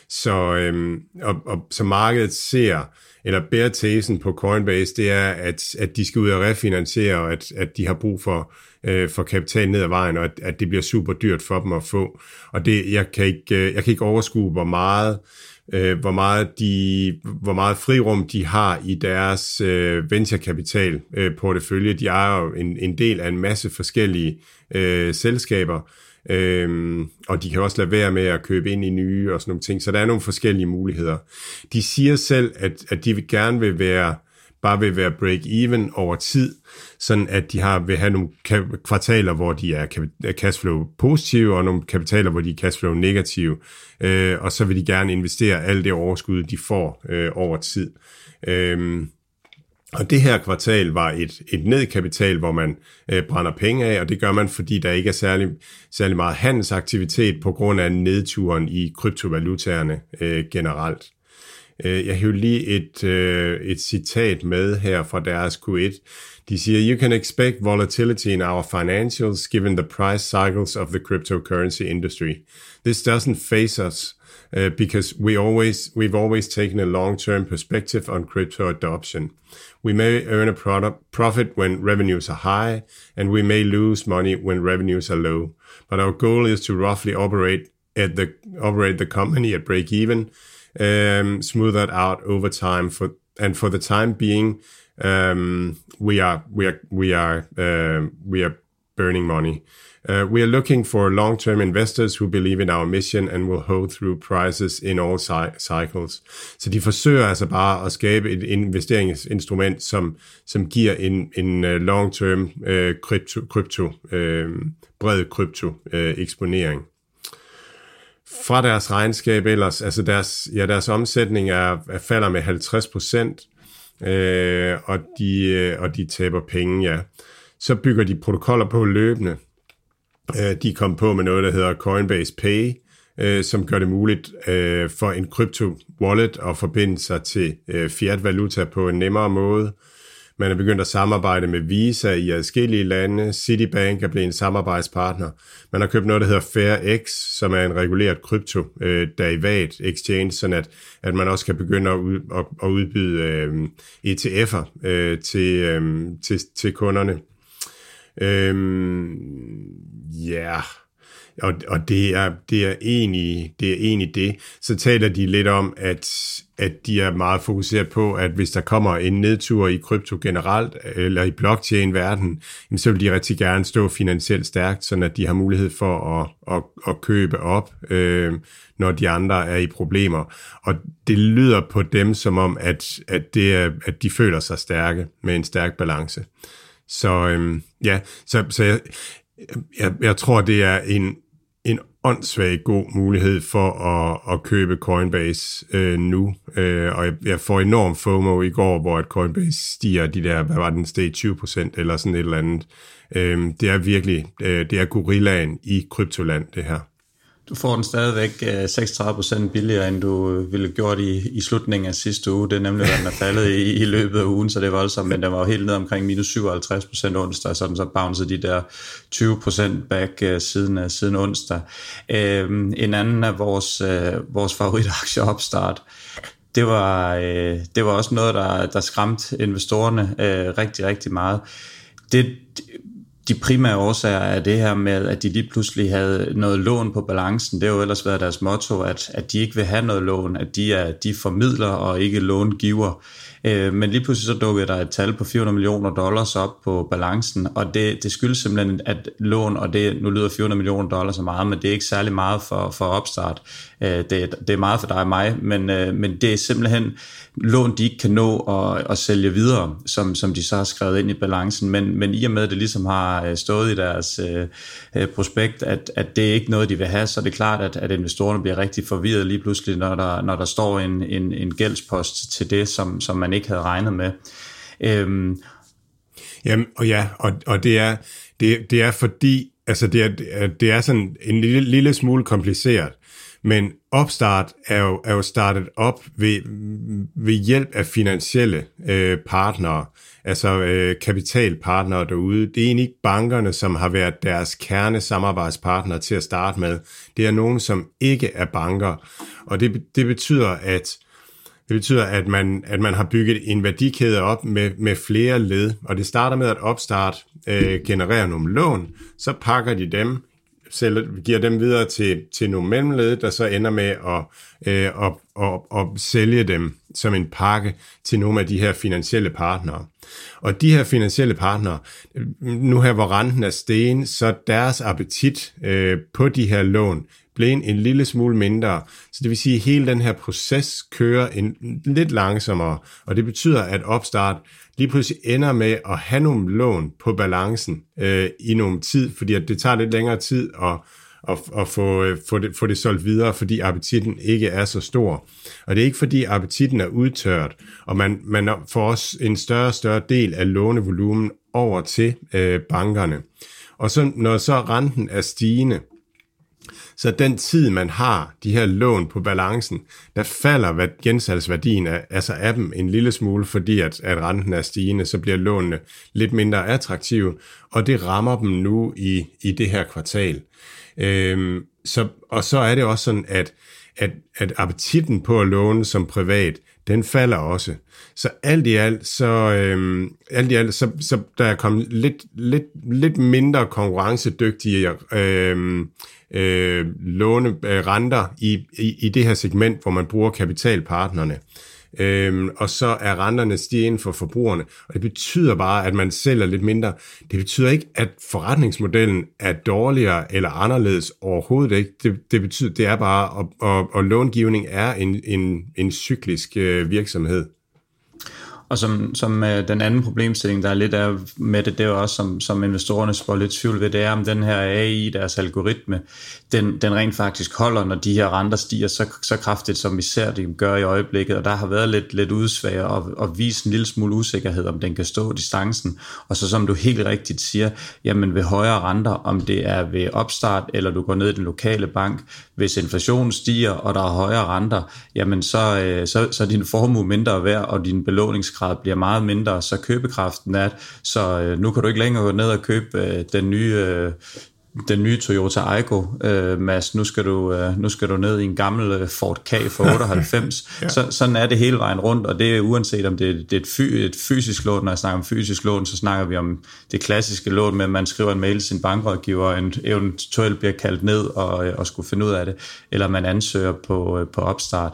Så, øhm, og, og, så markedet ser, eller bærer tesen på Coinbase, det er, at, at de skal ud og refinansiere, og at, at de har brug for, øh, for kapital ned ad vejen, og at, at det bliver super dyrt for dem at få. Og det, jeg, kan ikke, øh, jeg kan ikke overskue, hvor meget øh, hvor, meget de, hvor meget frirum de har i deres øh, venturekapital øh, portefølje. De ejer jo en, en del af en masse forskellige øh, selskaber, øh, og de kan også lade være med at købe ind i nye og sådan nogle ting. Så der er nogle forskellige muligheder. De siger selv, at, at de vil gerne vil være bare vil være break-even over tid, sådan at de har, vil have nogle kvartaler, hvor de er cashflow positive, og nogle kapitaler, hvor de er cashflow negative, øh, og så vil de gerne investere alt det overskud, de får øh, over tid. Øh, og det her kvartal var et, et nedkapital, hvor man øh, brænder penge af, og det gør man, fordi der ikke er særlig, særlig meget handelsaktivitet på grund af nedturen i kryptovalutaerne øh, generelt. Øh, jeg hører lige et, øh, et citat med her fra deres Q1. De siger, you can expect volatility in our financials given the price cycles of the cryptocurrency industry. This doesn't phase us uh, because we always, we've always taken a long-term perspective on crypto adoption. We may earn a product, profit when revenues are high, and we may lose money when revenues are low. But our goal is to roughly operate at the operate the company at break even um, smooth that out over time. For and for the time being, um, we are we are we are um, we are burning money. Uh, we are looking for long-term investors who believe in our mission and will hold through prices in all cycles. Så de forsøger altså bare at skabe et investeringsinstrument, som, som giver en, en øh, long-term uh, krypto, krypto uh, bred krypto uh, eksponering fra deres regnskab ellers, altså deres, ja, deres omsætning er, er falder med 50 procent, øh, og, de, øh, og de taber penge, ja. Så bygger de protokoller på løbende. Øh, de kom på med noget, der hedder Coinbase Pay, øh, som gør det muligt øh, for en krypto wallet at forbinde sig til øh, fiat valuta på en nemmere måde. Man er begyndt at samarbejde med Visa i adskillige lande. Citibank er blevet en samarbejdspartner. Man har købt noget, der hedder FairX, som er en reguleret krypto-derivat øh, exchange, sådan at, at man også kan begynde at, ud, at, at udbyde øh, ETF'er øh, til, øh, til, til kunderne. Øh, ja... Yeah og, og det, er, det, er egentlig, det er egentlig det. Så taler de lidt om, at, at de er meget fokuseret på, at hvis der kommer en nedtur i krypto generelt, eller i blockchain-verden, så vil de rigtig gerne stå finansielt stærkt, så at de har mulighed for at, at, at købe op, øh, når de andre er i problemer. Og det lyder på dem som om, at, at, det er, at de føler sig stærke med en stærk balance. Så øh, ja, så, så jeg, jeg, jeg tror, det er en, åndssvagt god mulighed for at, at købe Coinbase øh, nu. Øh, og jeg, jeg får enorm FOMO i går, hvor at Coinbase stiger de der, hvad var den, steg 20% eller sådan et eller andet. Øh, det er virkelig, øh, det er gorillaen i kryptoland, det her. Du får den stadigvæk øh, 36% billigere, end du øh, ville have gjort i, i slutningen af sidste uge. Det er nemlig, at den er faldet i, i løbet af ugen, så det er voldsomt, men den var jo helt ned omkring minus 57% onsdag, så den så bounced de der 20% back uh, siden, uh, siden onsdag. Uh, en anden af vores, uh, vores favoritaktier opstart, det var, uh, det var også noget, der, der skræmte investorerne uh, rigtig, rigtig meget. Det, de primære årsager er det her med, at de lige pludselig havde noget lån på balancen. Det har jo ellers været deres motto, at, at de ikke vil have noget lån, at de er de formidler og ikke långiver. Øh, men lige pludselig så dukkede der et tal på 400 millioner dollars op på balancen, og det, det skyldes simpelthen, at lån, og det, nu lyder 400 millioner dollars så meget, men det er ikke særlig meget for, for opstart. Øh, det, det er meget for dig og mig, men, øh, men det er simpelthen lån, de ikke kan nå at, at sælge videre, som, som de så har skrevet ind i balancen. Men, men i og med, at det ligesom har øh, stået i deres øh, øh, prospekt, at, at det er ikke noget, de vil have, så er det klart, at, at investorerne bliver rigtig forvirret lige pludselig, når der, når der står en, en, en gældspost til det, som, som man ikke havde regnet med. Øhm, Jamen, og ja, og, og det, er, det, det er fordi, altså det er, det er sådan en lille, lille smule kompliceret, men opstart er jo, er jo startet op ved, ved hjælp af finansielle øh, partnere, altså øh, kapitalpartnere derude. Det er egentlig ikke bankerne, som har været deres kerne samarbejdspartnere til at starte med. Det er nogen, som ikke er banker. Og det, det betyder, at det betyder, at man, at man har bygget en værdikæde op med, med flere led, og det starter med, at Opstart øh, genererer nogle lån, så pakker de dem, sælger, giver dem videre til, til nogle mellemled, der så ender med at, øh, at, at, at sælge dem som en pakke til nogle af de her finansielle partnere. Og de her finansielle partnere, nu her hvor renten er sten, så deres appetit øh, på de her lån blev en, en lille smule mindre. Så det vil sige, at hele den her proces kører en, lidt langsommere, og det betyder, at opstart lige pludselig ender med at have nogle lån på balancen øh, i nogle tid, fordi at det tager lidt længere tid at, at, at få, øh, få, det, få det solgt videre, fordi appetitten ikke er så stor. Og det er ikke fordi appetitten er udtørt, og man, man får også en større og større del af lånevolumen over til øh, bankerne. Og så når så renten er stigende, så den tid, man har de her lån på balancen, der falder gensalgsværdien af, altså af dem en lille smule, fordi at, at renten er stigende, så bliver lånene lidt mindre attraktive, og det rammer dem nu i, i det her kvartal. Øhm, så, og så er det også sådan, at, at, at appetitten på at låne som privat, den falder også. Så alt i alt, så, øhm, alt i alt, så, så der er kommet lidt, lidt, lidt mindre konkurrencedygtige øhm, øh, låne øh, renter i, i, i det her segment, hvor man bruger kapitalpartnerne. Øhm, og så er renterne stigende for forbrugerne, og det betyder bare, at man sælger lidt mindre. Det betyder ikke, at forretningsmodellen er dårligere eller anderledes overhovedet ikke. Det, det betyder, det er bare, og, og, og långivning er en, en, en cyklisk øh, virksomhed. Og som, som øh, den anden problemstilling, der er lidt af med det, det er jo også, som, som investorerne spår lidt tvivl ved, det er, om den her AI, deres algoritme, den, den rent faktisk holder, når de her renter stiger så, så kraftigt, som vi ser det gør i øjeblikket. Og der har været lidt, lidt udsvag og, og vist en lille smule usikkerhed, om den kan stå distancen. Og så som du helt rigtigt siger, jamen ved højere renter, om det er ved opstart, eller du går ned i den lokale bank, hvis inflationen stiger, og der er højere renter, jamen så, øh, så, så er din formue mindre værd, og din belåningsgrad bliver meget mindre, så købekraften er, så øh, nu kan du ikke længere gå ned og købe øh, den nye den nye Toyota Aygo, øh, Mads, nu skal, du, øh, nu skal du ned i en gammel øh, Ford K for 98. ja. så, sådan er det hele vejen rundt, og det er uanset om det, det er et, fy, et fysisk lån, når jeg snakker om fysisk lån, så snakker vi om det klassiske lån med, at man skriver en mail til sin bankrådgiver, og eventuelt bliver kaldt ned og, og skulle finde ud af det, eller man ansøger på, øh, på opstart.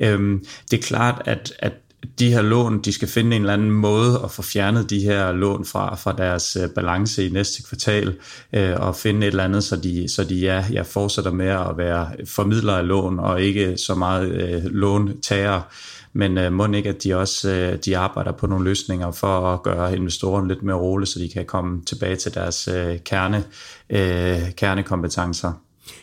Øhm, det er klart, at, at de her lån, de skal finde en eller anden måde at få fjernet de her lån fra, fra deres øh, balance i næste kvartal, øh, og finde et eller andet, så de, så de ja, ja, fortsætter med at være formidlere af lån, og ikke så meget øh, låntager. Men øh, må ikke, at de også øh, de arbejder på nogle løsninger for at gøre investorerne lidt mere rolig, så de kan komme tilbage til deres øh, kerne, øh, kernekompetencer.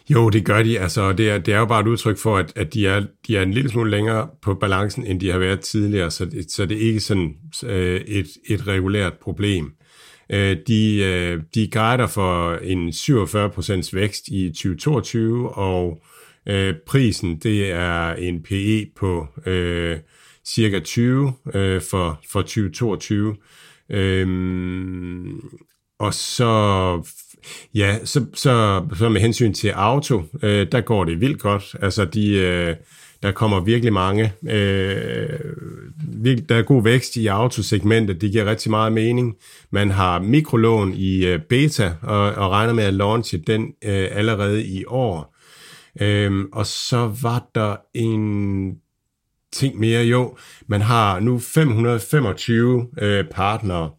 Jo, det gør de. Altså, det, er, det er jo bare et udtryk for, at, at de, er, de er en lille smule længere på balancen, end de har været tidligere, så det, så det er ikke sådan øh, et, et regulært problem. Øh, de, øh, de guider for en 47% vækst i 2022, og øh, prisen det er en PE på øh, cirka 20 øh, for, for 2022. Øh, og så Ja, så, så, så med hensyn til auto, øh, der går det vildt godt. Altså, de, øh, der kommer virkelig mange. Øh, virkelig, der er god vækst i autosegmentet, det giver rigtig meget mening. Man har mikrolån i øh, beta, og, og regner med at launche den øh, allerede i år. Øh, og så var der en ting mere. Jo, man har nu 525 øh, partnere,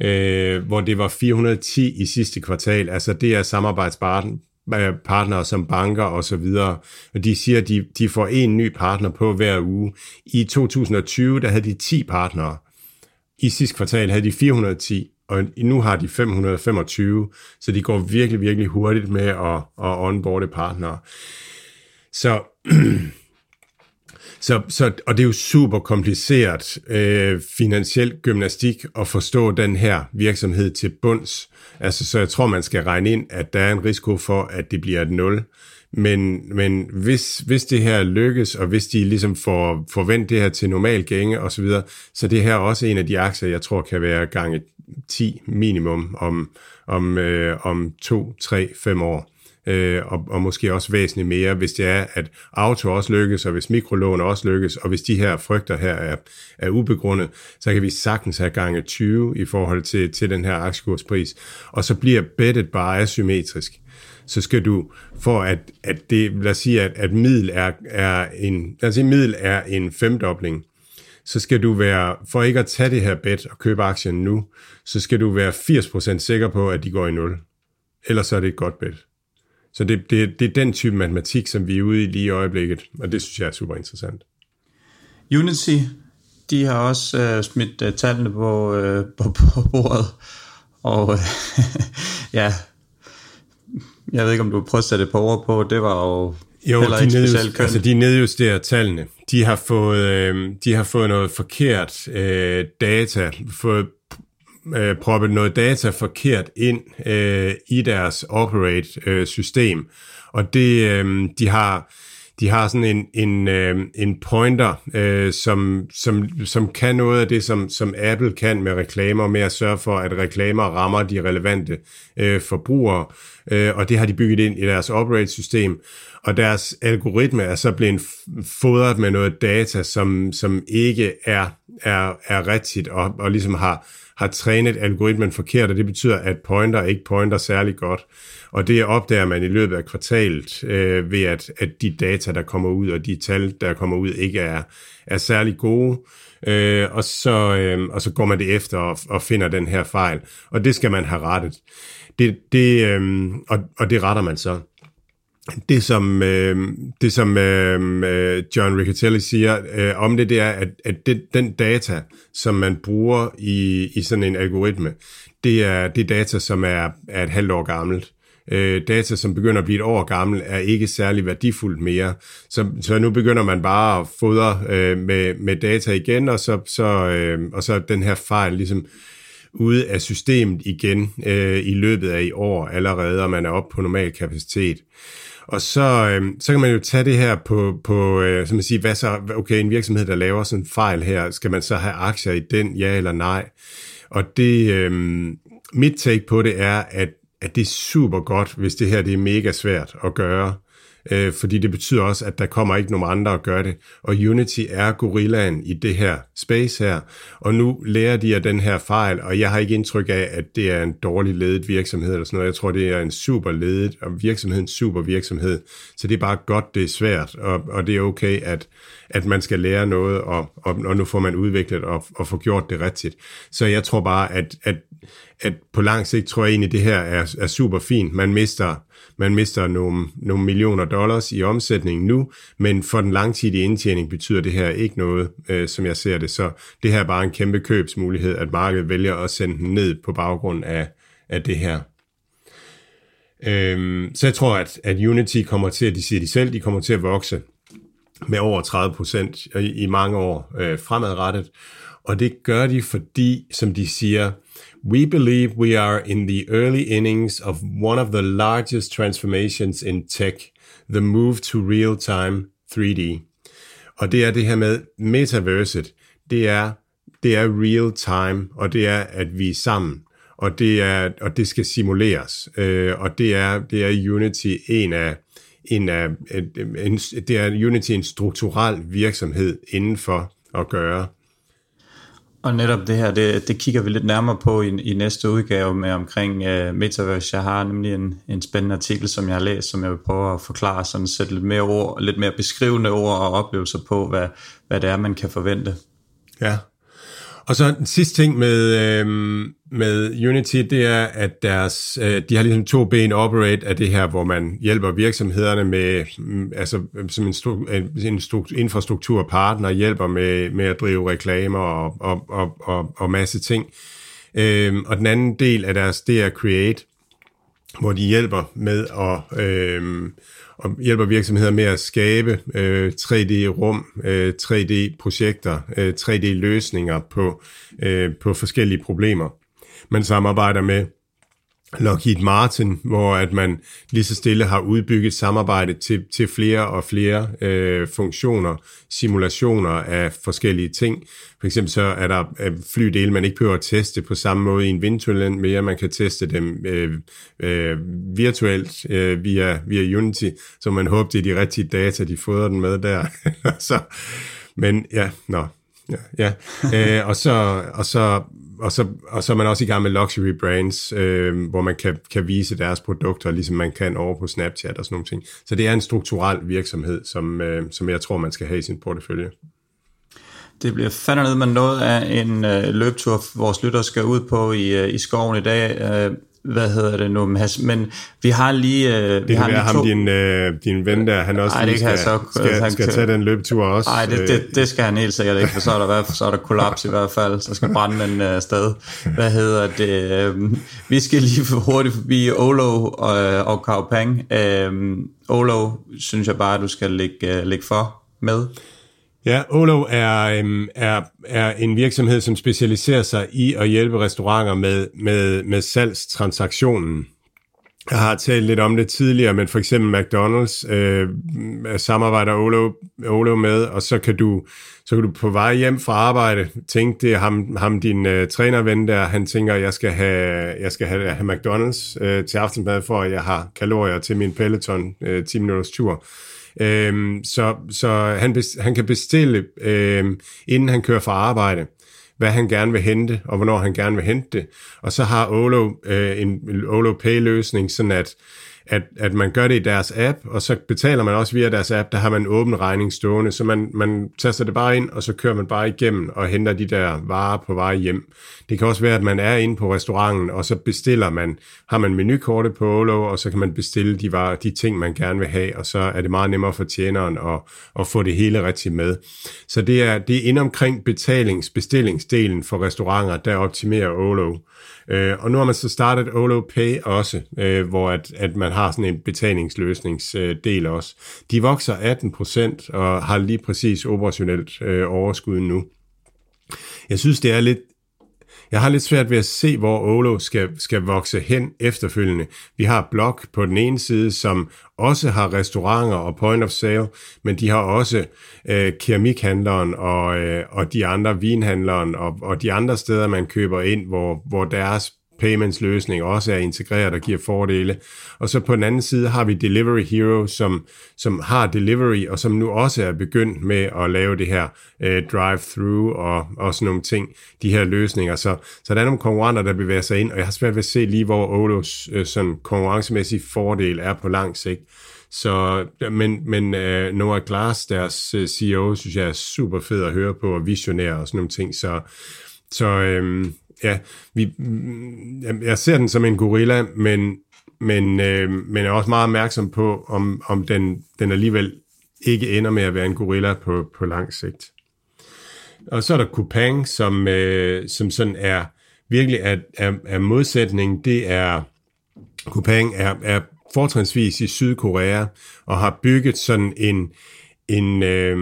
øh, hvor det var 410 i sidste kvartal. Altså det er samarbejdspartnere som banker og så videre. Og de siger, at de, de får en ny partner på hver uge. I 2020, der havde de 10 partnere. I sidste kvartal havde de 410, og nu har de 525, så de går virkelig, virkelig hurtigt med at, at onboarde partnere. Så Så, så, og det er jo super kompliceret øh, finansiel gymnastik at forstå den her virksomhed til bunds. Altså, så jeg tror, man skal regne ind, at der er en risiko for, at det bliver et nul. Men, men hvis, hvis det her lykkes, og hvis de ligesom får, får vendt det her til normal gænge og så videre, så det her er også en af de aktier, jeg tror kan være gange 10 minimum om, om, øh, om 2, 3, 5 år. Øh, og, og måske også væsentligt mere, hvis det er, at auto også lykkes, og hvis mikrolån også lykkes, og hvis de her frygter her er, er ubegrundet, så kan vi sagtens have gange 20 i forhold til, til den her aktiekurspris. Og så bliver bettet bare asymmetrisk så skal du, for at, at det, lad os sige, at, at middel er, er en, lad os sige, middel er en femdobling, så skal du være, for ikke at tage det her bet og købe aktien nu, så skal du være 80% sikker på, at de går i nul. Ellers er det et godt bet. Så det, det, det er den type matematik, som vi er ude i lige i øjeblikket, og det synes jeg er super interessant. Unity, de har også øh, smidt øh, tallene på, øh, på, på bordet, og øh, ja, jeg ved ikke, om du prøver at sætte et par ord på, det var jo jo, heller de specielt Altså, de nedjusterer tallene. De har fået, øh, de har fået noget forkert øh, data, fået øh, proppet noget data forkert ind øh, i deres operate-system. Øh, og det, øh, de har de har sådan en, en, øh, en pointer, øh, som, som, som kan noget af det, som, som Apple kan med reklamer, med at sørge for, at reklamer rammer de relevante øh, forbrugere, øh, og det har de bygget ind i deres operate-system, og deres algoritme er så blevet fodret med noget data, som, som ikke er, er, er rigtigt, og, og ligesom har, har trænet algoritmen forkert, og det betyder, at pointer ikke pointer særlig godt. Og det opdager man i løbet af kvartalet øh, ved, at, at de data, der kommer ud, og de tal, der kommer ud, ikke er, er særlig gode. Øh, og, så, øh, og så går man det efter og, og finder den her fejl. Og det skal man have rettet. Det, det, øh, og, og det retter man så. Det som, øh, det, som øh, øh John Riccatelli siger øh, om det, det er, at, at det, den data, som man bruger i, i sådan en algoritme, det er det data, som er, er et halvt år gammelt øh, data, som begynder at blive et år gammel, er ikke særlig værdifuldt mere. Så, så nu begynder man bare at fodre øh, med, med data igen, og så, så, øh, og så den her fejl ligesom ude af systemet igen øh, i løbet af i år allerede, og man er oppe på normal kapacitet. Og så, øh, så kan man jo tage det her på, på øh, som man siger, hvad så, okay, en virksomhed, der laver sådan en fejl her, skal man så have aktier i den, ja eller nej? Og det, øh, mit take på det er, at at det er super godt, hvis det her det er mega svært at gøre, øh, fordi det betyder også, at der kommer ikke nogen andre at gøre det. Og Unity er gorillaen i det her space her, og nu lærer de af den her fejl, og jeg har ikke indtryk af, at det er en dårlig ledet virksomhed eller sådan noget. Jeg tror, det er en super ledet, og virksomheden super virksomhed. Så det er bare godt, det er svært, og, og det er okay, at, at man skal lære noget, og, og, og nu får man udviklet og, og få gjort det rigtigt. Så jeg tror bare, at, at at på lang sigt tror jeg egentlig, det her er, er super fint. Man mister, man mister nogle, nogle millioner dollars i omsætning nu, men for den langtidige indtjening betyder det her ikke noget, øh, som jeg ser det. Så det her er bare en kæmpe købsmulighed, at markedet vælger at sende den ned på baggrund af, af det her. Øhm, så jeg tror, at, at Unity kommer til, at de siger de selv, de kommer til at vokse med over 30 procent i, i mange år øh, fremadrettet. Og det gør de, fordi, som de siger, We believe we are in the early innings of one of the largest transformations in tech, the move to real-time 3D. Og det er det her med metaverset. Det er, det er real time, og det er, at vi er sammen. Og det, er, og det skal simuleres. Øh, og det er, det er Unity en af, en af en, en, det er Unity en strukturel virksomhed inden for at gøre. Og netop det her, det, det kigger vi lidt nærmere på i, i næste udgave med omkring uh, Metaverse. Jeg har nemlig en, en spændende artikel, som jeg har læst, som jeg vil prøve at forklare, sådan sætte lidt mere ord, lidt mere beskrivende ord og oplevelser på, hvad, hvad det er, man kan forvente. Ja, og så den sidste ting med, øh, med Unity, det er, at deres, øh, de har ligesom to ben operate af det her, hvor man hjælper virksomhederne med, mm, altså øh, som en, stru, en stru, infrastrukturpartner, hjælper med, med at drive reklamer og, og, og, og, og masse ting. Øhm, og den anden del af deres, det er Create, hvor de hjælper med at... øhm, og hjælper virksomheder med at skabe øh, 3D-rum, øh, 3D-projekter, øh, 3D-løsninger på, øh, på forskellige problemer. Man samarbejder med Lockheed Martin, hvor at man lige så stille har udbygget samarbejde til, til flere og flere øh, funktioner, simulationer af forskellige ting. For eksempel så er der øh, flydele, man ikke behøver at teste på samme måde i en vindtunnel mere. Man kan teste dem øh, øh, virtuelt øh, via, via Unity, så man håber, det er de rigtige data, de fodrer den med der. så, men ja, nå, ja, ja. øh, og, så, og så og, så, og så er man også i gang med luxury brands, øh, hvor man kan, kan vise deres produkter, ligesom man kan over på Snapchat og sådan nogle ting. Så det er en strukturel virksomhed, som, øh, som jeg tror, man skal have i sin portefølje. Det bliver fandme med noget af en øh, løbetur, vores lytter skal ud på i, øh, i skoven i dag. Øh, hvad hedder det nu, men vi har lige... Øh, det vi har lige ham, to... din, øh, din ven der, han også Ej, det skal, så, skal, han skal tage den løbetur også. Nej, det, det, det, skal han helt sikkert ikke, for så er der, så er der kollaps i hvert fald, så skal brænde en øh, sted. Hvad hedder det? Øh, vi skal lige hurtigt forbi Olo og, og Kaupang. Øh, Olo synes jeg bare, du skal lægge, øh, lægge for med. Ja, Olo er, øhm, er, er en virksomhed, som specialiserer sig i at hjælpe restauranter med, med, med salgstransaktionen. Jeg har talt lidt om det tidligere, men for eksempel McDonald's øh, samarbejder Olo, Olo med, og så kan du så kan du på vej hjem fra arbejde tænke, det er ham, ham din øh, trænerven der, han tænker, jeg skal have, jeg skal have, have McDonald's øh, til aftensmad, for at jeg har kalorier til min Peloton øh, 10 minutters tur. Øhm, så så han, han kan bestille, øhm, inden han kører fra arbejde, hvad han gerne vil hente, og hvornår han gerne vil hente det. Og så har Olo øh, en Olo Pay-løsning, sådan at at, at man gør det i deres app, og så betaler man også via deres app, der har man en åben regning stående, så man, man taster det bare ind, og så kører man bare igennem og henter de der varer på vej hjem. Det kan også være, at man er inde på restauranten, og så bestiller man, har man menukortet på Olo, og så kan man bestille de, varer, de ting, man gerne vil have, og så er det meget nemmere for tjeneren at, at få det hele rigtigt med. Så det er, det er ind omkring betalings, bestillingsdelen for restauranter, der optimerer Olo. Øh, og nu har man så startet Olo Pay også, øh, hvor at, at man har sådan en betalingsløsningsdel øh, også. De vokser 18% og har lige præcis operationelt øh, overskud nu. Jeg synes, det er lidt jeg har lidt svært ved at se, hvor Olo skal, skal vokse hen efterfølgende. Vi har Blok på den ene side, som også har restauranter og point of sale, men de har også øh, keramikhandleren og, øh, og de andre vinhandleren og, og de andre steder, man køber ind, hvor, hvor deres payments løsning også er integreret og giver fordele. Og så på den anden side har vi Delivery Hero, som, som har delivery, og som nu også er begyndt med at lave det her øh, drive-through og, og sådan nogle ting, de her løsninger. Så, så der er nogle konkurrenter, der bevæger sig ind, og jeg har svært ved at se lige, hvor Olos øh, sådan konkurrencemæssige fordel er på lang sigt. Så, men, men uh, Noah Glass, deres øh, uh, CEO, synes jeg er super fed at høre på, og visionær og sådan nogle ting. Så, så øhm, ja, vi, mm, jeg ser den som en gorilla, men, men, øh, men er også meget opmærksom på, om, om den, den alligevel ikke ender med at være en gorilla på, på lang sigt. Og så er der Kupang, som, øh, som sådan er virkelig er, er, er modsætning. Det er, Kupang er, er fortrinsvis i Sydkorea og har bygget sådan en, en, øh,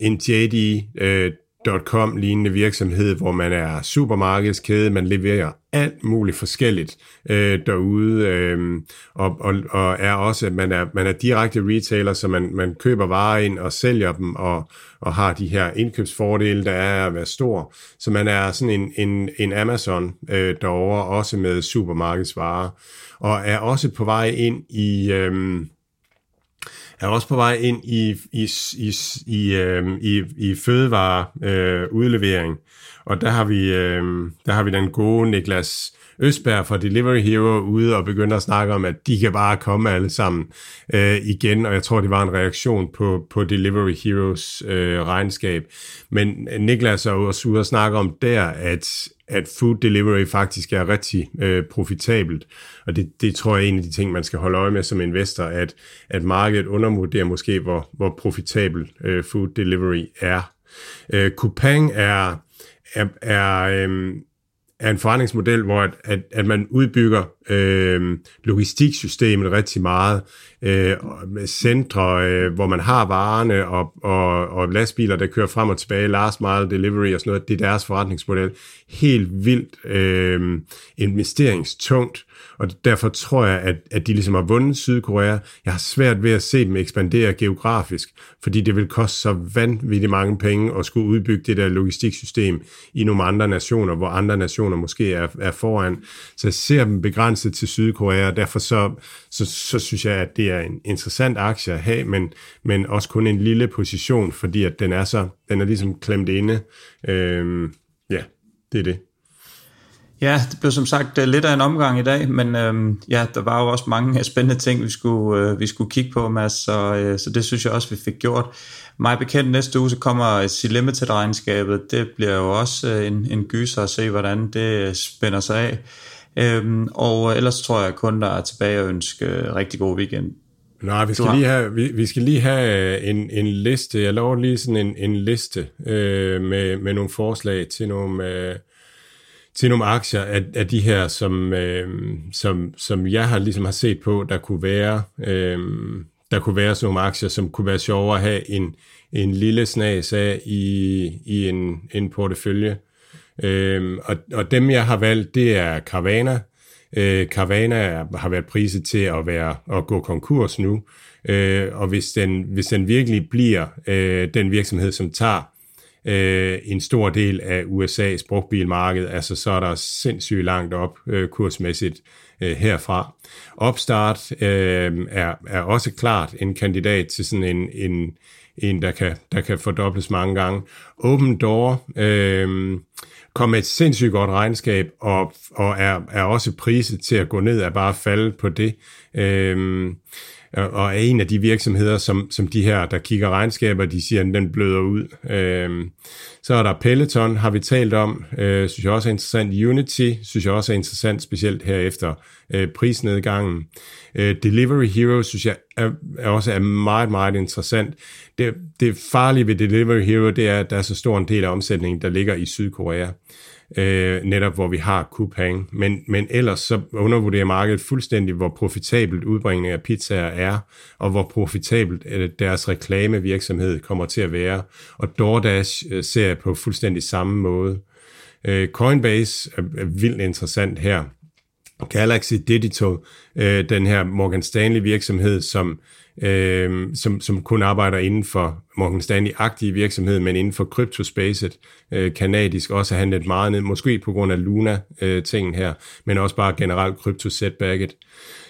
en JD øh, .com lignende virksomhed, hvor man er supermarkedskæde, man leverer alt muligt forskelligt øh, derude, øh, og, og, og er også, at man er, man er direkte retailer, så man, man køber varer ind og sælger dem, og, og har de her indkøbsfordele, der er at være stor. Så man er sådan en, en, en Amazon øh, derovre, også med supermarkedsvarer, og er også på vej ind i... Øh, er også på vej ind i, i, i, i, øh, i, i fødevare øh, udlevering. Og der har vi, øh, der har vi den gode Niklas Østberg fra Delivery Hero ude og begynder at snakke om, at de kan bare komme alle sammen øh, igen, og jeg tror, det var en reaktion på, på Delivery Heroes øh, regnskab. Men Niklas er også ude og snakke om der, at, at food delivery faktisk er rigtig øh, profitabelt. Og det, det tror jeg er en af de ting, man skal holde øje med som investor, at, at markedet undervurderer måske, hvor, hvor profitabel øh, food delivery er. Øh, Coupang er, er, er, øh, er en forretningsmodel, hvor at, at, at man udbygger øh, logistiksystemet rigtig meget, øh, centre, øh, hvor man har varerne og, og, og lastbiler, der kører frem og tilbage, last mile delivery og sådan noget, det er deres forretningsmodel. Helt vildt øh, investeringstungt, og derfor tror jeg, at, at de ligesom har vundet Sydkorea. Jeg har svært ved at se dem ekspandere geografisk, fordi det vil koste så vanvittigt mange penge at skulle udbygge det der logistiksystem i nogle andre nationer, hvor andre nationer måske er, er foran. Så jeg ser dem begrænset til Sydkorea, og derfor så, så, så synes jeg, at det er en interessant aktie at have, men, men også kun en lille position, fordi at den er så, den er ligesom klemt inde. Øhm, ja, det er det. Ja, det blev som sagt øh, lidt af en omgang i dag, men øhm, ja, der var jo også mange spændende ting, vi skulle, øh, vi skulle kigge på, Mads, så, øh, så det synes jeg også, vi fik gjort. Mig bekendt næste uge, så kommer C-Limited-regnskabet. Det bliver jo også øh, en, en gyser at se, hvordan det spænder sig af. Øhm, og ellers tror jeg kun, der er tilbage at ønske øh, rigtig god weekend. Nej, vi skal, lige have, vi, vi skal lige have en, en liste. Jeg lover lige sådan en, en liste øh, med, med nogle forslag til nogle... Øh, til nogle aktier af, af de her, som, øh, som, som jeg har ligesom har set på, der kunne være, øh, der kunne være sådan nogle aktier, som kunne være sjovere at have en, en lille snas af i, i en, en portefølje. Øh, og, og dem, jeg har valgt, det er Carvana. Øh, Carvana har været priset til at, være, at gå konkurs nu, øh, og hvis den, hvis den virkelig bliver øh, den virksomhed, som tager øh, en stor del af USA's brugtbilmarked, altså så er der sindssygt langt op øh, kursmæssigt øh, herfra. Opstart øh, er, er også klart en kandidat til sådan en, en, en der, kan, der kan fordobles mange gange. Open Door øh, kom med et sindssygt godt regnskab, og, og er, er også priset til at gå ned og bare falde på det. Øh, Øh, og er en af de virksomheder, som, som de her, der kigger regnskaber, de siger, at den bløder ud. Øh, så er der Peloton, har vi talt om, øh, synes jeg også er interessant. Unity, synes jeg også er interessant, specielt her efter øh, prisnedgangen. Øh, Delivery Hero, synes jeg er, er også er meget, meget interessant. Det, det farlige ved Delivery Hero, det er, at der er så stor en del af omsætningen, der ligger i Sydkorea øh, netop hvor vi har Coupang. Men, men ellers så undervurderer markedet fuldstændig, hvor profitabelt udbringning af pizzaer er, og hvor profitabelt øh, deres reklamevirksomhed kommer til at være. Og DoorDash øh, ser jeg på fuldstændig samme måde. Øh, Coinbase er, er vildt interessant her. Galaxy Digital, øh, den her Morgan Stanley virksomhed, som øh, som, som kun arbejder inden for Morgan Stanley-agtige virksomhed, men inden for kryptospacet, øh, kanadisk, også har handlet meget ned, måske på grund af Luna-tingen øh, her, men også bare generelt krypto-setbacket.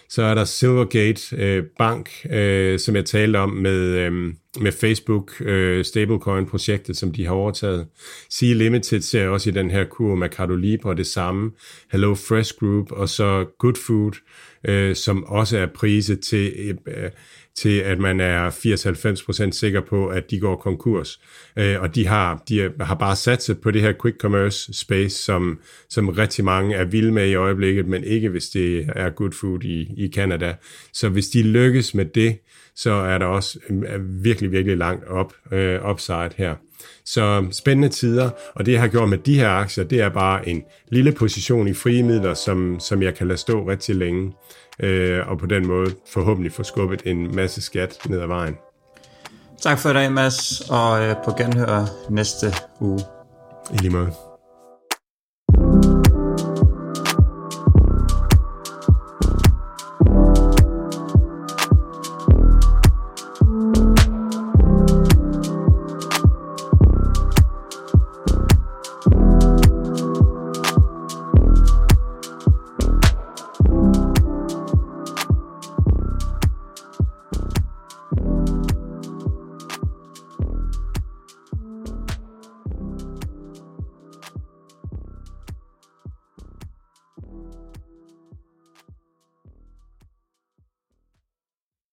Så er der Silvergate øh, Bank, øh, som jeg talte om med, øh, med Facebook øh, stablecoin-projektet, som de har overtaget. Sea Limited ser også i den her kur, Mercado Libre det samme. Hello Fresh Group, og så Good Food, øh, som også er priset til... Øh, til at man er 80-90% sikker på, at de går konkurs. Øh, og de har, de har bare satset på det her quick commerce space, som, som rigtig mange er vilde med i øjeblikket, men ikke hvis det er good food i, i Canada. Så hvis de lykkes med det, så er der også øh, virkelig, virkelig langt op, øh, upside her. Så spændende tider, og det jeg har gjort med de her aktier, det er bare en lille position i frie midler, som, som jeg kan lade stå rigtig længe øh, og på den måde forhåbentlig få skubbet en masse skat ned ad vejen. Tak for i dag, Mads, og øh, på genhør næste uge. I lige måde.